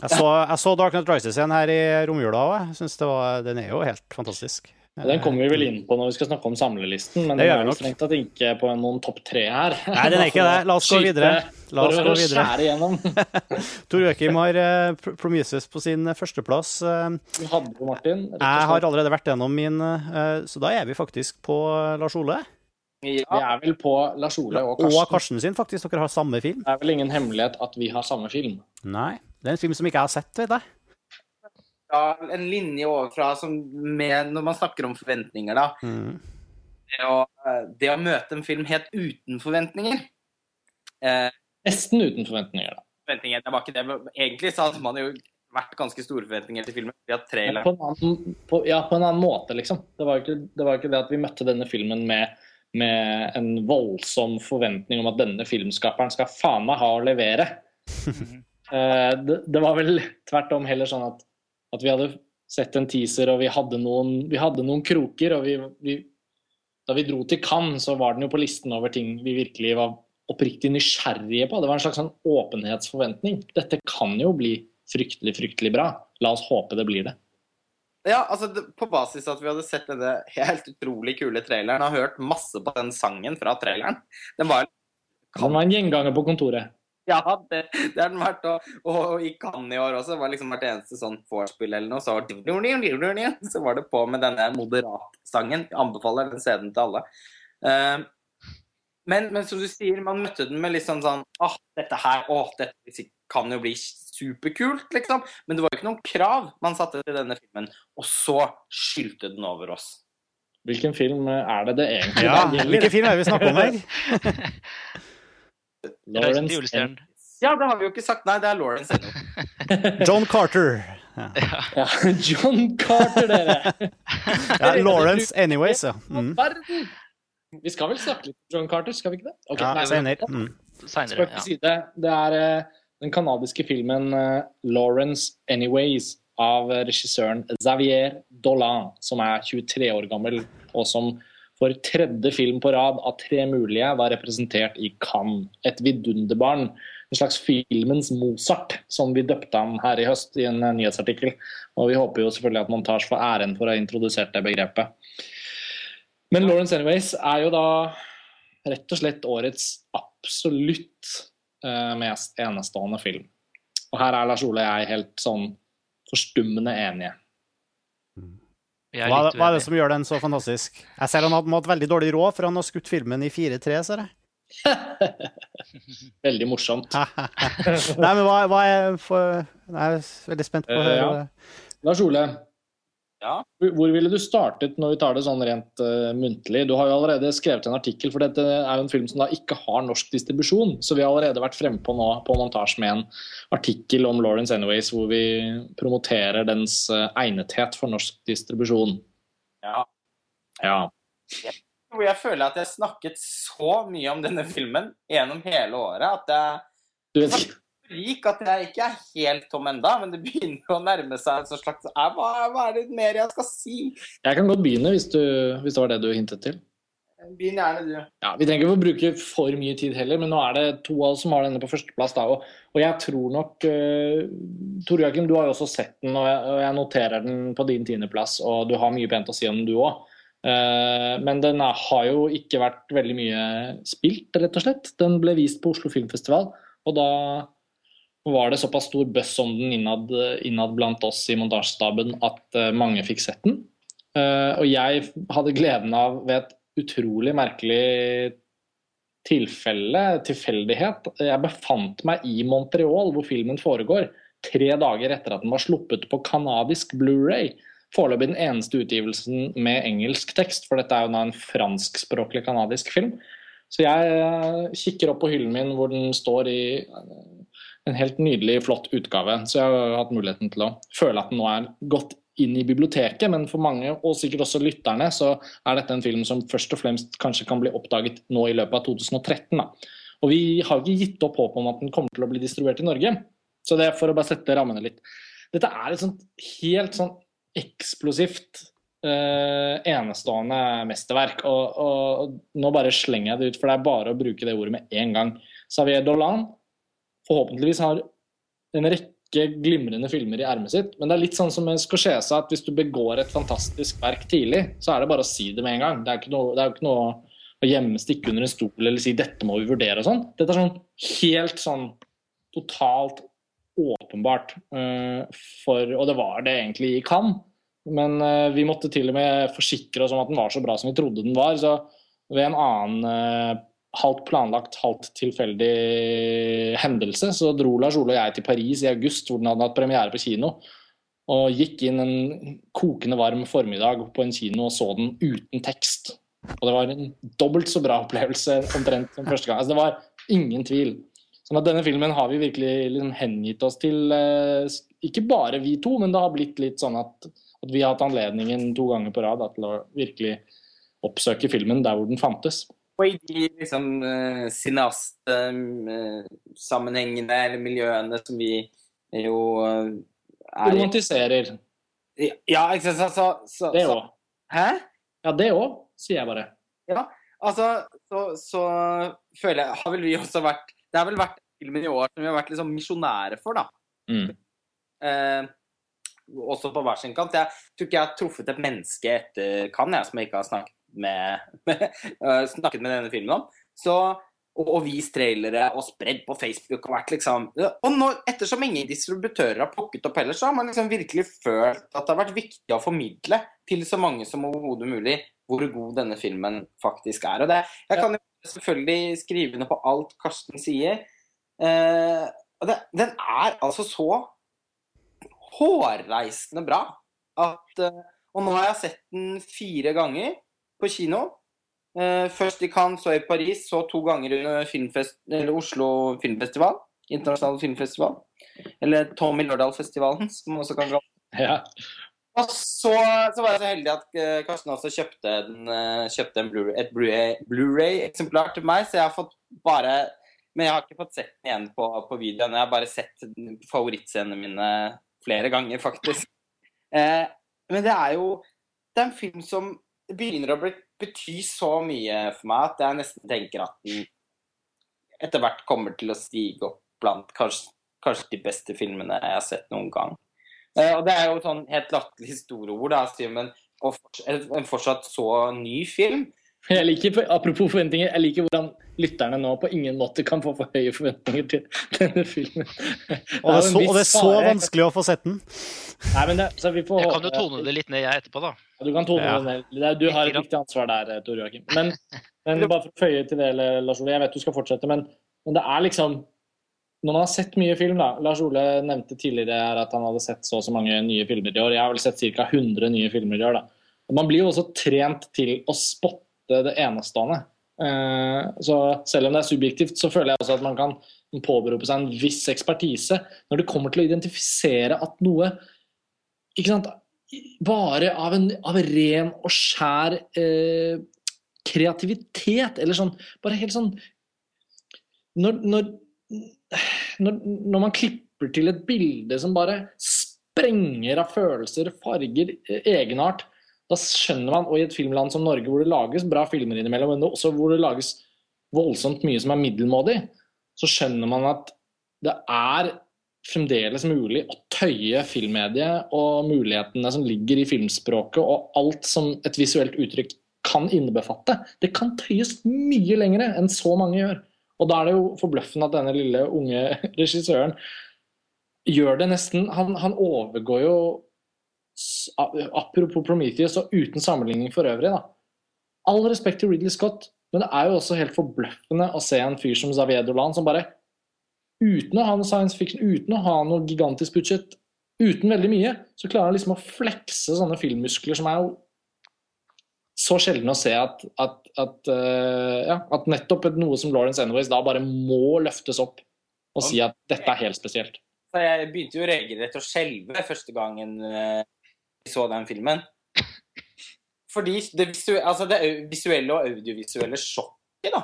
S1: Jeg så, jeg så Dark Knight Rises igjen her i romjula òg. Den er jo helt fantastisk.
S2: Den kommer vi vel inn på når vi skal snakke om samlelisten, men
S1: Det
S2: den er
S1: vi
S2: jo strengt tatt ikke på noen topp tre her.
S1: Nei, den er ikke det. La oss gå videre. La oss gå videre. Tor Joakim har Promises Pr- på sin førsteplass. Eh,
S2: Du hadde jo Martin.
S1: Jeg har allerede vært gjennom min, eh, så da er vi faktisk på Lars Ole.
S2: Vi er vel på Lars Ole og Karsten.
S1: Og.
S2: Karsten
S1: sin, faktisk. Dere har samme film.
S2: Det er vel ingen hemmelighet at vi har samme film.
S1: Nei. Det er en film som ikke jeg har sett, vet jeg.
S4: Ja, en linje overfra som med, når man snakker om forventninger, da.
S1: Mm.
S4: Det å, det å møte en film helt uten forventninger. Eh,
S2: Nesten uten forventninger, da.
S4: forventninger, det var ikke det. Egentlig så hadde man jo vært ganske store forventninger til filmen. Vi har
S2: Men. På en, annen, på, ja, på en annen måte, liksom. Det var ikke det, var ikke det at vi møtte denne filmen med, med en voldsom forventning om at denne filmskaperen skal faen meg ha å levere. Eh, det, det var vel tvert om heller sånn at, at vi hadde sett en teaser, og vi hadde noen, vi hadde noen kroker. og vi, vi, Da vi dro til Cannes, så var den jo på listen over ting vi virkelig var oppriktig nysgjerrige på. Det var en slags sånn åpenhetsforventning. Dette kan jo bli fryktelig, fryktelig bra. La oss håpe det blir det.
S4: Ja, altså På basis av at vi hadde sett denne helt utrolig kule traileren og hørt masse på den sangen fra traileren Den var
S2: Han var en gjenganger på kontoret.
S4: Ja, det, det har den vært. Og, og i Cannes i år også det var liksom hvert eneste sånn vorspiel eller noe, så var, det, så var det på med denne moderat-sangen. Jeg anbefaler den CD-en til alle. Uh, men, men som du sier, man møtte den med litt sånn sånn Åh, dette her åh, dette kan jo bli superkult, liksom. Men det var jo ikke noen krav man satte til denne filmen. Og så skylte den over oss.
S2: Hvilken film er det det egentlig
S1: Ja, hvilken film er det vi snakker om her?
S3: Reisen til julestjernen.
S4: Ja, det har vi jo ikke sagt. Nei, det er Lawrence ennå.
S1: John Carter.
S2: Ja, John Carter, dere!
S1: Ja, Lawrence Anyways, ja. Mm.
S2: Vi skal vel snakke litt om John Carter, skal vi ikke det? Okay,
S1: ja
S2: nei,
S1: senere. Mm.
S2: Spøk til side. Det er uh, den kanadiske filmen uh, 'Lawrence Anyways' av regissøren Xavier Dolan, som er 23 år gammel, og som for tredje film på rad av tre mulige var representert i Cannes. Et vidunderbarn. En slags filmens Mozart, som vi døpte ham her i høst i en eh, nyhetsartikkel. Og vi håper jo selvfølgelig at Montage får æren for å ha introdusert det begrepet. Men 'Lawrence Anyways' er jo da rett og slett årets absolutt eh, mest enestående film. Og her er Lars Ole og jeg helt sånn forstummende enige.
S3: Er
S1: Hva, hva er det som gjør den så fantastisk? Jeg ser han hadde hatt veldig dårlig råd, for han har skutt filmen i 4-3, ser jeg.
S2: Veldig morsomt.
S1: Nei, men hva, hva er for Jeg er veldig spent på å høre.
S2: Uh, ja. Lars Ole,
S4: Ja.
S2: hvor ville du startet når vi tar det sånn rent uh, muntlig? Du har jo allerede skrevet en artikkel, for dette er jo en film som da ikke har norsk distribusjon. Så vi har allerede vært fremme på nå på montasje med en artikkel om Lawrence Anyways, hvor vi promoterer dens uh, egnethet for norsk distribusjon.
S4: ja.
S2: Ja.
S4: Hvor jeg føler at jeg snakket så mye om denne filmen gjennom hele året at jeg
S2: Du vet ikke
S4: lik at jeg ikke er helt tom enda, men det begynner å nærme seg en slags eh, hva, hva er det mer jeg skal si?
S2: Jeg kan godt begynne, hvis, du, hvis det var det du hintet til.
S4: Begynn gjerne, du.
S2: Ja, Vi trenger ikke å bruke for mye tid heller, men nå er det to av oss som har denne på førsteplass. da, Og, og jeg tror nok uh, Tor Joakim, du har jo også sett den, og jeg, og jeg noterer den på din tiendeplass. Og du har mye pent å si om den, du òg. men den er, har jo ikke vært veldig mye spilt, rett og slett. Den ble vist på Oslo Filmfestival, og da var det såpass stor buzz om den innad, innad blant oss i montasjestaben at eh, mange fikk sett den. Eh, og jeg hadde gleden av ved et utrolig merkelig tilfelle, tilfeldighet. Jeg befant meg i Montreal, hvor filmen foregår, tre dager etter at den var sluppet på canadisk Blu-ray. Foreløpig den eneste utgivelsen med engelsk tekst, for dette er jo da en franskspråklig canadisk film. Så jeg eh, kikker opp på hyllen min hvor den står i en helt nydelig, flott utgave. Så jeg har hatt muligheten til å føle at den nå er gått inn i biblioteket, men for mange, og sikkert også lytterne, så er dette en film som først og fremst kanskje kan bli oppdaget nå i løpet av 2013. Da. Og vi har ikke gitt opp håpet om at den kommer til å bli distribuert i Norge. Så det er for å bare sette rammene litt. Dette er et sånt helt sånn eksplosivt, Uh, enestående mesterverk. Og, og, og nå bare slenger jeg det ut, for det er bare å bruke det ordet med en gang. Xavier Dolan forhåpentligvis har en rekke glimrende filmer i ermet sitt, men det er litt sånn som med Scorsese at hvis du begår et fantastisk verk tidlig, så er det bare å si det med en gang. Det er, ikke jo ikke noe å gjemme, stikke under en stol eller si 'dette må vi vurdere' og sånn. Dette er sånn helt sånn totalt åpenbart. uh, for, og det var det egentlig i Cannes, men uh, vi måtte til og med forsikre oss om at den var så bra som vi trodde den var. Så ved en annen eh, halvt planlagt, halvt tilfeldig hendelse, så dro Lars Ole og jeg til Paris i august, hvor den hadde hatt premiere på kino. Og gikk inn en kokende varm formiddag på en kino og så den uten tekst. Og det var en dobbelt så bra opplevelse omtrent som første gang. Altså, det var ingen tvil. Sånn at denne filmen har vi virkelig liksom hengitt oss til, eh, ikke bare vi to, men det har blitt litt sånn at, at vi har hatt anledningen to ganger på rad da, til å virkelig oppsøke filmen der hvor den fantes.
S4: Og i de liksom cineast-sammenhengene eller miljøene som vi jo eh, er
S2: Romantiserer.
S4: Ja, ikke sant? Så, så,
S2: Det òg.
S4: Hæ?
S2: Ja, det òg, sier jeg bare.
S4: Ja, Altså, så, så føler jeg Har vel vi også vært Det har vel vært filmen i år som vi har vært liksom misjonære for, da.
S2: Mm.
S4: Eh, også på hver sin kant. Jeg tror ikke jeg har truffet et menneske etter Kan, jeg, som jeg ikke har snakket med, med, uh, snakket med denne filmen om. Så, og, og vist trailere og spredd på Facebook og vært liksom Og nå, ettersom ingen distributører har plukket opp heller, så har man liksom virkelig følt at det har vært viktig å formidle til så mange som overhodet mulig hvor god denne filmen faktisk er. Og det, jeg kan jo selvfølgelig skrive ned på alt Karsten sier. Eh, og det, den er altså så hårreisende bra at uh, Og nå har jeg sett den fire ganger på kino. Uh, først i Cannes, så i Paris, så to ganger under filmfest, Oslo Filmfestival. Internasjonal filmfestival. Eller Tommy Lørdal-festivalen, som også kan kalle
S2: Ja.
S4: Og så, så, var jeg så heldig at uh, Karsten også kjøpte, den, kjøpte en Blu et Blu-ray-eksemplar til meg, så jeg har fått bare Men jeg har ikke fått sett den igjen på, på videoen. Jeg har bare sett favorittscenene mine flere ganger, faktisk. Eh, men det er jo Det er en film som begynner å bety så mye for meg at jeg nesten tenker at den etter hvert kommer til å stige opp blant kanskje, kanskje de beste filmene jeg har sett noen gang. Eh, og det er jo sånn helt latterlig store ord, da, men en fortsatt så ny film.
S2: Jeg liker, Apropos forventninger, jeg liker hvordan lytterne nå på ingen måte kan få for høye forventninger til denne filmen.
S1: og, det så, og, det er så, vanskelig å få sett den.
S2: Nei, men det, så vi får
S3: jeg kan jo tone det litt ned, jeg, etterpå, da.
S2: Ja, du kan tone ja. det ned. Du har et viktig ansvar der, eh, Tor Joakim. Men, men, bare for å føye til det, Lars Ole, jeg vet du skal fortsette, men, men det er liksom når man har sett mye film, da Lars Ole nevnte tidligere her at han hadde sett så og så mange nye filmer i år. Jeg har vel sett ca. 100 nye filmer i år. da. Og Man blir jo også trent til å spotte det enestående. Eh, så selv om det er subjektivt, så føler jeg også at man kan påberope seg en viss ekspertise når det kommer til å identifisere at noe sant, bare av, en, av ren og skjær eh, kreativitet, eller sånn Bare helt sånn når, når, når, når, man klipper til et bilde som bare sprenger av følelser, farger, egenart, da skjønner man, og i et filmland som Norge hvor det lages bra filmer innimellom, men også hvor det lages voldsomt mye som er middelmådig, så skjønner man at det er fremdeles mulig å tøye filmmediet og mulighetene som ligger i filmspråket og alt som et visuelt uttrykk kan innebefatte. Det kan tøyes mye lenger enn så mange gjør. Og da er det jo forbløffende at denne lille unge regissøren gjør det nesten Han, han overgår jo Apropos Prometheus, og uten sammenligning for øvrig, da. All respekt til Ridley Scott, men det er jo også helt forbløffende å se en fyr som Xavier Dolan som bare Uten å ha noe science fiction, uten å ha noe gigantisk budsjett, uten veldig mye, så klarer han liksom å flekse sånne filmmuskler som er jo så sjelden å se at, at, at, uh, ja, at nettopp noe som Lawrence Anyways da bare må løftes opp og si at dette er helt spesielt.
S4: Jeg begynte jo regelrett å skjelve første gangen uh, så den filmen. Fordi det, visuelle, altså det visuelle og audiovisuelle sjokket da,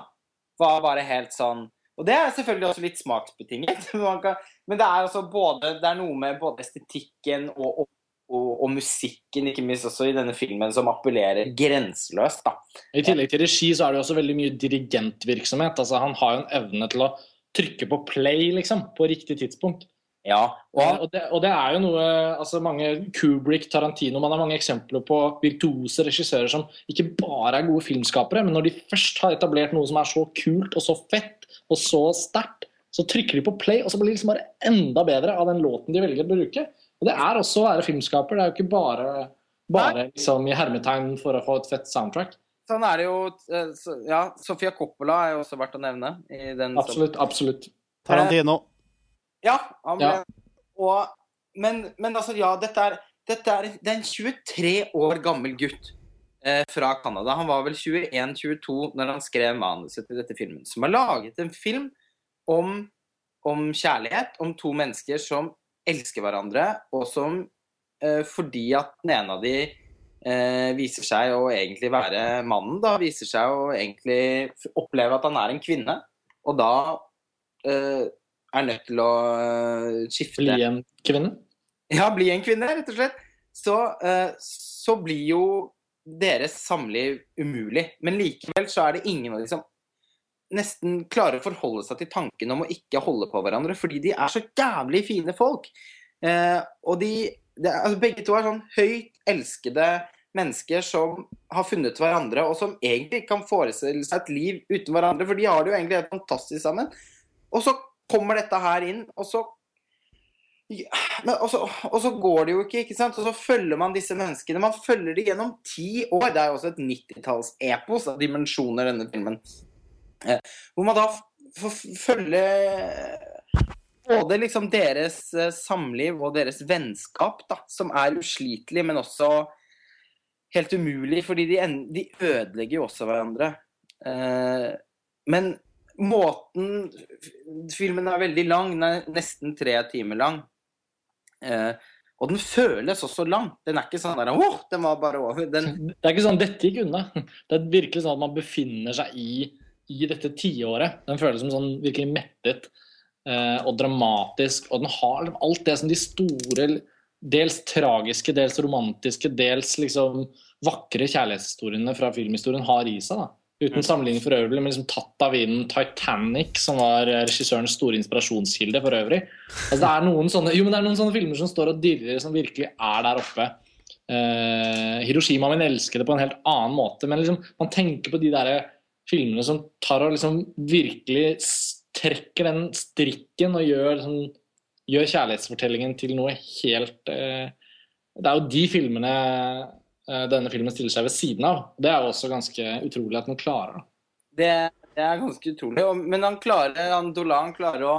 S4: var bare helt sånn Og det er selvfølgelig også litt smaksbetinget. men det er, både, det er noe med både estetikken og, og, og, musikken, ikke minst også i denne filmen, som appellerer grenseløst.
S2: I tillegg til regi så er det også veldig mye dirigentvirksomhet. altså Han har jo en evne til å trykke på play liksom, på riktig tidspunkt.
S4: Ja,
S2: og, og, det, og, det, er jo noe altså mange Kubrick, Tarantino Man har mange eksempler på virtuose regissører som ikke bare er gode filmskapere, men når de først har etablert noe som er så kult og så fett og så sterkt, så trykker de på play, og så blir det liksom bare enda bedre av den låten de velger å bruke. Og det er også å være filmskaper. Det er jo ikke bare, bare liksom, i hermetegn for å få et fett soundtrack.
S4: Sånn er det jo eh, Ja, Sofia Coppola er jo også verdt å nevne.
S2: absolutt. Absolutt.
S1: Tarantino.
S4: Ja. Han ble. Og, men, men, altså, ja, dette er, dette er, det er en 23 år gammel gutt eh, fra Canada. Han var vel 21-22 når han skrev manuset til dette filmen. Som har laget en film om, om kjærlighet, om to mennesker som elsker hverandre, og som eh, fordi at den ene av de eh, viser seg å egentlig være mannen, da viser seg å egentlig oppleve at han er en kvinne. Og da eh, er nødt til å uh, skifte
S2: Bli en kvinne?
S4: Ja, bli en kvinne, rett og slett. Så, uh, så blir jo deres samliv umulig. Men likevel så er det ingen av de som nesten klarer å forholde seg til tanken om å ikke holde på hverandre, fordi de er så jævlig fine folk. Uh, og de er- altså, Begge to er sånn høyt elskede mennesker som har funnet hverandre, og som egentlig kan forestille seg et liv uten hverandre, for de har det jo egentlig helt fantastisk sammen. Og så kommer dette her inn, og så men og, så, og så går det jo ikke, ikke sant? Og så følger man disse menneskene. Man følger dem gjennom ti år. Det er jo også et 90-tallsepos av dimensjoner, denne filmen. Eh, hvor man da får følge både liksom deres eh, samliv og deres vennskap, da, som er uslitelig, men også helt umulig, fordi de, de ødelegger jo også hverandre. Eh, men måten Filmen er veldig lang, den er nesten tre timer lang. Eh, og den føles også lang. Den er ikke sånn der oh, den var bare over. Den,
S2: Det er ikke sånn 'dette gikk unna'. Det er virkelig sånn at man befinner seg i, i dette tiåret. Den føles som sånn virkelig mettet eh, og dramatisk. Og den har alt det som de store, dels tragiske, dels romantiske, dels liksom vakre kjærlighetshistoriene fra filmhistorien har i seg. da. Uten sammenligning for øvrig, men liksom tatt av vinen Titanic, som var eh, regissørens store inspirasjonskilde for øvrig. Altså, det, er sånne, jo, men det er noen sånne filmer som står og dirrer, som virkelig er der oppe. Eh, Hiroshima min det på en helt annen måte, men liksom, man tenker på de der filmene som tar og liksom virkelig trekker den strikken og gjør, liksom, gjør kjærlighetsfortellingen til noe helt eh, Det er jo de filmene eh, denne filmen stiller seg ved siden av. Det er jo også ganske utrolig at den klarer.
S4: det, det er ganske utrolig. Men han klarer, han Dolan klarer å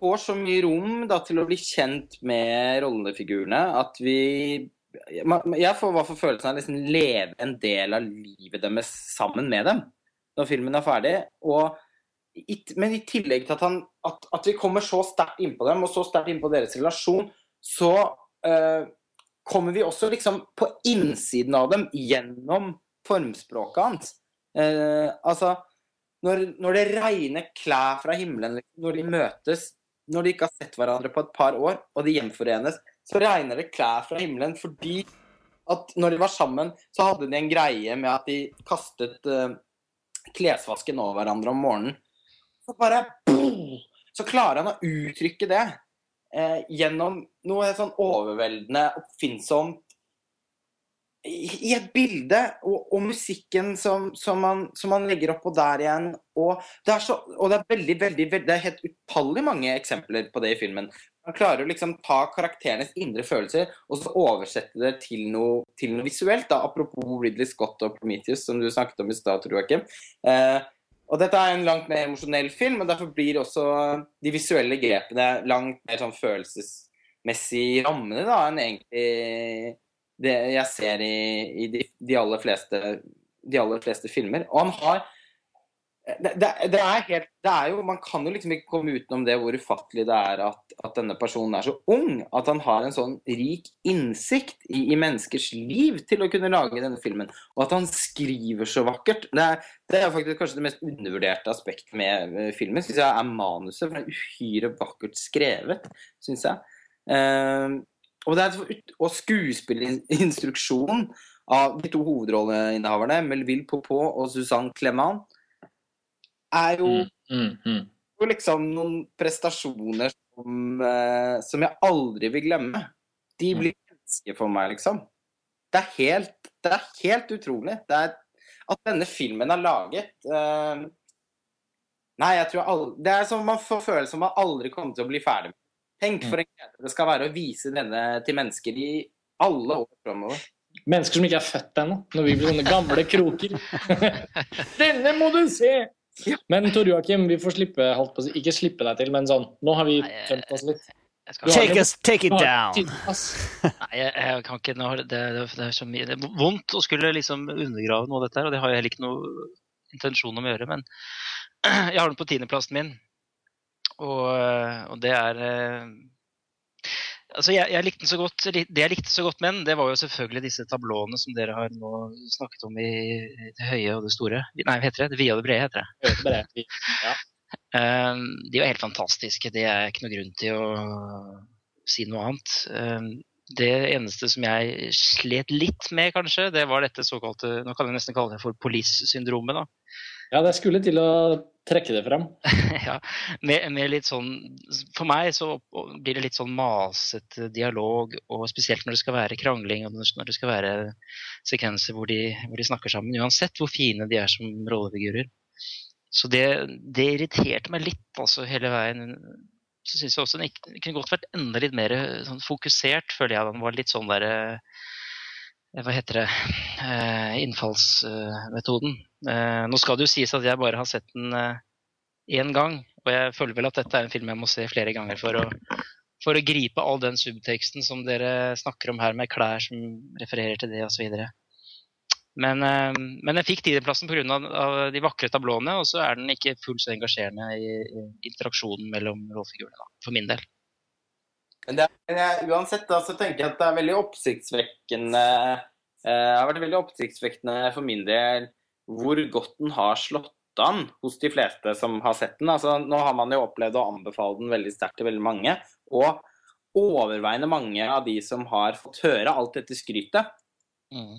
S4: få så mye rom da, til å bli kjent med rollefigurene at vi Jeg får i følelsen av å liksom leve en del av livet deres sammen med dem når filmen er ferdig. Og men i tillegg til at, han, at, at vi kommer så sterkt innpå dem, og så sterkt innpå deres relasjon, så eh, kommer vi også liksom på innsiden av dem gjennom formspråket hans. Eh, altså, når, når det regner klær fra himmelen, liksom, når de møtes, når de ikke har sett hverandre på et par år, og de gjenforenes, så regner det klær fra himmelen fordi at når de var sammen, så hadde de en greie med at de kastet eh, klesvasken over hverandre om morgenen. Så bare boom, Så klarer han å uttrykke det gjennom noe sånn overveldende, oppfinnsomt i et bilde, og, og musikken som, som, man, som man legger oppå der igjen. Og det så, og det er veldig, veldig, veldig Det er helt utallig mange eksempler på det i filmen. Man klarer å liksom ta karakterenes indre følelser og så oversette det til noe, til noe visuelt. Da. Apropos Ridley Scott og Prometheus, som du snakket om i stad, tror jeg ikke. Eh, og dette er en langt mer emosjonell film, og derfor blir også de visuelle grepene langt mer sånn følelsesmessig rammende da, enn egentlig det jeg ser i, i de, de, aller fleste, de aller fleste filmer. Og han har det, det, det, er helt det er jo, Man kan jo liksom ikke komme utenom det hvor ufattelig det er at, at denne personen er så ung. At han har en sånn rik innsikt i, i, menneskers liv til å kunne lage denne filmen. Og at han skriver så vakkert. Det er, er faktisk kanskje det mest undervurderte aspektet med filmen. Synes jeg er manuset. For det er uhyre vakkert skrevet, syns jeg. Uh, og, er, og skuespillerinstruksjonen av de to hovedrolleinnehaverne, Melville Poupon og Suzanne Clement, er jo,
S2: mm, mm, mm.
S4: jo liksom noen prestasjoner som, uh, som, jeg aldri vil glemme. De blir mennesker for meg, liksom. Det er helt, det er helt utrolig. Det er, at denne filmen er laget uh, Nei, jeg tror aldri, Det er som man får følelsen som man aldri kommer til å bli ferdig med. Tenk for en glede det skal være å vise denne til mennesker i alle år framover.
S2: Mennesker som ikke er født ennå, når vi blir sånne gamle kroker. Denne må du se! Men Tor Joakim, vi får slippe, holdt på ikke slippe deg til, men sånn, nå har vi tømt oss litt.
S1: Take, us, take it down!
S3: Nei, jeg, jeg, kan ikke nå, det, det, det, er så mye Det er vondt å skulle liksom undergrave noe av dette her, og det har jeg heller ikke noe intensjon om å gjøre, men jeg har den på tiendeplassen min. Og, og, det er Altså, jeg, jeg, likte den så godt, Det jeg likte så godt med den, det var jo selvfølgelig disse tablåene som dere har nå snakket om i det høye og det store. Nei, hva heter det? Det vide og det brede, heter
S2: det.
S3: Ja. Um, de var helt fantastiske. Det er ikke noe grunn til å si noe annet. Um, det eneste som jeg slet litt med, kanskje, det var dette såkalte Nå kan jeg nesten kalle det for police-syndromet. da.
S2: Ja, det skulle til å trekke det frem.
S3: ja, med, med, litt sånn For meg så blir det litt sånn masete dialog, og spesielt når det skal være krangling, og når det skal være sekvenser hvor de, hvor de snakker sammen, uansett hvor fine de er som rollefigurer. Så det, det irriterte meg litt altså hele veien. Så syns jeg også den kunne godt vært enda litt mer sånn, fokusert, føler jeg. Den var litt sånn Eh, hva heter det, eh, innfallsmetoden. Eh, nå skal det jo sies at jeg bare har sett den én gang, og jeg føler vel at dette er en film jeg må se flere ganger for å, for å gripe all den subteksten som dere snakker om her, med klær som refererer til det osv. Men, men jeg fikk tiendeplassen pga. de vakre tablåene, og så er den ikke fullt så engasjerende i, i interaksjonen mellom rollefigurene, for min del.
S4: Men er, uansett da, så tenker jeg at det er veldig oppsiktsvekkende eh, Det har vært veldig oppsiktsvekkende for min del hvor godt den har slått an hos de fleste som har sett den. Altså, nå har man jo opplevd å anbefale den veldig sterkt til veldig mange. Og overveiende mange av de som har fått høre alt dette skrytet mm.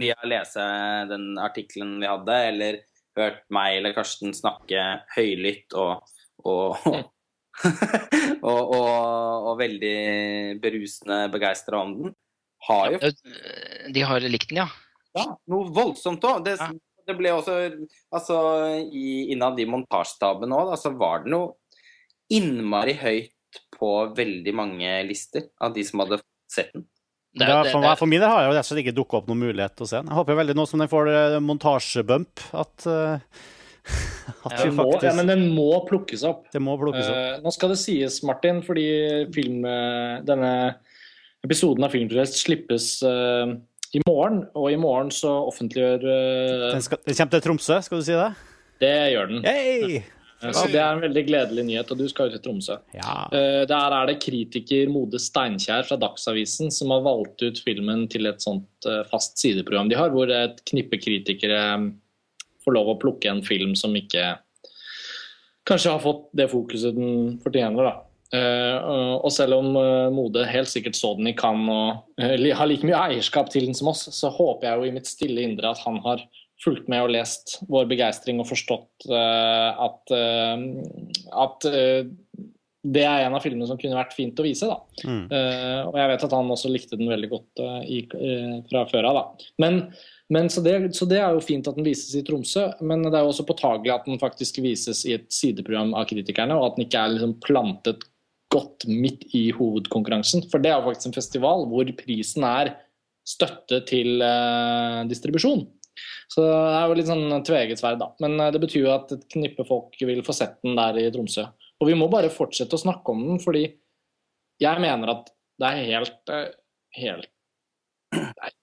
S4: via å lese den artikkelen vi hadde, eller hørt meg eller Karsten snakke høylytt og, og, og, og, og, veldig berusende begeistra om den, har jo
S3: De har likt den, ja?
S4: Ja, noe voldsomt òg. Det, ja. det, ble også Altså, i, innad i montasjestaben òg, så var det noe innmari høyt på veldig mange lister av de som hadde sett den.
S1: Det, det, for, meg, for min del har jeg jo ikke dukka opp noen mulighet til å se den. Jeg håper veldig nå som den får eh, montasjebump, at uh,
S2: ja, må, ja, men den må plukkes opp.
S1: Det må plukkes opp. Uh,
S2: nå skal det sies, Martin, fordi film, uh, denne episoden av Filmprosess slippes uh, i morgen. Og i morgen så offentliggjør
S1: den, skal, den, kommer til Tromsø, skal du si det?
S2: Det gjør den.
S1: Hey!
S2: Så Det er en veldig gledelig nyhet, og du skal jo til Tromsø.
S1: Ja.
S2: Der er det kritiker Mode Steinkjer fra Dagsavisen som har valgt ut filmen til et sånt fast sideprogram de har, hvor et knippe kritikere få lov å plukke en film som ikke kanskje har fått det fokuset den fortjener. da. Uh, og selv om uh, Mode helt sikkert så den i Cannes og uh, har like mye eierskap til den som oss, så håper jeg jo i mitt stille indre at han har fulgt med og lest vår begeistring og forstått at, at det er en av filmene som kunne vært fint å vise. da. Mm. og jeg vet at han også likte den veldig godt i, fra før av. da. Men men så det, så det, er jo fint at den vises i Tromsø, men det er jo også påtagelig at den faktisk vises i et sideprogram av kritikerne, og at den ikke er liksom plantet godt midt i hovedkonkurransen. For det er jo faktisk en festival hvor prisen er støtte til eh, distribusjon. Så det er jo litt sånn tveget sverd, da. Men eh, det betyr jo at et knippe folk vil få sett den der i Tromsø. Og vi må bare fortsette å snakke om den, fordi jeg mener at det er helt, eh, helt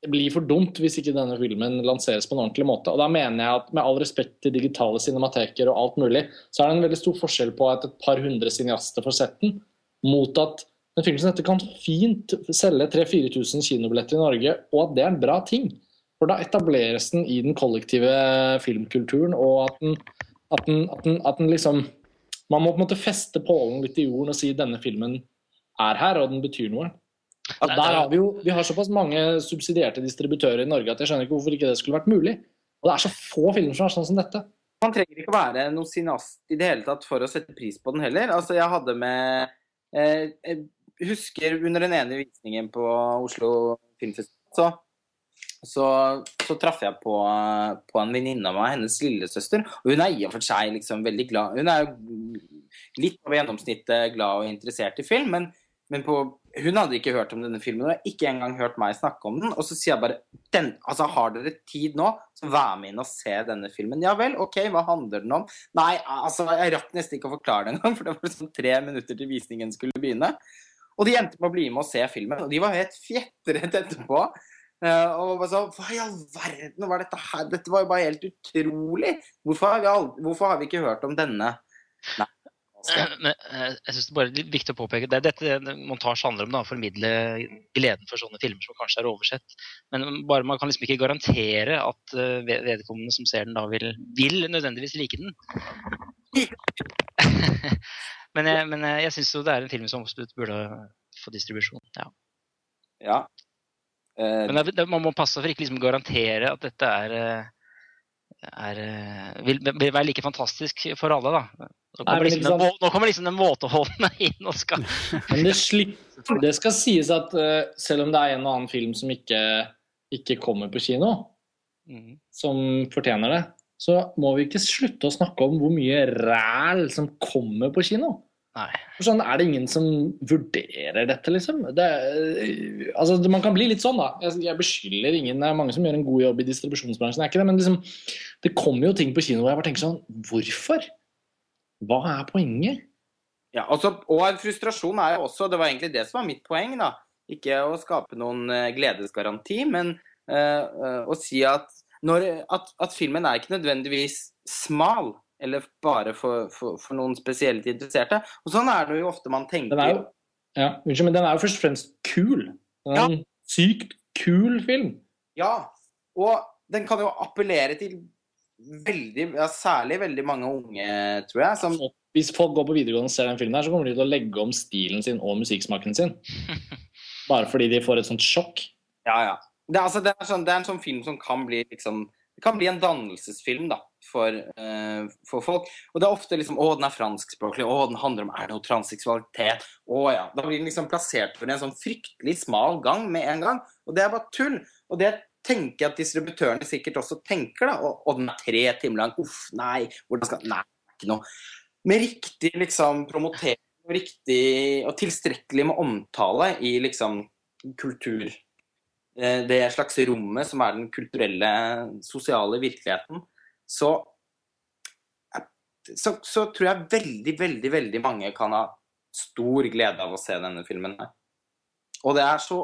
S2: det blir for dumt hvis ikke denne filmen lanseres på en ordentlig måte. Og da mener jeg at Med all respekt til digitale cinemateker og alt mulig, så er det en veldig stor forskjell på at et par hundre cineaster får sett den, mot at en film som dette kan fint selge 3000-4000 kinobilletter i Norge, og at det er en bra ting. For da etableres den i den kollektive filmkulturen, og at den, at den, at den, at den liksom Man må på en måte feste pålen litt i jorden og si denne filmen er her, og den betyr noe. At der har vi, jo, vi har såpass mange subsidierte distributører i Norge at jeg skjønner ikke hvorfor ikke det skulle vært mulig. Og det er så få filmer som er sånn som dette.
S4: Man trenger ikke være noen cineast i det hele tatt for å sette pris på den heller. Altså, jeg hadde med eh, Jeg husker under den ene visningen på Oslo Filmfestival, så, så, så traff jeg på, på en venninne av meg, hennes lillesøster. Og hun er i og for seg liksom veldig glad Hun er litt over gjennomsnittet glad og interessert i film, men men på, hun hadde ikke hørt om denne filmen, og ikke engang hørt meg snakke om den. Og så sier jeg bare altså Har dere tid nå, så vær med inn og se denne filmen. Ja vel, OK, hva handler den om? Nei, altså, jeg rakk nesten ikke å forklare det engang, for det var sånn tre minutter til visningen skulle begynne. Og de endte på å bli med og se filmen, og de var helt fjetret etterpå. og bare så, Hva i all verden var dette her? Dette var jo bare helt utrolig! Hvorfor har vi, aldri, hvorfor har vi ikke hørt om denne? Nei,
S3: eh, jeg synes det er bare viktig å påpeke det er dette montasje handler om. da, formidle gleden for sånne filmer som kanskje er oversett. Men bare man kan liksom ikke garantere at eh, vedkommende som ser den, da vil, vil nødvendigvis like den. men jeg, men jeg syns jo det er en film som absolutt burde få distribusjon. ja.
S4: ja.
S3: Eh, men det, man må passe for ikke liksom garantere at dette er er, eh, vil, vil være like fantastisk for alle, da. Nå kommer,
S2: Nei,
S3: liksom, den,
S2: sant?
S3: nå kommer liksom den våteholdene inn og skal
S2: Men det, slik, det skal sies at uh, selv om det er en og annen film som ikke, ikke kommer på kino,
S3: Mm.
S2: som fortjener det, så må vi ikke slutte å snakke om hvor mye ræl som kommer på kino.
S3: Nei.
S2: For sånn, Er det ingen som vurderer dette, liksom? Det, er- altså, man kan bli litt sånn, da. Jeg, jeg beskylder ingen. Det er mange som gjør en god jobb i distribusjonsbransjen, det er ikke det, men liksom, det kommer jo ting på kino hvor jeg bare tenker sånn Hvorfor? Hva er poenget?
S4: Ja, altså, og en frustrasjon er jo også Det var egentlig det som var mitt poeng. da. Ikke å skape noen eh, gledesgaranti, men eh, eh, å si at, når, at, at filmen er ikke nødvendigvis smal. Eller bare for, for, for noen spesielt interesserte. Og sånn er det jo ofte man tenker.
S2: Den er jo, ja, unnskyld, men den er jo først og fremst kul. Den er
S4: Ja.
S2: en sykt kul film.
S4: Ja, og den kan jo appellere til veldig, ja, særlig veldig mange unge, tror jeg. Som,
S2: Hvis folk går på videregående og ser den filmen, her, så kommer de til å legge om stilen sin og musikksmaken sin. Bare fordi de får et sånt sjokk.
S4: ja, ja. Det, altså, det, er sånn, det er en sånn film som kan bli liksom Det kan bli en dannelsesfilm da, for, uh, for folk. Og det er ofte liksom Å, den er franskspråklig. Å, den handler om Er det noe transseksualitet? Å ja. Da blir den liksom plassert for en sånn fryktelig smal gang med en gang. Og det er bare tull. Og det tenker jeg at distributørene sikkert også tenker, da. Og, og den er tre timer lang. Uff, nei. Hvordan skal Nei, ikke noe. Med riktig liksom promotering og riktig og tilstrekkelig med omtale i liksom kultur det slags rommet som er den kulturelle, sosiale virkeligheten, så, så, så tror jeg veldig, veldig, veldig mange kan ha stor glede av å se denne filmen her. Og det er så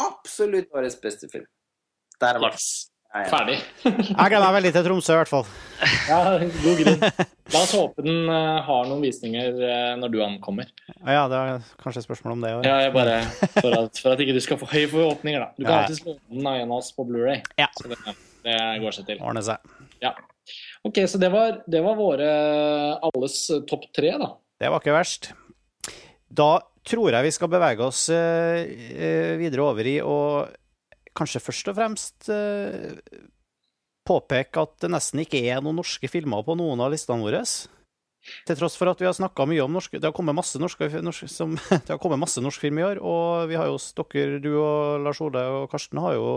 S4: absolutt årets beste film. Der det.
S2: Yes. Ferdig.
S1: Jeg gleder meg veldig til Tromsø, i hvert fall.
S2: Ja, god grunn. La oss håpe den eh, har noen visninger eh, når du ankommer.
S1: Ja, det er kanskje et spørsmål om det òg.
S2: Ja, jeg bare, for at, for at ikke du skal få høye forhåpninger, da. Du kan
S1: Ja.
S2: alltids låne den av en av oss på Blu-ray.
S1: Ja.
S2: Så det, det går seg til.
S1: Ordne seg. Ja.
S2: Ok, så det var, det var våre alles topp tre, da.
S1: Det var ikke verst. Da tror jeg vi skal bevege oss eh, eh, videre over i å kanskje først og fremst eh, påpeke at det nesten ikke er noen norske filmer på noen av listene våre. Til tross for at vi har snakka mye om norske Det har kommet masse norske, norske som, det har kommet masse norsk film i år, og vi har jo dere, du og Lars Ole og Karsten, har jo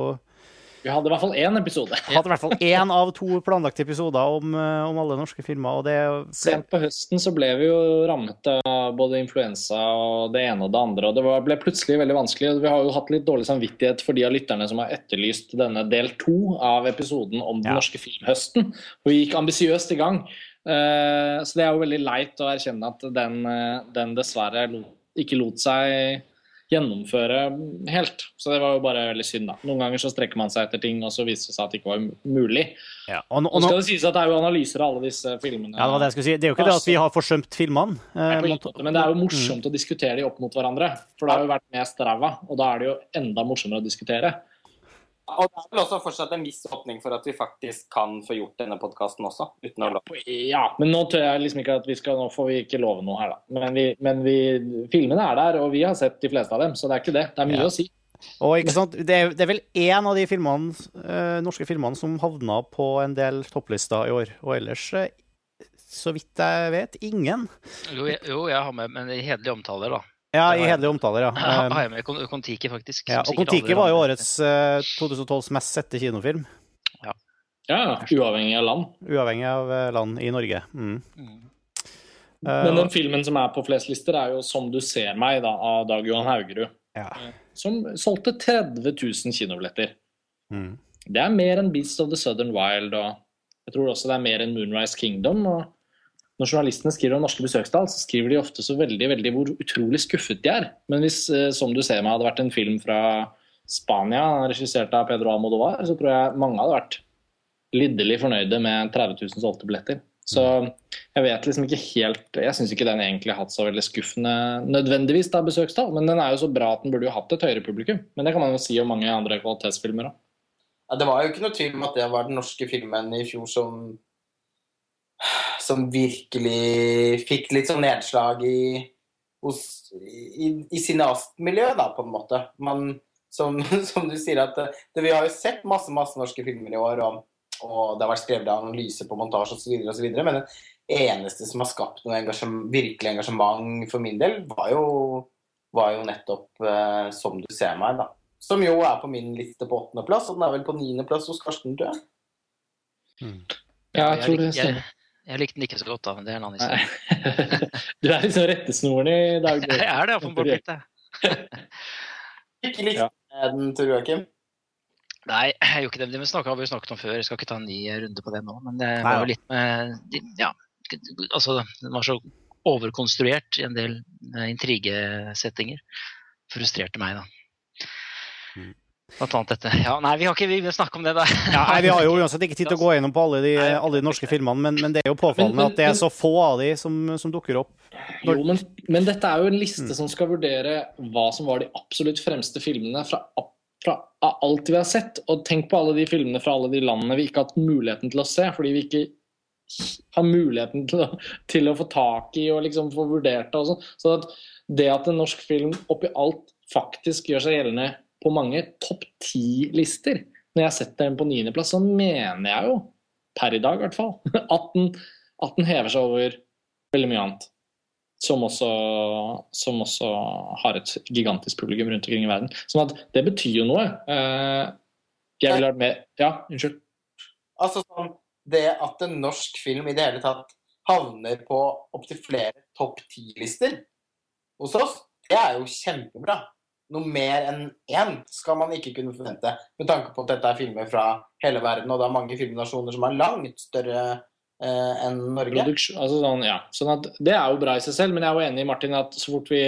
S2: Vi hadde i hvert fall én episode.
S1: Vi hadde i hvert fall én av to planlagte episoder om, eh, om alle norske filmer, og det
S2: Sent på høsten så ble vi jo rammet av både influensa og det ene og det andre. og Det var, ble plutselig veldig vanskelig. Vi har jo hatt litt dårlig samvittighet for de av lytterne som har etterlyst denne del to av episoden om den
S1: Ja.
S2: norske filmhøsten. Og vi gikk ambisiøst i gang. Eh, så det er jo veldig leit å erkjenne at den, eh, den dessverre ikke lot seg gjennomføre helt. Så det var jo bare veldig synd, da. Noen ganger så strekker man seg etter ting, og så viser det seg at det ikke var mulig.
S1: ja, og, nå-
S2: Og nå skal det sies at det er jo analyser av alle disse filmene.
S1: ja, det var det jeg skulle si. Det er jo ikke det at vi har forsømt filmene. Eh,
S2: men det er jo morsomt å diskutere de opp mot hverandre. For det har jo vært mest ræva, og da er det jo enda morsommere å diskutere.
S4: Og det er vel også fortsatt en viss åpning for at vi faktisk kan få gjort denne podkasten også. uten å love.
S2: Ja, men nå tør jeg liksom ikke at vi skal Nå får vi ikke love noe her, da. Men, vi, men vi, filmene er der, og vi har sett de fleste av dem, så det er ikke det. Det er mye
S1: Ja.
S2: å si.
S1: Og ikke sant, det er, det er vel én av de filmene, eh, norske filmene som havna på en del topplister i år. Og ellers, eh, så vidt jeg vet, ingen.
S3: Jo, jeg, jo, jeg har med men hederlige omtaler, da.
S1: Ja, i hederlige omtaler, ja.
S3: Jeg
S1: Eh,
S3: har med Kon- Kon-Tiki, faktisk.
S1: ja og Kon-Tiki var jo årets eh, 2012s mest sette kinofilm.
S2: Ja, Uavhengig av land.
S1: Uavhengig av eh, land i Norge. Mm.
S3: Mm.
S1: Eh,
S2: Men den filmen som er på flest lister, er jo 'Som du ser meg' da, av Dag Johan Haugerud.
S1: ja.
S2: Som solgte 30 000 kinobilletter.
S1: Mm.
S2: Det er mer enn Beast of the Southern Wild, og jeg tror også det er mer enn Moonrise Kingdom. og Når journalistene skriver om norske besøkstall, så skriver de ofte så veldig veldig hvor utrolig skuffet de er. Men hvis eh, Som du ser meg hadde vært en film fra Spania, regissert av Pedro Almodovar, så tror jeg mange hadde vært lidderlig fornøyde med 30 000 solgte billetter. Så jeg vet liksom ikke helt Jeg syns ikke den egentlig har hatt så veldig skuffende nødvendigvis da, besøkstall, men den er jo så bra at den burde jo hatt et høyere publikum. Men det kan man jo si om mange andre kvalitetsfilmer òg.
S4: Ja, det var jo ikke noe tvil om at det var den norske filmen i fjor som som virkelig fikk litt sånn nedslag i, hos, i, i cineastmiljøet, da, på en måte. Man, som, som du sier, at det, det, vi har jo sett masse masse norske filmer i år, og og det har vært skrevet analyser på montasje osv., osv. Men den eneste som har skapt noe engasjement, virkelig engasjement for min del, var jo, var jo nettopp eh, 'Som du ser meg', da. Som jo er på min liste på åttendeplass, og den er vel på niendeplass hos Karsten, tror jeg.
S2: Ja, jeg tror det stemmer.
S3: Jeg likte den ikke så godt, da, men det er en annen historie.
S2: Du er liksom rettesnoren i dag. du.
S3: Jeg er det iallfall litt, det.
S4: Ikke likte
S2: Ja.
S4: den, Tor Joakim.
S3: Nei, jeg gjorde ikke det. Det har vi jo snakket om før. Jeg skal ikke ta en ny runde på det nå. Men det
S1: Nei,
S3: var jo litt med Ja, altså Den var så overkonstruert i en del eh, intrigesettinger. Frustrerte meg, da. Blant annet dette. Ja, nei, vi har ikke vi vil snakke om det, da.
S1: Ja, nei, Vi har jo uansett ikke tid til å gå gjennom på alle de, alle de norske filmene, men, men det er jo påfallende
S2: Men- men-
S1: at det er så få av de som, som dukker opp.
S2: Jo, men, men dette er jo en liste
S1: Mm.
S2: som skal vurdere hva som var de absolutt fremste filmene fra, fra av alt vi har sett. Og tenk på alle de filmene fra alle de landene vi ikke har hatt muligheten til å se, fordi vi ikke har muligheten til å, til å få tak i og liksom få vurdert det. og sånn. Så at det at en norsk film oppi alt faktisk gjør seg gjeldende på mange topp ti-lister, når jeg setter den på niendeplass, så mener jeg jo, per i dag i hvert fall, at den, at den hever seg over veldig mye annet som også, som også har et gigantisk publikum rundt omkring i verden. Sånn at det betyr jo noe. Eh, Jeg ville vært med Ja, unnskyld.
S4: Altså sånn Det at en norsk film i det hele tatt havner på opptil flere topp ti-lister hos oss, det er jo kjempebra. Noe mer enn én skal man ikke kunne forvente, med tanke på at dette er filmer fra hele verden, og det er mange filmnasjoner som er langt større eh, enn Norge.
S2: Altså sånn, ja. sånn at Det er jo bra i seg selv, men jeg er jo enig i Martin, at så fort vi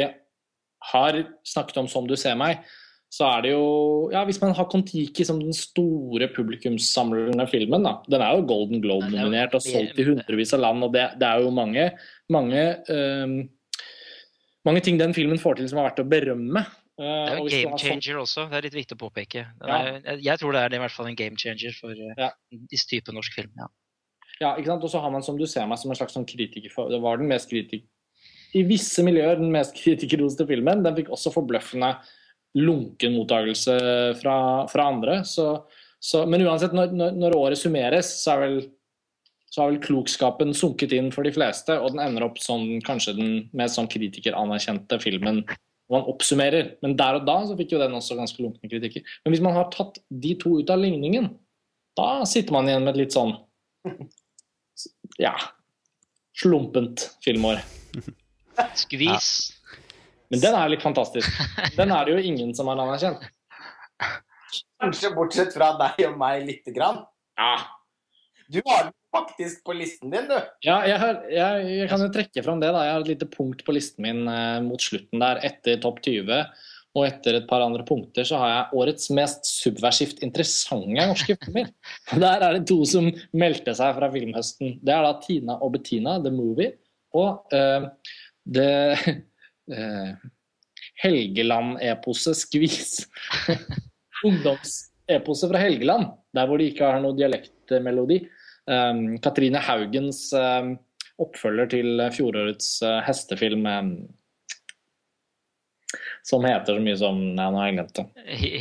S2: har snakket om 'Som du ser meg', så er det jo Ja, hvis man har Kon-Tiki som den store publikumssamlende filmen, da. Den er jo Golden Globe-nominert og solgt i hundrevis av land, og det, det er jo mange, mange um, mange ting den filmen får til som er verdt å berømme. Eh,
S3: Det er jo en
S2: hvis
S3: game
S2: sånn-
S3: changer også. Det er litt viktig å påpeke.
S2: Ja.
S3: er, jeg- tror det er i hvert fall en game changer for eh,
S2: Ja.
S3: disse type norsk film. Ja.
S2: Ja, ikke sant? Og så har man, som du ser meg, som en slags sånn kritiker for Det var den mest kritik... I visse miljøer den mest kritikerroste filmen. Den fikk også forbløffende lunken mottakelse fra, fra andre. Så, så, men uansett, når, når året summeres, så er vel så har vel klokskapen sunket inn for de fleste, og den ender opp som kanskje den mest sånn kritikeranerkjente filmen når man oppsummerer. Men der og da så fikk jo den også ganske lunkne kritikker. Men hvis man har tatt de to ut av ligningen, da sitter man igjen med et litt sånn ja slumpent filmår.
S3: Skvis.
S2: Men den er litt fantastisk. Den er det jo ingen som har anerkjent.
S4: Kanskje bortsett fra deg og meg lite grann.
S2: Ja,
S4: Du har den faktisk på listen din, du.
S2: ja jeg, har, jeg, jeg kan jo trekke fram det. da. Jeg har et lite punkt på listen min eh, mot slutten der, etter topp 20. Og etter et par andre punkter så har jeg årets mest subversivt interessante norske filmer. Der er det to som meldte seg fra filmhøsten. Det er da Tina og Bettina, The Movie, og eh, det eh, Helgeland-eposet Skvis. Ungdomseposet fra Helgeland, der hvor de ikke har noe dialektmelodi. Um, Katrine Haugens um, oppfølger til fjorårets uh, hestefilm um, som heter så mye som Nei, nå har jeg glemt det.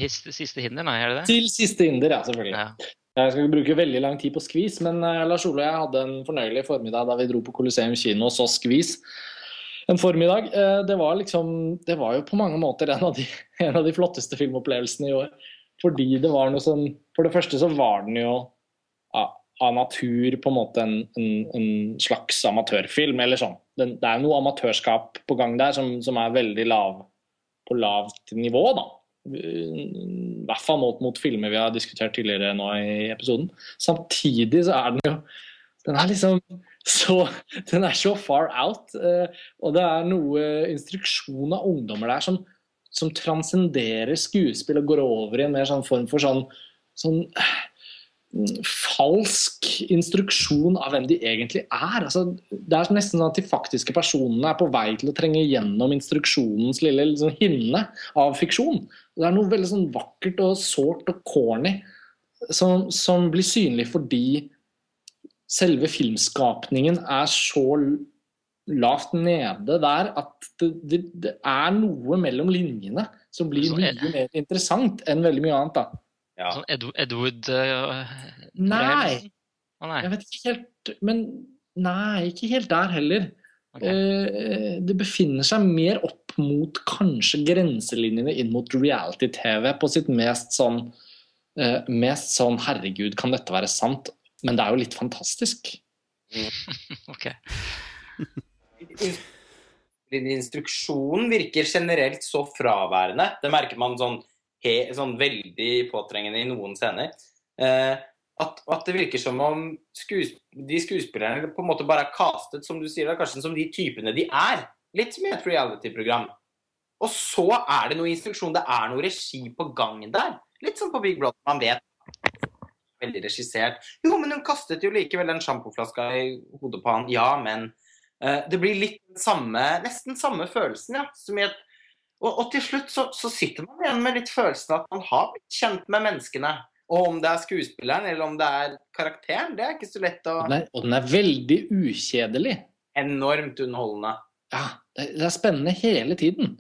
S3: His- Siste hinder, nei, er det det?
S2: Til siste hinder, ja, selvfølgelig.
S3: Ja.
S2: Jeg skal ikke bruke veldig lang tid på skvis, men uh, Lars Ole og jeg hadde en fornøyelig formiddag da vi dro på Colosseum kino og så skvis. En formiddag. Uh, det var liksom Det var jo på mange måter en av de, en av de flotteste filmopplevelsene i år. Fordi det var noe som For det første så var den jo av, av natur på en måte en, en, en slags amatørfilm, eller sånn. Den, det er noe amatørskap på gang der som, som er veldig lav på lavt nivå, da. I hvert fall målt mot filmer vi har diskutert tidligere nå i episoden. Samtidig så er den jo Den er liksom så Den er så far out. eh, Og det er noe instruksjon av ungdommer der som, som transcenderer skuespill og går over i en mer sånn form for sånn, sånn falsk instruksjon av hvem de egentlig er. Altså, det er nesten sånn at de faktiske personene er på vei til å trenge gjennom instruksjonens lille liksom, hinne av fiksjon. Det er noe veldig sånn vakkert og sårt og corny som, som blir synlig fordi selve filmskapningen er så lavt nede der at det, det, det er noe mellom linjene som blir mye
S3: er-
S2: mer interessant enn veldig mye annet. da.
S4: Ja.
S3: Sånn Ed Edward uh,
S2: Nei,
S3: Oh, nei.
S2: jeg vet ikke helt Men nei, ikke helt der heller.
S3: Okay.
S2: Eh, det befinner seg mer opp mot kanskje grenselinjene inn mot reality-TV på sitt mest sånn eh, Mest sånn herregud, kan dette være sant? Men det er jo litt fantastisk.
S3: ok.
S4: Instruksjonen virker generelt så fraværende. Det merker man sånn, he, sånn veldig påtrengende i noen scener. Eh, at, at det virker som om skues, de skuespillerne på en måte bare er castet som du sier, da, kanskje som de typene de er. Litt som i et reality-program. Og så er det noe instruksjon, det er noe regi på gang der. Litt som på Big Brother, man vet. Veldig regissert. Jo, men hun kastet jo likevel den sjampoflaska i hodet på han. Ja, men eh, Det blir litt samme, nesten samme følelsen, ja. Som i et, og, og til slutt så, så sitter man igjen med litt følelsen at man har blitt kjent med menneskene. Og om det er skuespilleren eller om det er karakteren, det er ikke så lett å
S2: er, og den er veldig ukjedelig.
S4: Enormt underholdende.
S2: Ja, det det er spennende hele tiden.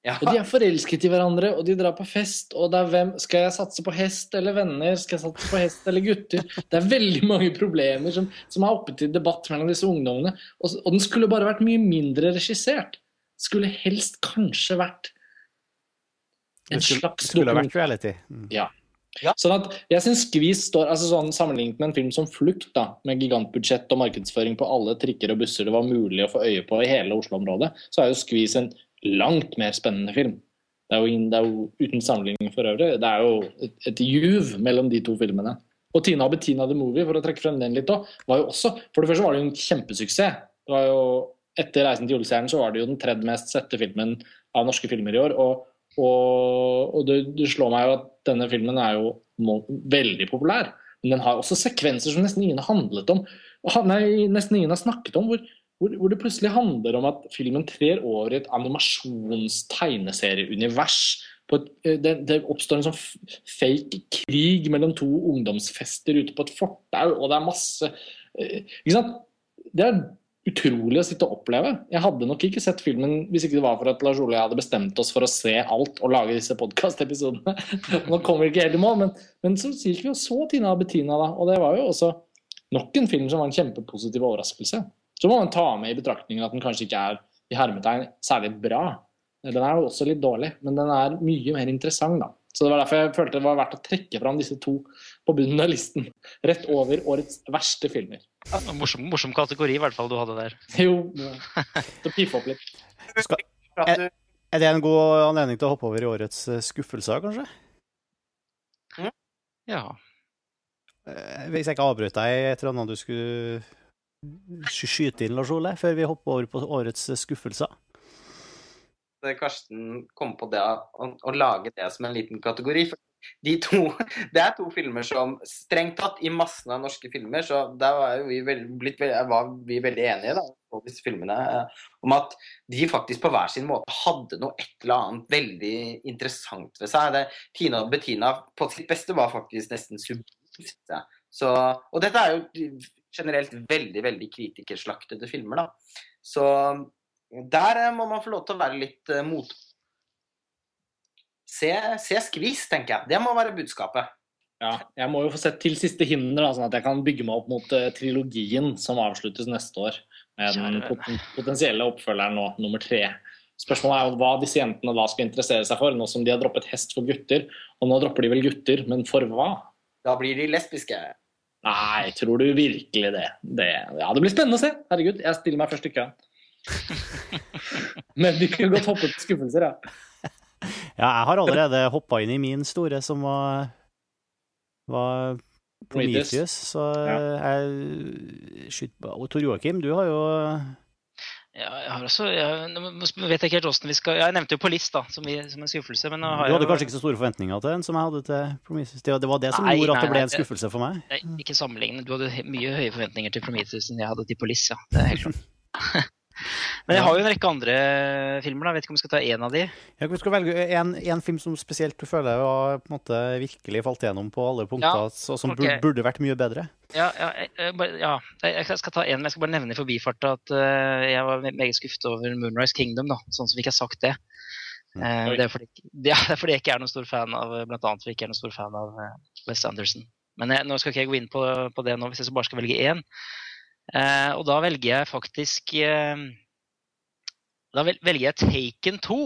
S4: Ja.
S2: Og de er forelsket i hverandre, og de drar på fest. Og det er hvem Skal jeg satse på hest eller venner? Skal jeg satse på hest eller gutter? Det er veldig mange problemer som, som er oppe til debatt mellom disse ungdommene. Og, og den skulle bare vært mye mindre regissert. Skulle helst kanskje vært en
S1: skulle,
S2: slags
S1: skulle vært reality. Mm.
S2: Sånn at jeg synes Skvis står altså sånn Sammenlignet med en film som Flukt, da, med gigantbudsjett og markedsføring på alle trikker og busser det var mulig å få øye på i hele Oslo-området, så er jo Skvis en langt mer spennende film. Det er jo, det er jo uten sammenligning for øvrig. Det er jo et, et juv mellom de to filmene. Og Tina og Bettina the Movie, for å trekke frem den litt òg, var jo også For det første var det jo en kjempesuksess. Det var jo Etter 'Reisen til julestjernen' så var det jo den tredje mest sette filmen av norske filmer i år. Og, og, og det, det slår meg jo at denne filmen er jo må, veldig populær. Men den har også sekvenser som nesten ingen har handlet om. Nei, nesten ingen har snakket om. Hvor, hvor, hvor det plutselig handler om at filmen trer over i et animasjons-tegneserieunivers. Eh, det, det oppstår en sånn fake krig mellom to ungdomsfester ute på et fortau, og det er masse eh, Ikke sant? Det er utrolig å sitte og oppleve. Jeg hadde nok ikke sett filmen hvis ikke det var for at Lars Ole og jeg hadde bestemt oss for å se alt og lage disse podkastepisodene. Nå kommer vi ikke helt i mål, men, men så gikk vi og så Tina og Bettina, da. Og det var jo også nok en film som var en kjempepositiv overraskelse. Så må man ta med i betraktningen at den kanskje ikke er i hermetegn særlig bra. Den er jo også litt dårlig, men den er mye mer interessant, da. Så det var derfor jeg følte det var verdt å trekke fram disse to på bunnen av listen. Rett over årets verste filmer.
S3: Morsom, morsom kategori i hvert fall du hadde der.
S2: Jo, å piffe opp litt.
S4: Skal, er,
S1: Er det en god anledning til å hoppe over i årets eh, skuffelser, kanskje?
S3: Ja.
S1: Eh, Hvis jeg ikke avbrøt deg et eller annet du skulle skyte inn, Lars Ole, før vi hopper over på årets eh, skuffelser.
S4: Karsten kom på det å, å lage det som en liten kategori. For de to, det er to filmer som strengt tatt i massen av norske filmer, så der var vi veldig, blitt, var vi veldig enige da, på disse filmene eh, om at de faktisk på hver sin måte hadde noe et eller annet veldig interessant ved seg. Det, Tina og Bettina på sitt beste var faktisk nesten subjektivt. Så, og dette er jo generelt veldig, veldig kritikerslaktede filmer, da. Så der eh, må man få lov til å være litt uh, mot... Se, se skvis, tenker jeg. Det må være budskapet.
S2: Ja, jeg må jo få sett til siste hinder, da, sånn at jeg kan bygge meg opp mot uh, trilogien som avsluttes neste år. Med den pot potensielle oppfølgeren nå, nummer tre. Spørsmålet er jo hva disse jentene da skal interessere seg for, nå som de har droppet hest for gutter. Og nå dropper de vel gutter, men for hva?
S4: Da blir de lesbiske.
S2: Nei, tror du virkelig det? det? Ja, det blir spennende å se. Herregud, jeg stiller meg først i køen. Men vi kunne godt hoppe til skuffelser, ja.
S1: Ja, jeg har allerede hoppa inn i min store, som var, var
S2: Prometheus.
S1: Så ja. jeg skyter Og Tor Joakim, du har jo
S3: Ja, jeg har også jeg, vet ikke helt hvordan vi skal Jeg nevnte jo Police da, som, vi, som en skuffelse. Men har
S1: Du hadde
S3: jeg,
S1: kanskje ikke så store forventninger til den som jeg hadde til Prometheus? Det var- det som
S3: Nei,
S1: gjorde at
S3: nei,
S1: det ble
S3: nei,
S1: en skuffelse for meg?
S3: Nei, ikke sammenligne. Du hadde mye høye forventninger til Prometheus enn jeg hadde til Police. Ja. Det er helt klart. Men jeg har jo en rekke andre filmer. da, Vet ikke om jeg skal ta én av de.
S1: Jeg skal velge en, en film som spesielt du føler var, på en måte, virkelig falt gjennom på alle punkter,
S3: Ja,
S1: og som
S3: okay.
S1: burde, vært mye bedre.
S3: Ja, ja, jeg, jeg ja, jeg jeg skal ta en, men jeg skal bare nevne i forbifarta at uh, jeg var me- meget skuffet over Moonrise Kingdom, da, sånn som vi ikke har sagt det. Uh, det, er fordi, det er fordi jeg ikke er noen stor fan av blant annet fordi jeg ikke er noen stor fan av uh, Wes Anderson. Men jeg, nå skal ikke jeg gå inn på, på, det nå, hvis jeg bare skal velge én. Eh, og da velger jeg faktisk eh, Da velger jeg Taken 2.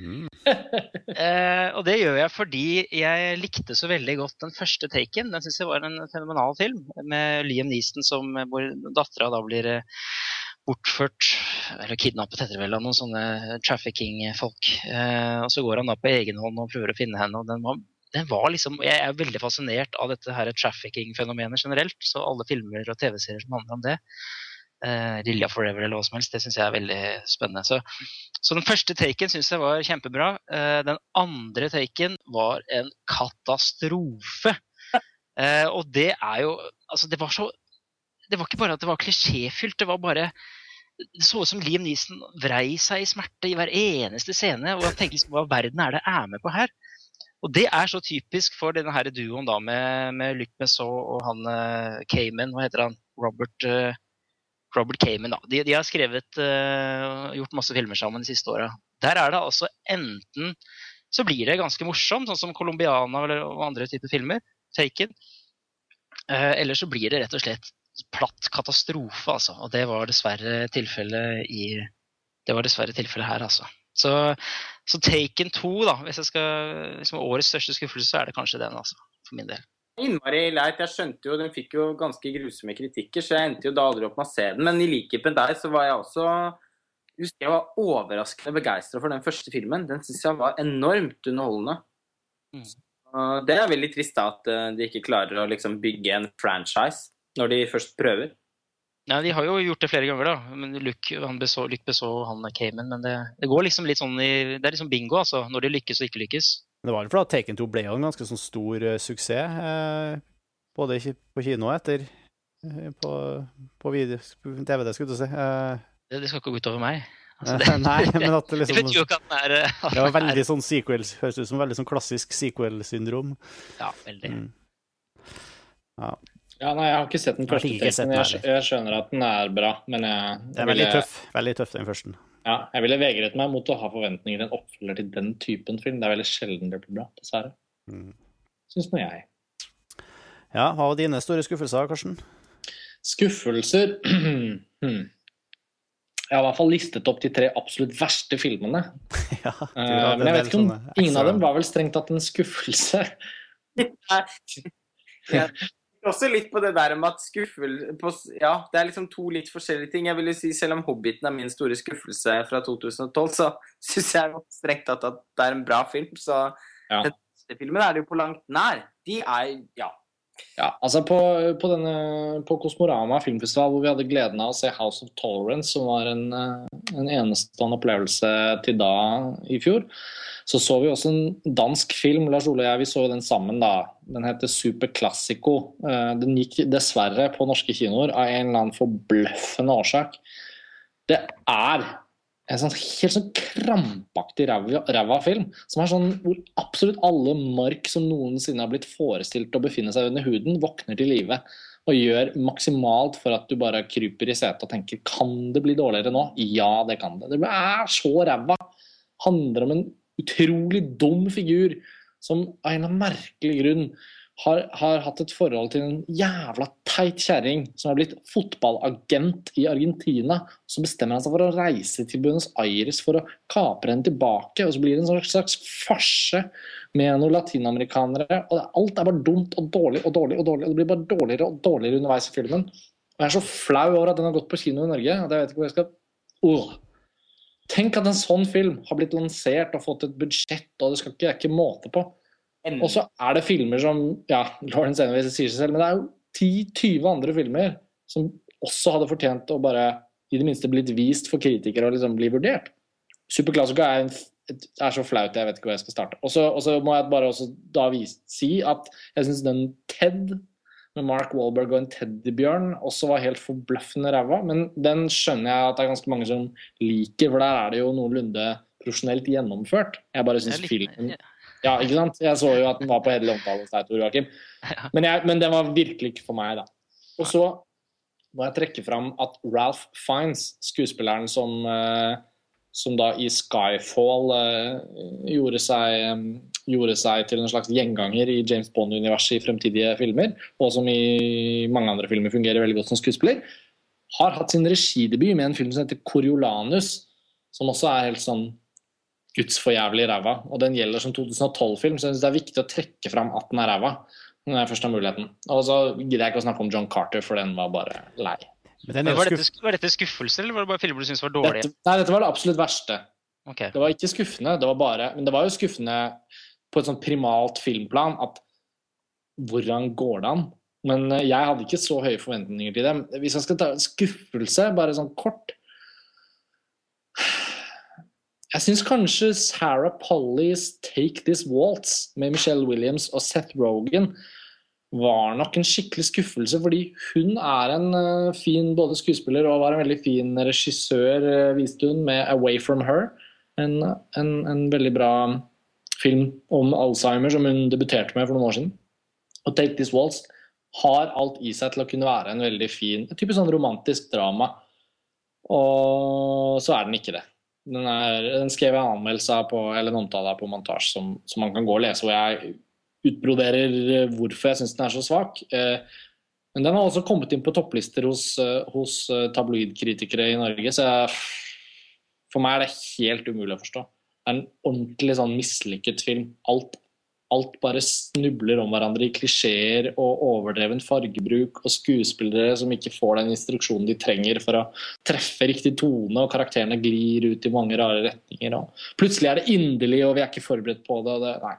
S3: Mm. eh, og det gjør jeg fordi jeg likte så veldig godt den første Taken. Den syns jeg var en fenomenal film, med Liam Neeson som hvor dattera da blir bortført, eller kidnappet heter det vel, av noen sånne trafficking-folk. Eh, og så går han da på egen hånd og prøver å finne henne. og den var, den var liksom, Jeg er veldig fascinert av dette her trafficking-fenomenet generelt. Så alle filmer og TV-serier som handler om det, uh, Lilja Forever eller hva som helst, det syns jeg er veldig spennende. Så, så den første taken syns jeg var kjempebra. Uh, den andre taken var en katastrofe. Uh, og det er jo Altså, det var så Det var ikke bare at det var klisjéfylt, det var bare det så ut som Liam Neeson vrei seg i smerte i hver eneste scene. Og jeg tenkte liksom, hva verden er det jeg er med på her? Og det er så typisk for denne her duoen da med, med Luc Messot og han uh, Cayman, hva heter han? Robert uh, Robert Cayman. Da. De, de har skrevet, uh, gjort masse filmer sammen de siste åra. Der er det altså enten så blir det ganske morsomt, sånn som Colombiana eller andre typer filmer. Taken. Uh, eller så blir det rett og slett platt katastrofe, altså. Og det var dessverre tilfellet i Det var dessverre tilfellet her, altså. Så, så Taken 2, da, hvis jeg skal liksom, Årets største skuffelse, så er det kanskje den, altså. For min del
S4: innmari leit. Jeg skjønte jo, Den fikk jo ganske grusomme kritikker, så jeg endte jo da aldri opp med å se den. Men i likhet med deg så var jeg også jeg var overraskende begeistra for den første filmen. Den syns jeg var enormt underholdende. Mm. det er veldig trist da at eh, de ikke klarer å liksom bygge en franchise når de først prøver.
S3: Nei, De har jo gjort det flere ganger, da. Men Luc Beså, og han Cayman. Men det, det, går liksom litt sånn i, det er liksom bingo, altså. Når de lykkes og ikke lykkes.
S1: Det var fordi Taken 2 ble jo en ganske sånn stor uh, suksess, uh, både på kino og etter. Uh, på, på video, DVD, skulle du si.
S3: Det, det, skal ikke gå utover meg.
S1: Altså, det, Nei, men at det liksom
S3: Det betyr jo ikke at den er
S1: Det var veldig sånn sequel, høres ut som veldig sånn klassisk sequel-syndrom.
S3: Ja, veldig. Mm.
S2: Ja. Ja. nei, jeg har ikke sett den første teksten. Jeg, jeg, skjønner at den er bra, men jeg,
S1: Det er veldig tøff, veldig tøff, den første.
S2: Ja, jeg ville vegret meg mot å ha forventninger til en oppfølger til den typen film. Det er veldig sjelden det blir bra, dessverre. Mm. Syns nå jeg.
S1: Ja, hva var dine store skuffelser, Karsten?
S2: Skuffelser hmm. Jeg har i hvert fall listet opp de tre absolutt verste filmene. ja, uh, men jeg vet ikke om ingen av dem var vel strengt tatt en skuffelse.
S4: ja også litt på det der med at skuffel på, Ja, det er liksom to litt forskjellige ting. Jeg vil jo si Selv om 'Hobbiten' er min store skuffelse fra 2012, så syns jeg strengt tatt at det er en bra film. Så ja. den neste filmen er det jo på langt nær. De er Ja.
S2: Ja, altså på, på, denne, på, Kosmorama filmfestival, hvor vi hadde gleden av å se House of Tolerance, som var en, eh, en enestående opplevelse til da i fjor, så så vi også en dansk film. Lars Ole og jeg vi så den sammen. da. Den heter Super Classico. Eh, den gikk dessverre på norske kinoer av en eller annen forbløffende årsak. Det er en sånn helt sånn krampaktig ræva film. Som er sånn hvor absolutt alle mark som noensinne har blitt forestilt å befinne seg under huden, våkner til live. Og gjør maksimalt for at du bare kryper i setet og tenker kan det bli dårligere nå? Ja, det kan det. Det er så ræva. Handler om en utrolig dum figur som av en eller merkelig grunn har, har, hatt et forhold til en jævla teit kjerring som har blitt fotballagent i Argentina. Så bestemmer han seg for å reise til Buenos Aires for å kapre henne tilbake. Og så blir det en slags, slags farse med noen latinamerikanere. og Alt er bare dumt og dårlig og dårlig og dårlig. Og det blir bare dårligere og dårligere underveis i filmen. Og jeg er så flau over at den har gått på kino i Norge. at jeg vet ikke hvor jeg skal... Uh. Tenk at en sånn film har blitt lansert og fått et budsjett, og det skal ikke, er ikke måte på. Og så er det filmer som ja, Lawrence Ennis sier seg selv, men det er jo 10-20 andre filmer som også hadde fortjent å bare i det minste blitt vist for kritikere og liksom bli vurdert. Superklassiker er, er, så flaut, jeg vet ikke hvor jeg skal starte. Og så må jeg bare også da vise, si at jeg syns den Ted med Mark Walberg og en teddybjørn også var helt forbløffende ræva. Men den skjønner jeg at det er ganske mange som liker, for der er det jo noenlunde profesjonelt gjennomført. Jeg bare syns filmen ja, ikke sant? Jeg så jo at den var på hederlig omtale hos deg, Tor Joakim. Men, men den var virkelig ikke for meg, da. Og så må jeg trekke fram at Ralph Fiends, skuespilleren som uh, som da i Skyfall eh, gjorde, seg, eh, gjorde seg til en slags gjenganger i James Bond-universet i fremtidige filmer, og som i mange andre filmer fungerer veldig godt som skuespiller, har hatt sin regidebut med en film som heter Coriolanus, som også er helt sånn gudsforjævlig ræva. Og den gjelder som 2012-film, så jeg synes det er viktig å trekke fram at den er ræva. Når jeg først har muligheten. Og så gidder jeg ikke å snakke om John Carter, for den var bare lei.
S1: Men den
S3: var, dette,
S1: skuff...
S3: var dette skuffelse, eller var det bare filmer du syntes var dårlige?
S2: Dette, nei, dette var det absolutt verste.
S3: Okay.
S2: Det var ikke skuffende, det var bare Men det var jo skuffende på et sånn primalt filmplan at hvordan går det an? Men eh, jeg hadde ikke så høye forventninger til det. Hvis jeg skal ta skuffelse, bare sånn kort Jeg syns kanskje Sarah Pollys 'Take This Waltz' med Michelle Williams og Seth Rogan var nok en skikkelig skuffelse, fordi hun er en eh, fin både skuespiller og var en veldig fin regissør, eh, viste hun, med 'Away From Her'. En, en, en veldig bra film om Alzheimer som hun debuterte med for noen år siden. Og 'Take This Waltz' har alt i seg til å kunne være en veldig fin et typisk sånn romantisk drama. Og så er den ikke det. Den, er, den skrev jeg en anmeldelse på, eller en omtale på montasje som, som man kan gå og lese, hvor jeg utbroderer eh, hvorfor jeg syns den er så svak. Eh, Men den har også kommet inn på topplister hos, eh, hos tabloidkritikere i Norge, så jeg, for meg er det helt umulig å forstå. Det er en ordentlig sånn mislykket film. Alt, alt bare snubler om hverandre i klisjeer og overdreven fargebruk og skuespillere som ikke får den instruksjonen de trenger for å treffe riktig tone, og karakterene glir ut i mange rare retninger. Og plutselig er det inderlig, og vi er ikke forberedt på det. Det nei.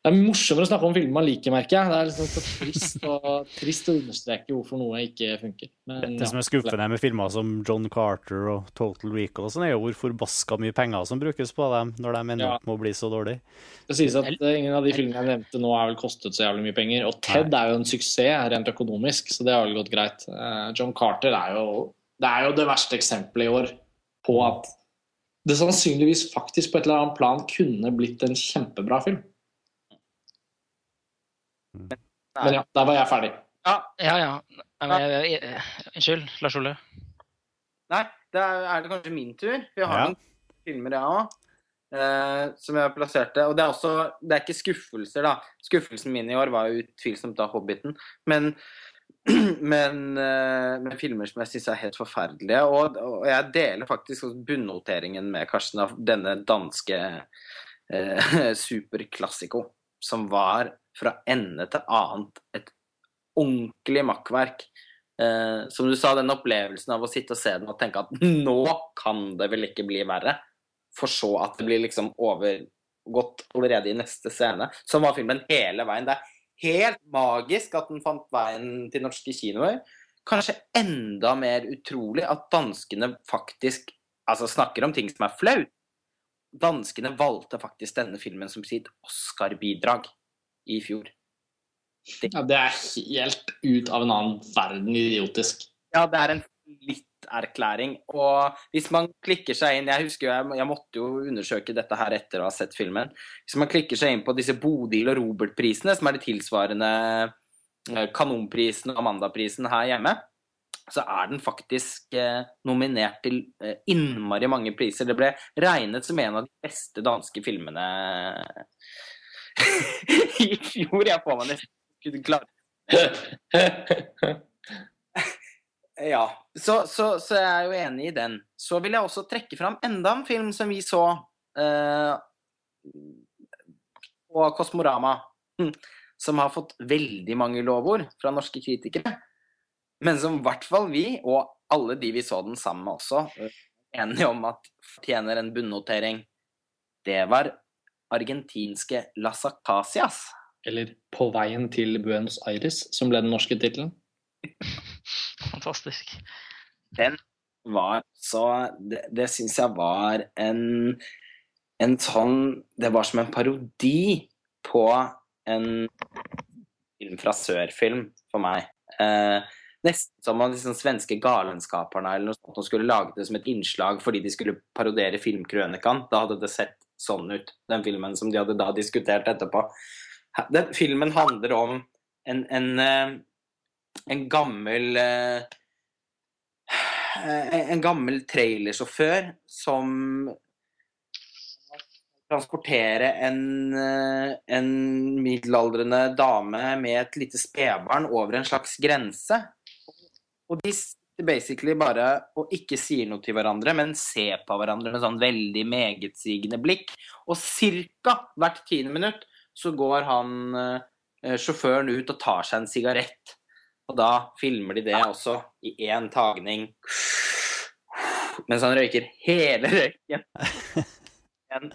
S2: Det er morsommere å snakke om filmer man liker, merker jeg. Det er liksom så trist, og, trist å understreke hvorfor noe ikke funker. Men,
S1: Det som er skuffende med filmer som John Carter og Total Recall, og sånn, er jo hvor forbaska mye penger som brukes på dem når de ender
S2: Ja.
S1: opp med å bli så dårlige.
S2: Det sies at eh, ingen av de filmene jeg nevnte nå har vel kostet så jævlig mye penger. Og Ted er jo en suksess rent økonomisk, så det har vel gått greit. Eh, John Carter er jo det, er jo det verste eksempelet i år på at det sannsynligvis faktisk på et eller annet plan kunne blitt en kjempebra film. Men ja, der var jeg ferdig.
S3: Ja, ja. ja. Men, jeg- jeg- Unnskyld, Lars Ole.
S4: Nei, da er det kanskje min tur. Vi har
S1: Ja.
S4: noen filmer, jeg òg. Uh, som jeg plasserte. Og det er også Det er ikke skuffelser, da. Skuffelsen min i år var jo utvilsomt da 'Hobbiten'. Men, men uh, med filmer som jeg syns er helt forferdelige. Og, og jeg deler faktisk bunnoteringen med Karsten av denne danske eh, superklassiko, som var fra ende til annet et ordentlig makkverk. Eh, som du sa, den opplevelsen av å sitte og se den og tenke at nå kan det vel ikke bli verre. For så at det blir liksom overgått allerede i neste scene. Som var filmen hele veien. Det er helt magisk at den fant veien til norske kinoer. Kanskje enda mer utrolig at danskene faktisk altså snakker om ting som er flaut. Danskene valgte faktisk denne filmen som sitt Oscar-bidrag i fjor.
S2: Ja, det er helt ut av en annen verden idiotisk.
S4: Ja, det er en litt-erklæring. Og hvis man klikker seg inn Jeg husker jo, jeg, jeg måtte jo undersøke dette her etter å ha sett filmen. Hvis man klikker seg inn på disse Bodil og Robert-prisene, som er de tilsvarende eh, Kanonprisen og Amandaprisen her hjemme, så er den faktisk eh, nominert til eh, innmari mange priser. Det ble regnet som en av de beste danske filmene i fjor. Jeg får meg nesten ikke klare Ja, så, så, så jeg er jo enig i den. Så vil jeg også trekke fram enda en film som vi så eh, på Kosmorama, som har fått veldig mange lovord fra norske kritikere. Men som i hvert fall vi, og alle de vi så den sammen med også, er enige om at fortjener en bunnotering. Det var argentinske Las Acacias.
S2: Eller På veien til Buenos Aires, som ble den norske tittelen.
S3: Fantastisk.
S4: den var så Det, det syns jeg var en en sånn Det var som en parodi på en film fra sør-film for meg. Eh, nesten som om de sånn svenske galenskaperne eller noe sånt som skulle lage det som et innslag fordi de skulle parodiere filmkrønikaen. Da hadde det sett sånn ut, den filmen som de hadde da diskutert etterpå. Den filmen handler om en, en, eh, en gammel eh, en gammel trailersjåfør som transportere en, eh, en middelaldrende dame med et lite spedbarn over en slags grense. Og de basically bare å ikke si noe til hverandre, men se på hverandre med sånn veldig megetsigende blikk. Og ca. hvert tiende minutt så går han eh, sjåføren ut og tar seg en sigarett. Og da filmer de det også i én tagning. Mens han røyker hele røyken.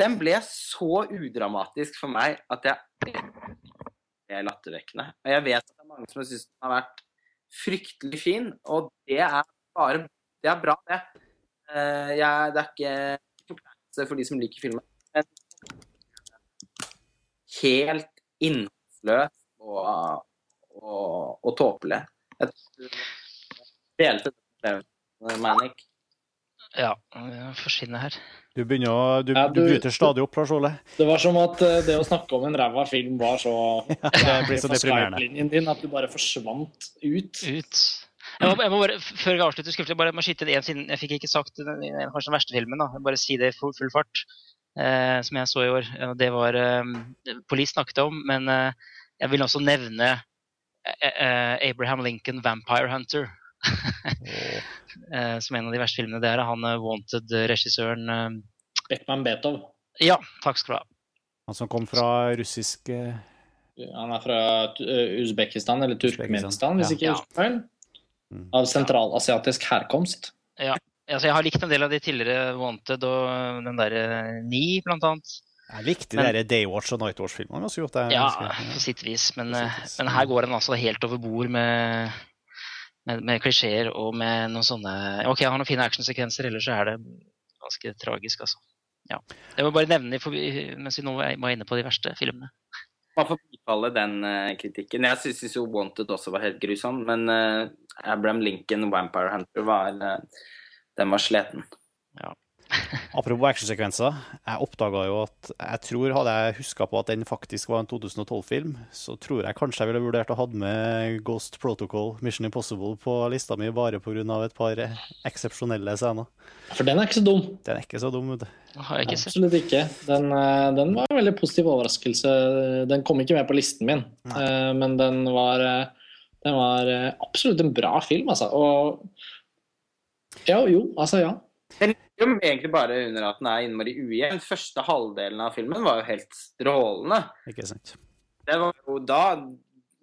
S4: Den ble så udramatisk for meg at jeg er lattervekkende. Og jeg vet at det er mange som syns den har vært fryktelig fin, og det er bare Det er bra, det. Eh, jeg, det er ikke forkleinelse for de som liker filmen. Men helt innholdsløs og, og, og tåpelig. Jeg delte det med Manic.
S3: Ja, vi får skinne her.
S1: Du begynner å, du,
S2: Ja,
S1: du
S2: du-
S1: bryter stadig opp, Lars Ole.
S2: Det var som at eh, det å snakke om en ræva film var så
S1: det blir så deprimerende.
S2: Din at du bare forsvant ut.
S3: Ut. Jeg må, jeg må bare, før jeg avslutter, skriftlig, bare må skyte det en siden jeg fikk ikke sagt den, den- kanskje den verste filmen. da, Bare si det i full, full fart, eh, som jeg så i år. og Det var eh, Police snakket om, men eh, jeg vil også nevne eh, eh, Abraham Lincoln, 'Vampire Hunter'. eh, som en av de verste filmene. Det er han eh, wanted-regissøren eh,
S2: Beckman Betov.
S3: Ja, takk skal du ha.
S1: Han som kom fra russisk eh,
S2: Han er fra eh, Usbekistan, eller Turkmenistan, hvis
S1: Ja.
S2: ikke jeg husker feil.
S1: Mm.
S2: Av sentralasiatisk herkomst. Ja.
S3: Altså, jeg har likt en del av de tidligere Wanted og den derre Ni, blant annet.
S1: Jeg likte
S3: Men-
S1: de der Daywatch og Nightwatch-filmene
S3: Ja, på sitt vis. Men, eh, her går han altså helt over bord med, med, med klisjeer og med noen sånne Ok, jeg har noen fine actionsekvenser, ellers så er det ganske tragisk, altså. Ja. Jeg må bare nevne mens vi nå var inne på de verste filmene.
S4: Man får bifalle den eh, kritikken. Jeg syns jo Wanted også var helt grusom, men eh, Abraham Lincoln, Vampire Hunter, var, eh, den var sliten.
S1: Apropos actionsekvenser. Jeg oppdaga jo at jeg tror Hadde jeg huska på at den faktisk var en 2012-film, så tror jeg kanskje jeg ville vurdert å ha med Ghost Protocol, Mission Impossible på lista mi bare pga. et par eksepsjonelle scener.
S2: For den er ikke så dum.
S1: Den er ikke så dum, vet du.
S3: Ikke.
S2: Absolutt ikke. Den, eh, den var en veldig positiv overraskelse. Den kom ikke med på listen min, Nei. men den var, eh, den var eh, absolutt en bra film, altså. Og ja, jo, altså ja.
S4: Den ligger jo egentlig bare under at den er innmari ujevn. Første halvdelen av filmen var jo helt strålende.
S1: Ikke sant?
S4: Det var jo da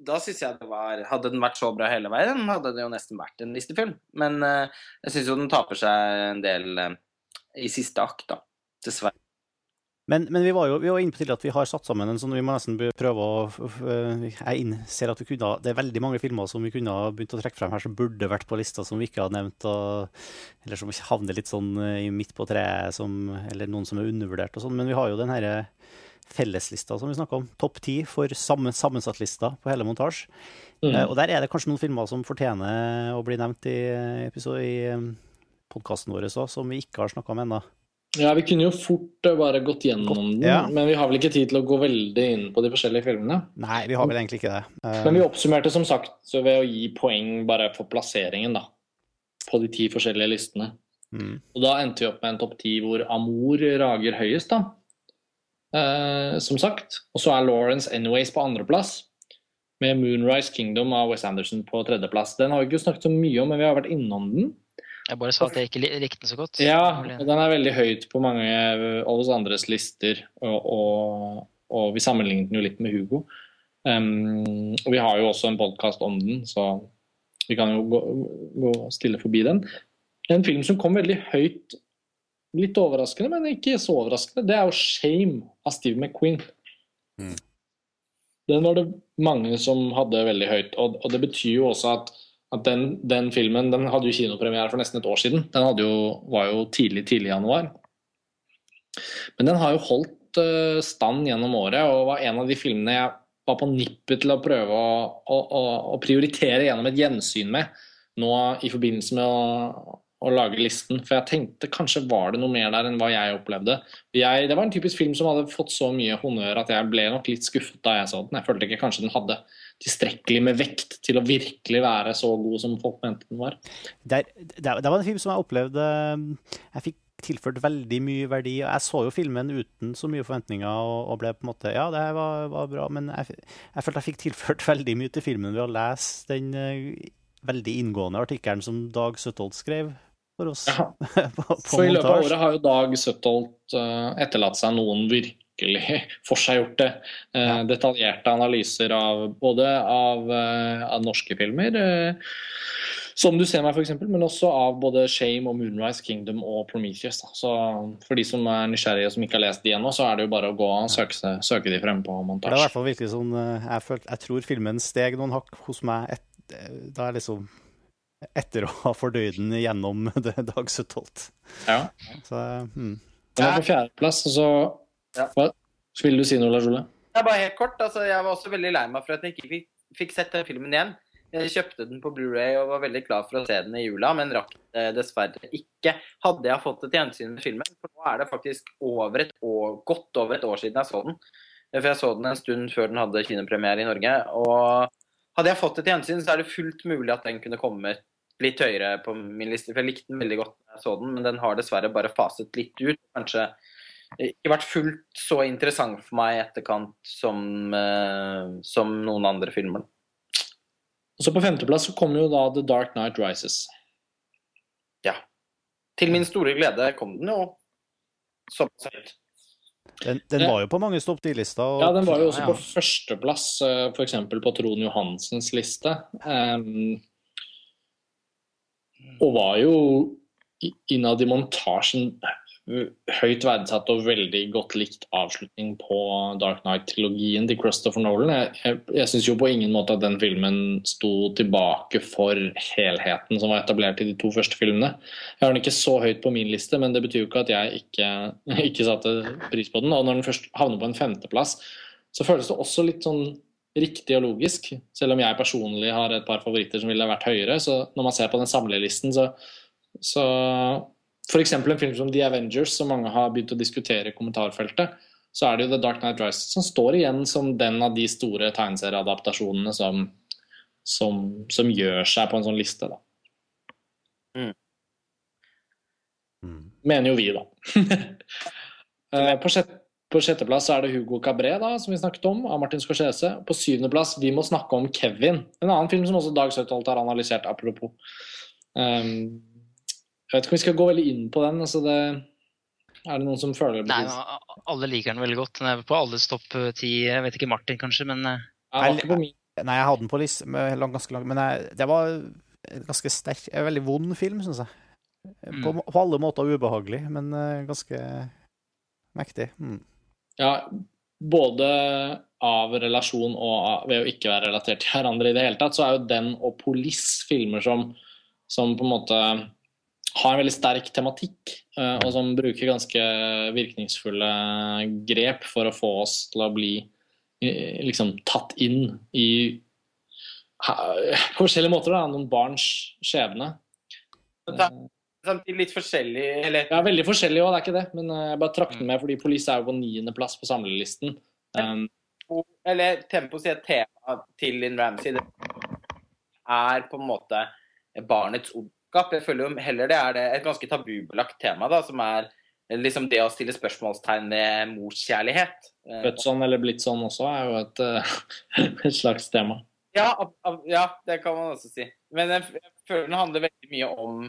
S4: da syns jeg det var Hadde den vært så bra hele veien, hadde det jo nesten vært en listefilm. Men uh, jeg syns jo den taper seg en del uh, i siste akt, da. Dessverre.
S1: Men, men vi var jo vi var inne på tidligere at vi har satt sammen en sånn Vi må nesten prøve å f- Jeg innser at vi kunne Det er veldig mange filmer som vi kunne ha begynt å trekke frem her, som burde vært på lista, som vi ikke har nevnt. Og, eller som havner litt sånn eh, i midt på treet, som, eller noen som er undervurdert og sånn. Men vi har jo den herre felleslista som vi snakka om. Topp ti for sammen, sammensatt-lista på hele montasje.
S2: Mm.
S1: Eh, Og der er det kanskje noen filmer som fortjener å bli nevnt i, episode- i podkasten vår òg, som vi ikke har snakka om ennå.
S2: Ja, vi kunne jo fort eh, bare gått gjennom den,
S1: ja.
S2: men vi har vel ikke tid til å gå veldig inn på de forskjellige filmene.
S1: Nei, vi har vel egentlig ikke det. Eh,
S2: Men vi oppsummerte som sagt så ved å gi poeng bare for plasseringen, da. På de ti forskjellige listene.
S1: mm.
S2: Og da endte vi opp med en topp ti hvor Amour rager høyest, da. Eh, som sagt. Og så er Lawrence Anyways på andreplass. Med Moonrise Kingdom av West Anderson på tredjeplass. Den har vi ikke snakket så mye om, men vi har vært innom den.
S3: Jeg bare sa at jeg ikke likte den så godt.
S2: Ja, og den er veldig høyt på mange av oss andres lister, og, og, og vi sammenlignet den jo litt med Hugo. Um, og vi har jo også en podkast om den, så vi kan jo gå, gå stille forbi den. En film som kom veldig høyt, litt overraskende, men ikke så overraskende, det er jo 'Shame' av Steve McQueen.
S1: Mm.
S2: Den var det mange som hadde veldig høyt, og, og det betyr jo også at at den, den filmen den hadde jo kinopremiere for nesten et år siden. Den jo, var jo tidlig tidlig i januar. Men den har jo holdt uh, stand gjennom året, og var en av de filmene jeg var på nippet til å prøve å, å, å prioritere gjennom et gjensyn med nå i forbindelse med å, å lage listen. For jeg tenkte kanskje var det noe mer der enn hva jeg opplevde. Jeg, det var en typisk film som hadde fått så mye honnør at jeg ble nok litt skuffet da jeg så den. Jeg følte ikke kanskje den hadde tilstrekkelig med vekt til å virkelig være så god som folk mente den var.
S1: Det, det, var en film som jeg opplevde Jeg fikk tilført veldig mye verdi. Jeg så jo filmen uten så mye forventninger og, og ble på en måte Ja, det her var, var bra, men jeg, jeg, følte jeg fikk tilført veldig mye til filmen ved å lese den uh, veldig inngående artikkelen som Dag Søtholt skrev for oss.
S2: Ja. på, på for i løpet av året har jo Dag Søtholt uh, etterlatt seg noen virkelig forseggjorte, uh, ja. detaljerte analyser av både av, uh, av norske filmer som du ser meg, f.eks., men også av både Shame og Moonrise Kingdom og Prometheus. Da. Så For de som er nysgjerrige og som ikke har lest de ennå, så er det jo bare å gå og søke, søke de frem på montasje.
S1: Det er i hvert fall virkelig sånn, jeg, følt, jeg tror filmen steg noen hakk hos meg et, da er liksom etter å ha fordøyd den gjennom Dag 17.
S2: Ja. Så, hmm. Den er på fjerdeplass, og så ja. Hva? Vil du si noe, Lars Ole?
S4: Ja, bare helt kort. Altså, jeg var også veldig lei meg for at jeg ikke fikk, fikk sett den filmen igjen. Jeg kjøpte den på Blu-ray og var veldig klar for å se den i jula, men rakk det dessverre ikke. Hadde jeg fått et gjensyn med filmen, for nå er det faktisk over et år, godt over et år siden jeg så den. For jeg så den en stund før den hadde kinopremiere i Norge. Og hadde jeg fått et gjensyn, så er det fullt mulig at den kunne kommet litt høyere på min liste. For jeg likte den veldig godt da jeg så den, men den har dessverre bare faset litt ut. Kanskje ikke vært fullt så interessant for meg i etterkant som, uh, som noen andre filmer.
S2: Og så På femteplass så kommer jo da The Dark Night Rises.
S4: Ja. Til min store glede kom den jo som sagt.
S1: Den, den, var jo på mange stopp ti-lista. Og...
S2: Ja, den var jo også på førsteplass, eh, f.eks. på Trond Johansens liste. Um, og var jo innad i montasjen høyt verdsatt og veldig godt likt avslutning på Dark Knight-trilogien til Christopher Nolan. Jeg, jeg, jeg syns jo på ingen måte at den filmen sto tilbake for helheten som var etablert i de to første filmene. Jeg har den ikke så høyt på min liste, men det betyr jo ikke at jeg ikke, ikke satte pris på den. Og når den først havner på en femteplass, så føles det også litt sånn riktig og logisk. Selv om jeg personlig har et par favoritter som ville vært høyere. Så når man ser på den samlelisten, så, så F.eks. en film som The Avengers, som mange har begynt å diskutere i kommentarfeltet, så er det jo The Dark Night Rises som står igjen som den av de store tegneserieadaptasjonene som, som, som, gjør seg på en sånn liste, da. Mm. mm. Mener jo vi, da. Eh, på sjette på sjetteplass er det Hugo Cabré, da, som vi snakket om, av Martin Scorsese. På syvendeplass Vi må snakke om Kevin, en annen film som også Dag Søtholt har analysert, apropos. Um, jeg vet ikke om vi skal gå veldig inn på den. altså det er det noen som føler
S3: det? Nei, alle liker den veldig godt. Den er på alles topp ti. Jeg vet ikke Martin, kanskje, men
S1: eh, jeg, Nei, jeg hadde den på liste ganske langt, men jeg, det var en ganske sterk, en veldig vond film, syns jeg. På, mm. på, alle måter ubehagelig, men ganske mektig. Mm.
S2: Ja, både av relasjon og ved å ikke være relatert til hverandre i det hele tatt, så er jo den og Polis filmer som, som på en måte har en veldig sterk tematikk, eh, og som bruker ganske virkningsfulle grep for å få oss til å bli eh, liksom tatt inn i på forskjellige måter, da, noen barns skjebne
S4: samtidig litt forskjellig? Eller?
S2: Ja, veldig forskjellig òg, det er ikke det. Men eh, jeg bare trakk den med fordi Police er jo på niendeplass på samlelisten. Tempo,
S4: eller Tempo sier tema til Linn Ramsey det er på en måte barnets ondskap. Jeg føler jo heller det er det et ganske tabubelagt tema, da, som er liksom det å stille spørsmålstegn ved morskjærlighet.
S2: Født sånn eller blitt sånn også er jo et, eh, et slags tema.
S4: Ja, ja, det kan man også si. Men jeg føler den handler veldig mye om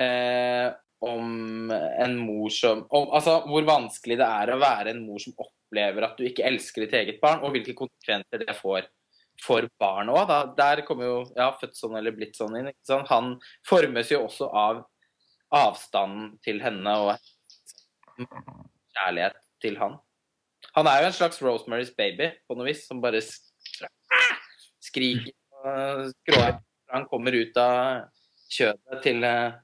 S4: eh, om en mor som om, Altså hvor vanskelig det er å være en mor som opplever at du ikke elsker ditt eget barn, og hvilke konsekvenser det får for barn òg. Der kommer jo ja, født sånn eller blitt sånn inn. Sant? Han formes jo også av avstanden til henne og kjærlighet til han. Han er jo en slags Rosemary's baby på noe vis, som bare skriker og skråer. Han kommer ut av kjødet til eh,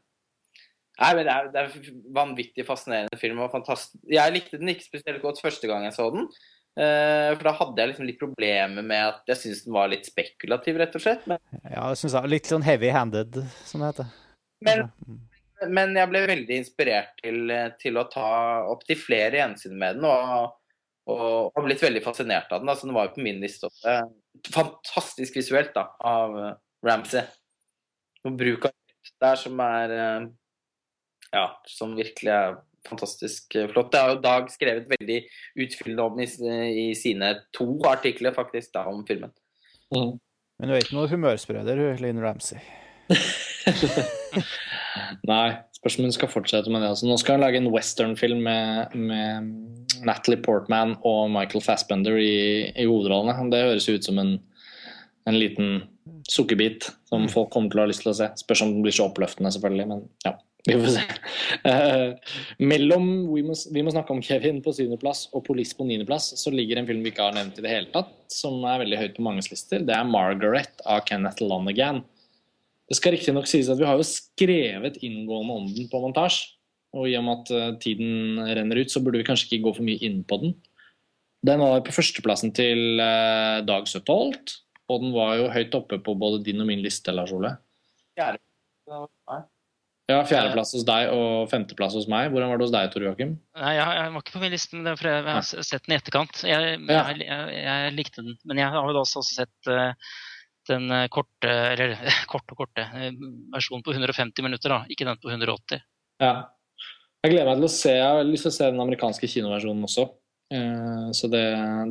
S4: Nei, men det er, det er vanvittig fascinerende film. og fantastisk. Jeg likte den ikke spesielt godt første gang jeg så den. Uh, for da hadde jeg liksom litt problemer med at jeg syntes den var litt spekulativ, rett og slett. Men...
S1: Ja, det synes jeg. Litt sånn heavy-handed, som det heter.
S4: Men, men, jeg ble veldig inspirert til, til å ta opp til flere gjensyn med den. Og, og har blitt veldig fascinert av den. Altså, den var jo på min liste også. fantastisk visuelt da, av Ramsay. Og bruk av der som er Ja, som virkelig er fantastisk uh, flott. Det har jo Dag skrevet veldig utfyllende om i, i sine to artikler faktisk da, om filmen.
S2: Mm.
S1: Men du er ikke noe humørspreder, du, Linn Ramsey.
S2: Nei, spørs om hun skal fortsette med det. Altså, nå skal hun lage en westernfilm med, med Natalie Portman og Michael Fassbender i, i hovedrollene. Det høres ut som en, en liten sukkerbit som folk kommer til å ha lyst til å se. Spørs om den blir så oppløftende, selvfølgelig, men ja. Vi får se. Uh, mellom vi må, vi må snakke om Kevin på syvendeplass og Police på niendeplass, så ligger en film vi ikke har nevnt i det hele tatt, som er veldig høyt på manges lister. Det er 'Margaret' av Kenneth Lonergan. Det skal riktignok sies at vi har jo skrevet inngående om den på montasje. Og i og med at uh, tiden renner ut, så burde vi kanskje ikke gå for mye inn på den. Den var på førsteplassen til uh, Dag Søtholt, og den var jo høyt oppe på både din og min liste, Lars Ole.
S4: Fjerde.
S2: Ja, fjerdeplass hos deg og femteplass hos meg. Hvordan var det hos deg, Tor Joakim?
S3: Nei, jeg, jeg var ikke på min liste, men det er fordi jeg har sett den i etterkant. Jeg,
S2: Ja.
S3: jeg, jeg, likte den, men jeg har vel også, også sett uh, den eh, korte, eller korte og korte, eh, versjonen på 150 minutter, da, ikke den på 180.
S2: Ja. Jeg gleder meg til å se Jeg har lyst til å se den amerikanske kinoversjonen også. Så det,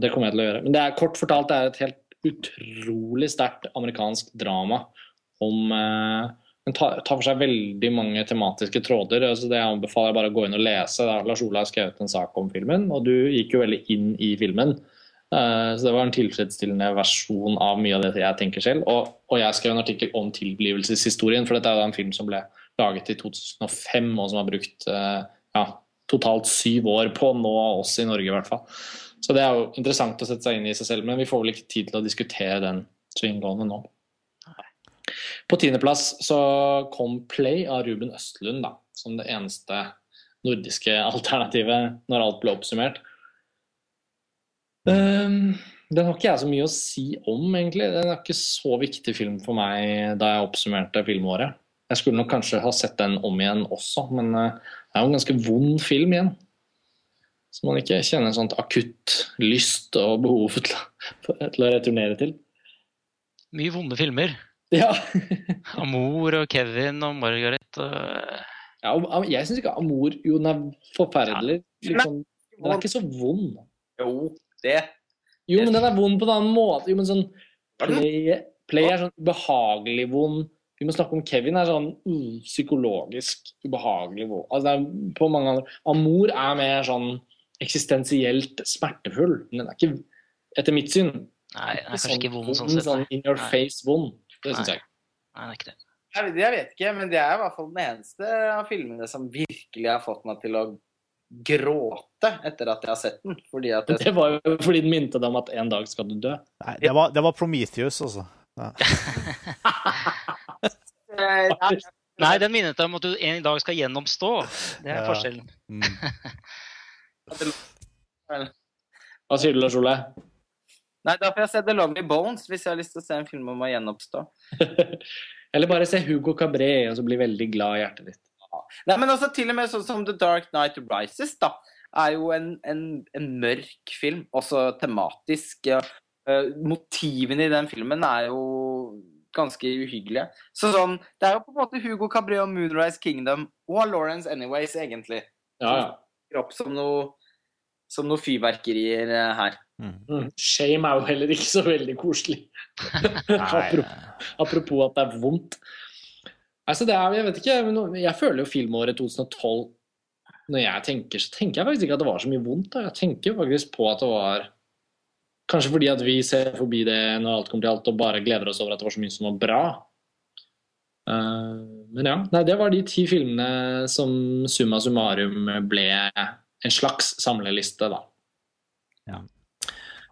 S2: det kommer jeg til å gjøre. Men det er kort fortalt det er et helt utrolig sterkt amerikansk drama om eh, Den tar, for seg veldig mange tematiske tråder. så det jeg anbefaler bare å gå inn og lese. Lars Ola har skrevet en sak om filmen, og du gikk jo veldig inn i filmen. Eh, Så det var en tilfredsstillende versjon av mye av det jeg tenker selv. Og, og jeg skrev en artikkel om tilblivelseshistorien, for dette er en film som ble laget i 2005, og som har brukt eh, ja, totalt syv år på nå oss i Norge, i hvert fall. Så det er jo interessant å sette seg inn i seg selv, men vi får vel ikke tid til å diskutere den så inngående nå. På tiendeplass så kom Play av Ruben Østlund da, som det eneste nordiske alternativet når alt ble oppsummert. Um, den har ikke jeg så mye å si om, egentlig. Den er ikke så viktig film for meg da jeg oppsummerte filmåret. Jeg skulle nok kanskje ha sett den om igjen også, men eh, det er jo en ganske vond film igjen. Som man ikke kjenner en sånn akutt lyst og behov til å returnere til.
S3: Mye vonde filmer.
S2: Ja,
S3: Amor og Kevin og Margaret og
S2: ja Jeg syns ikke Amor Jo, den er forferdelig. Liksom, den er ikke så vond.
S4: Jo, det
S2: Jo, men den er vond på en annen måte. Jo, men sånn? Play, play er sånn behagelig vond. Vi må snakke om Kevin er sånn uh, psykologisk ubehagelig vond. Altså, det er på mange andre Amor er mer sånn eksistensielt smertefull. Men den er ikke, etter mitt syn,
S3: Nei, den er kanskje
S2: sånn
S3: ikke vond sånn sett.
S2: sånn in your
S3: Nei.
S2: Det syns jeg.
S3: Nei, det er ikke det.
S4: jeg, jeg vet ikke, men det er i hvert fall den eneste av filmene som virkelig har fått meg til å gråte etter at jeg har sett den. Fordi at jeg
S2: Det var jo fordi den minte deg om at en dag skal du dø.
S1: Nei, det var, det var Prometheus, altså. Ja.
S3: Nei, den minnet deg om at du en dag skal gjennomstå. Det er
S1: Ja.
S3: forskjellen.
S1: Mm.
S2: Hva sier du, Lars Ole?
S4: Nei, da får jeg se The Lovely Bones hvis jeg har lyst til å se en film om å gjenoppstå.
S2: Eller bare se Hugo Cabré og så bli veldig glad i hjertet ditt.
S4: Nei, men også til og med sånn som The Dark Night Rises, da, er jo en, en, en mørk film, også tematisk. Ja. Eh, motivene i den filmen er jo ganske uhyggelige. Så sånn, det er jo på en måte Hugo Cabré og Moonrise Kingdom og Lawrence Anyways, egentlig.
S2: Ja, ja.
S4: Som, som noe, som noe fyrverkerier eh, her.
S2: Mm. Shame er jo heller ikke så veldig koselig. Apropos, at det er vondt. Altså, det er, jeg vet ikke, men jeg føler jo filmåret 2012 Når jeg tenker, så tenker jeg faktisk ikke at det var så mye vondt. Da. Jeg tenker faktisk på at det var Kanskje fordi at vi ser forbi det når alt kommer til alt, og bare gleder oss over at det var så mye som var bra. Uh, men ja, nei, det var de ti filmene som summa summarum ble en slags samleliste, da.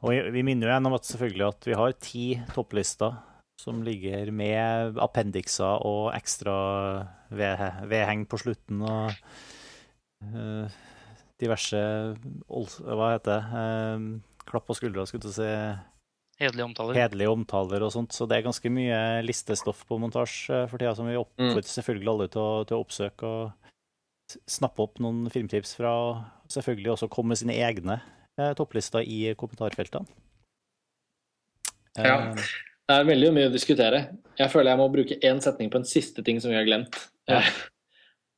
S1: Og vi- minner jo igjen om at selvfølgelig at vi har ti topplister som ligger med appendikser og ekstra ved- vedheng på slutten og eh, diverse Hva heter det? Eh, klapp på skuldra, skulle du si.
S3: Hederlige omtaler.
S1: Hederlige omtaler og sånt. Så det er ganske mye listestoff på montasje for tida som vi oppfordrer selvfølgelig alle til å, til å oppsøke og snappe opp noen filmtips fra. og Selvfølgelig også komme med sine egne eh, topplister i kommentarfeltene.
S2: Ja.
S1: Eh,
S2: Det er veldig mye å diskutere. Jeg føler jeg må bruke én setning på en siste ting som vi har glemt.
S1: Ja.
S2: Eh,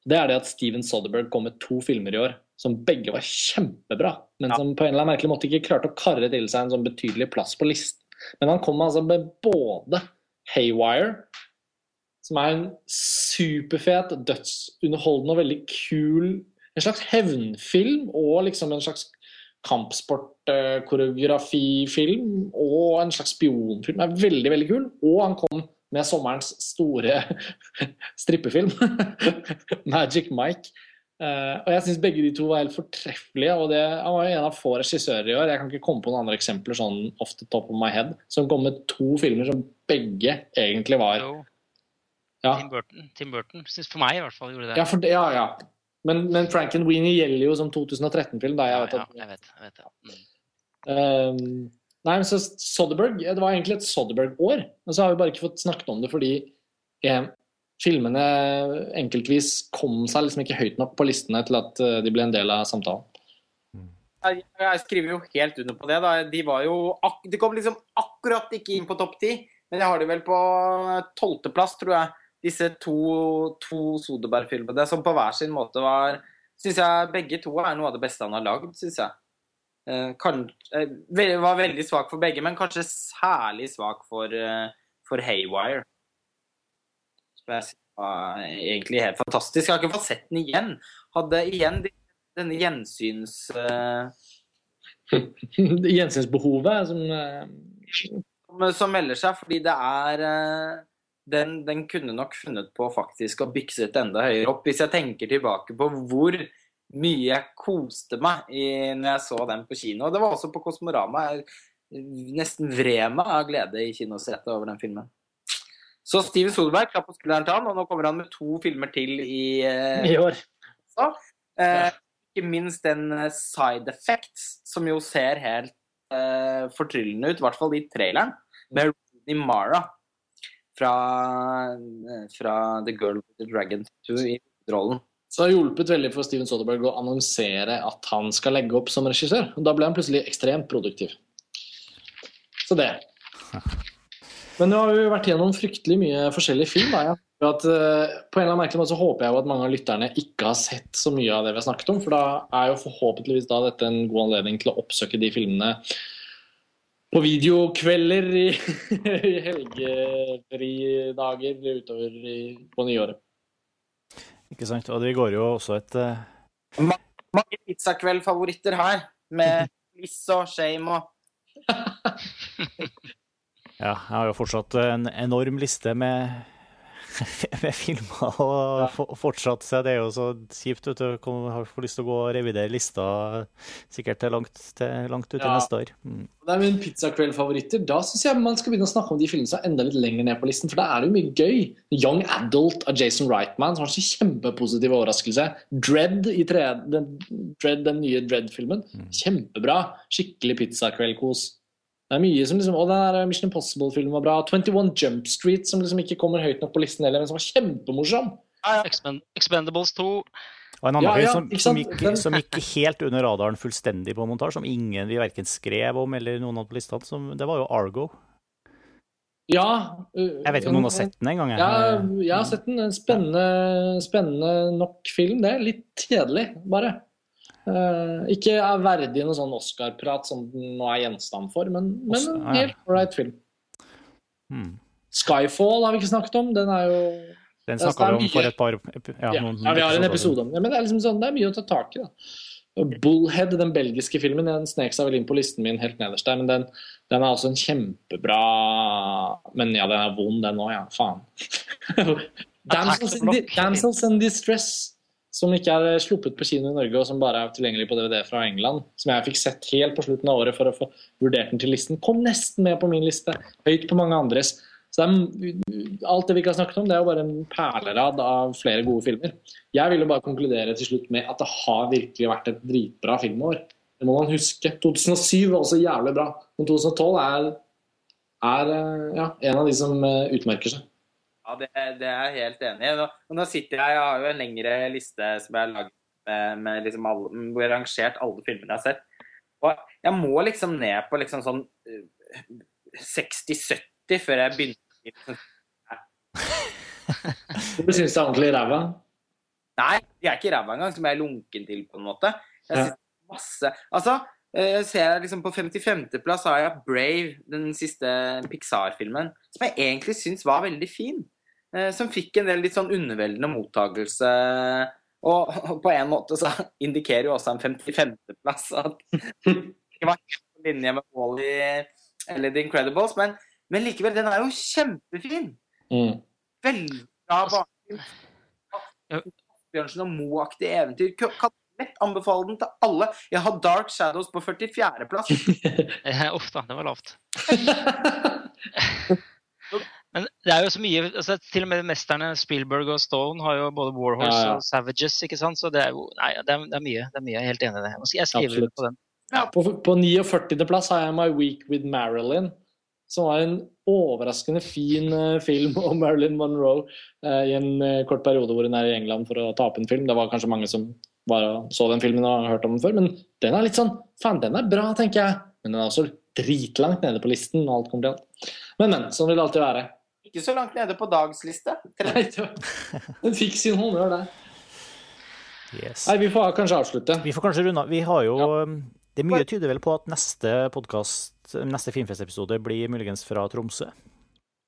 S2: Det er det at Steven Soderberg kom med to filmer i år som begge var kjempebra, men som på en eller annen merkelig måte ikke klarte å karre til seg en sånn betydelig plass på listen. Men han kom altså med både Haywire, som er en superfet, dødsunderholdende og veldig kul En slags hevnfilm og liksom en slags kampsportkoreografifilm og en slags spionfilm. Den er veldig, veldig kul. Og han kom med sommerens store strippefilm, 'Magic Mike'. Uh, og jeg syns begge de to var helt fortreffelige. og det, Han var jo en av få regissører i år. Jeg kan ikke komme på noen andre eksempler sånn off the top of my head, som kom med to filmer som begge egentlig var ja,
S3: Tim Burton. Tim Burton. Synes for meg i hvert fall gjorde det.
S2: ja, for ja, ja. Men, men Frank and Weenie gjelder jo som 2013-film. da jeg
S3: ja,
S2: vet
S3: ja, jeg vet, jeg vet det. Mm.
S2: Um, nei, men så Soderberg, Det var egentlig et Soderberg-år, men så har vi bare ikke fått snakket om det fordi eh, filmene enkeltvis kom seg liksom ikke høyt nok på listene til at eh, de ble en del av samtalen.
S4: Jeg jeg skriver jo helt under på det. da. De var jo ak De kom liksom akkurat ikke inn på topp ti, men jeg har de vel på tolvteplass, tror jeg. Disse to, to Soderberg-filmene som på hver sin måte var Syns jeg begge to er noe av det beste han har lagd, syns jeg. Eh, kan, eh, var veldig svak for begge, men kanskje særlig svak for, eh, for Haywire. Som jeg syns var egentlig helt fantastisk. Jeg har ikke fått sett den igjen. Hadde igjen denne gjensyns... eh,
S2: Gjensynsbehovet som
S4: som- melder seg, fordi det er den, den kunne nok funnet på faktisk å bykse et enda høyere opp. Hvis jeg tenker tilbake på hvor mye jeg koste meg i, når jeg så den på kino. Det var også på Kosmorama. Jeg nesten vred meg av glede i kinosetet over den filmen. Så Steven Solberg, klapp på skulderen til han, og nå kommer han med to filmer til i eh,
S2: i år.
S4: Eh, ikke minst den eh, Side Effects, som jo ser helt eh, fortryllende ut, i hvert fall i traileren, med Rooney Mara fra, eh, fra The Girl with the Dragon Tattoo i rollen.
S2: Så det har hjulpet veldig for Steven Soderberg å annonsere at han skal legge opp som regissør. Og Da ble han plutselig ekstremt produktiv. Så det. Men nå har vi vært gjennom fryktelig mye forskjellig film. Da. Håper at, uh, på en eller annen merkelig måte så håper jeg jo at mange av lytterne ikke har sett så mye av det vi har snakket om, for da er jo forhåpentligvis da dette en god anledning til å oppsøke de filmene på videokvelder i, i helgefridager utover i, på nyåret.
S1: Ikke sant? Og vi går jo også et uh...
S4: Mange pizzakveld-favoritter her, med Liss og Shame og
S1: Ja, jeg har jo fortsatt en enorm liste med, med filmer, og ja. fortsatt så det er jo så kjipt vet du, kom- får lyst til å gå og revidere lista sikkert til langt, til, langt ut
S2: Ja.
S1: neste år. Mm.
S2: Det er min pizzakveld-favoritter. Da syns jeg man skal begynne å snakke om de filmene som er enda litt lenger ned på listen, for da er det jo mye gøy. Young Adult av Jason Reitman, som har en så kjempepositiv overraskelse. Dread, i tre, den, Dread den nye Dread-filmen. Kjempebra. Skikkelig pizzakveld-kos. Det er mye som liksom, Og den der Mission Impossible-filmen var bra. 21 Jump Street, som liksom ikke kommer høyt nok på listen heller, men som var kjempemorsom.
S3: Ja, ja. Expendables 2.
S1: Og en annen
S2: Ja,
S1: film som, som, gikk, som gikk helt under radaren fullstendig på montasje, som ingen vi verken skrev om eller noen hadde på lista, det var jo Argo.
S2: Ja. uh,
S1: Jeg vet ikke om noen har sett den engang.
S2: Ja, jeg har sett den. En spennende, spennende nok film, det. Litt kjedelig, bare. Eh, ikke er verdig noe sånn Oscar-prat som den nå er gjenstand for, men, men en
S1: ah,
S2: helt ålreit film.
S1: Hmm.
S2: Skyfall har vi ikke snakket om. Den er jo
S1: Den snakka vi om for et par ja,
S2: Ja,
S1: noen
S2: ja vi har en episode om den. Men det er liksom sånn, det er mye å ta tak i. da. Bullhead, den belgiske filmen, den snek seg vel inn på listen min helt nederst der. Men den, den er også en kjempebra Men ja, den er vond, den òg, ja. Faen. Damsels, in. Damsels in Distress, som ikke er sluppet på kino i Norge, og som bare er tilgjengelig på DVD fra England, som jeg fikk sett helt på slutten av året for å få vurdert den til listen, kom nesten med på min liste. Høyt på mange andres. Så det er, alt det vi ikke har snakket om, det er jo bare en perlerad av flere gode filmer. Jeg vil jo bare konkludere til slutt med at det har virkelig vært et dritbra filmår. Det må man huske. 2007 var også jævlig bra, men 2012 er, er eh, ja, en av de som eh, utmerker seg.
S4: Ja, det, det er jeg helt enig i. Nå, nå sitter jeg, jeg har jo en lengre liste som jeg har laget med, med liksom alle, hvor jeg har rangert alle filmene jeg har sett. Og jeg må liksom ned på liksom sånn eh, 60-70 før jeg begynner.
S2: Du syns det er ordentlig ræva?
S4: Nei, jeg er ikke ræva engang, som jeg er lunken til, på en måte. Jeg synes masse Altså, eh, jeg ser liksom på 55.-plass har jeg Brave, den siste Pixar-filmen, som jeg egentlig syns var veldig fin. Eh, Som fikk en del litt sånn underveldende mottagelse. Og på en måte så indikerer jo også en 55.-plass at det var helt på linje med Wall-E eller The Incredibles, men, men likevel, den er jo kjempefin.
S2: Mm.
S4: Veldig bra barnefilm. Bjørnsen og Moe-aktig eventyr. Kan kan lett anbefale den til alle. Jeg har Dark Shadows på 44.-plass.
S3: Eh, Uff da, det var lavt. Men det er jo så mye altså Til og med mesterne Spielberg og Stone har jo både Warhorse
S2: Ja, ja.
S3: og Savages, ikke sant? Så det er jo Nei, det er, det er mye. Det er mye. Jeg er helt enig i det. Jeg skriver
S2: Absolutt.
S3: på den.
S2: På, på 49. plass har jeg My Week with Marilyn, som var en overraskende fin eh, film om Marilyn Monroe eh, i en eh, kort periode hvor hun er i England for å ta opp en film. Det var kanskje mange som bare så den filmen og har hørt om den før, men den er litt sånn Faen, den er bra, tenker jeg. Men den er også dritlangt nede på listen. og alt kommer til alt. Men, men. Sånn vil det alltid være.
S4: Ikke så langt nede på dagsliste.
S2: Nei, Den fikk sin honnør der.
S1: Yes.
S2: Nei, vi får kanskje avslutte.
S1: Vi får kanskje runde av. Vi har jo Det er mye tyder vel på at neste podkast, neste Filmfest-episode, blir muligens fra Tromsø.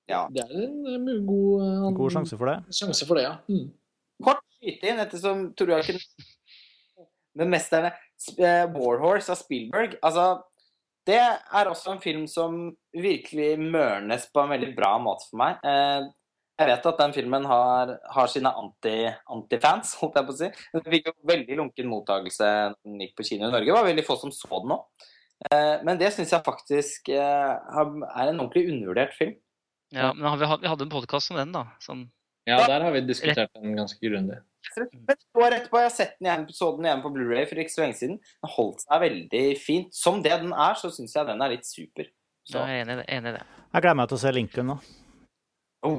S4: Ja.
S2: Det er en god, eh,
S1: God sjanse for det.
S2: sjanse for det, ja. Mm.
S4: Kort skyte inn, ettersom Tor Joakim Den mesterne eh, Warhorse av Spielberg. Altså, det er også en film som virkelig mørnes på en veldig bra måte for meg. Eh, Jeg vet at den filmen har, har sine anti- anti-fans, holdt jeg på å si. Den fikk jo veldig lunken mottakelse da den gikk på kino i Norge. Det var veldig få som så den nå. Eh, Men det syns jeg faktisk eh, er en ordentlig undervurdert film.
S3: Ja, men vi hadde, en podkast om den, da. Som...
S2: Ja, der har vi diskutert den ganske grundig.
S4: Men et år etterpå, jeg har sett den igjen, så den igjen på Blu-ray for ikke så lenge siden. Den holdt seg veldig fint. Som det den er, så syns jeg den er litt super.
S3: så
S4: Så,
S3: jeg er enig i det.
S1: Jeg gleder meg til å se Lincoln nå.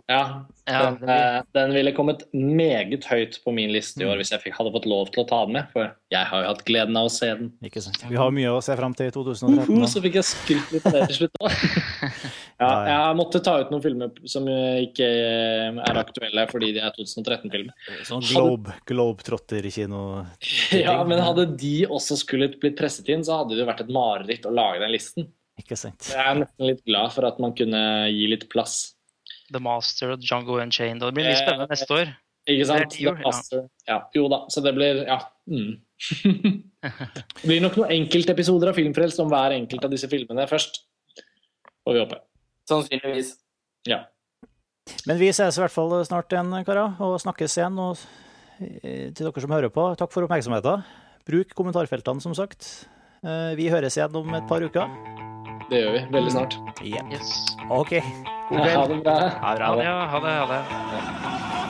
S2: Ja,
S3: Ja,
S2: den, eh, den ville kommet meget høyt på min liste i år hvis jeg fikk, hadde fått lov til å ta den med. For jeg har jo hatt gleden av å se den.
S1: Ikke sant? Vi har mye å se fram til i 2013.
S2: Uh
S1: -huh,
S2: så fikk jeg skrytt litt av det til slutt. Ja, jeg måtte ta ut noen filmer som eh, ikke eh, er aktuelle fordi de er 2013-filmer.
S1: Sånn globe, globetrotter-kino.
S2: Ja, men hadde de også skulle blitt presset inn, så hadde det vært et mareritt å lage den listen.
S1: Ikke sant?
S2: Jeg er nesten litt glad for at man kunne gi litt plass.
S3: The Master og Django Unchained. Og det blir mye spennende neste år.
S2: Ikke sant?
S3: Det det jo,
S2: Ja. Jo da, så det blir Ja. Mm. det blir nok noen enkeltepisoder av Filmfrelst om hver enkelt av disse filmene først. Får vi håpe.
S4: sannsynligvis.
S2: Ja.
S1: Men vi ses i hvert fall snart igjen, karer, og snakkes igjen. Og eh, til dere som hører på, takk for oppmerksomheten. Bruk kommentarfeltene, som sagt. Eh, Vi høres igjen om et par uker.
S2: Det gjør vi veldig snart.
S1: Yeah.
S3: Yes.
S1: OK. God
S2: Ha det bra.
S1: Ha det Ha
S3: det. ha det. Ha det.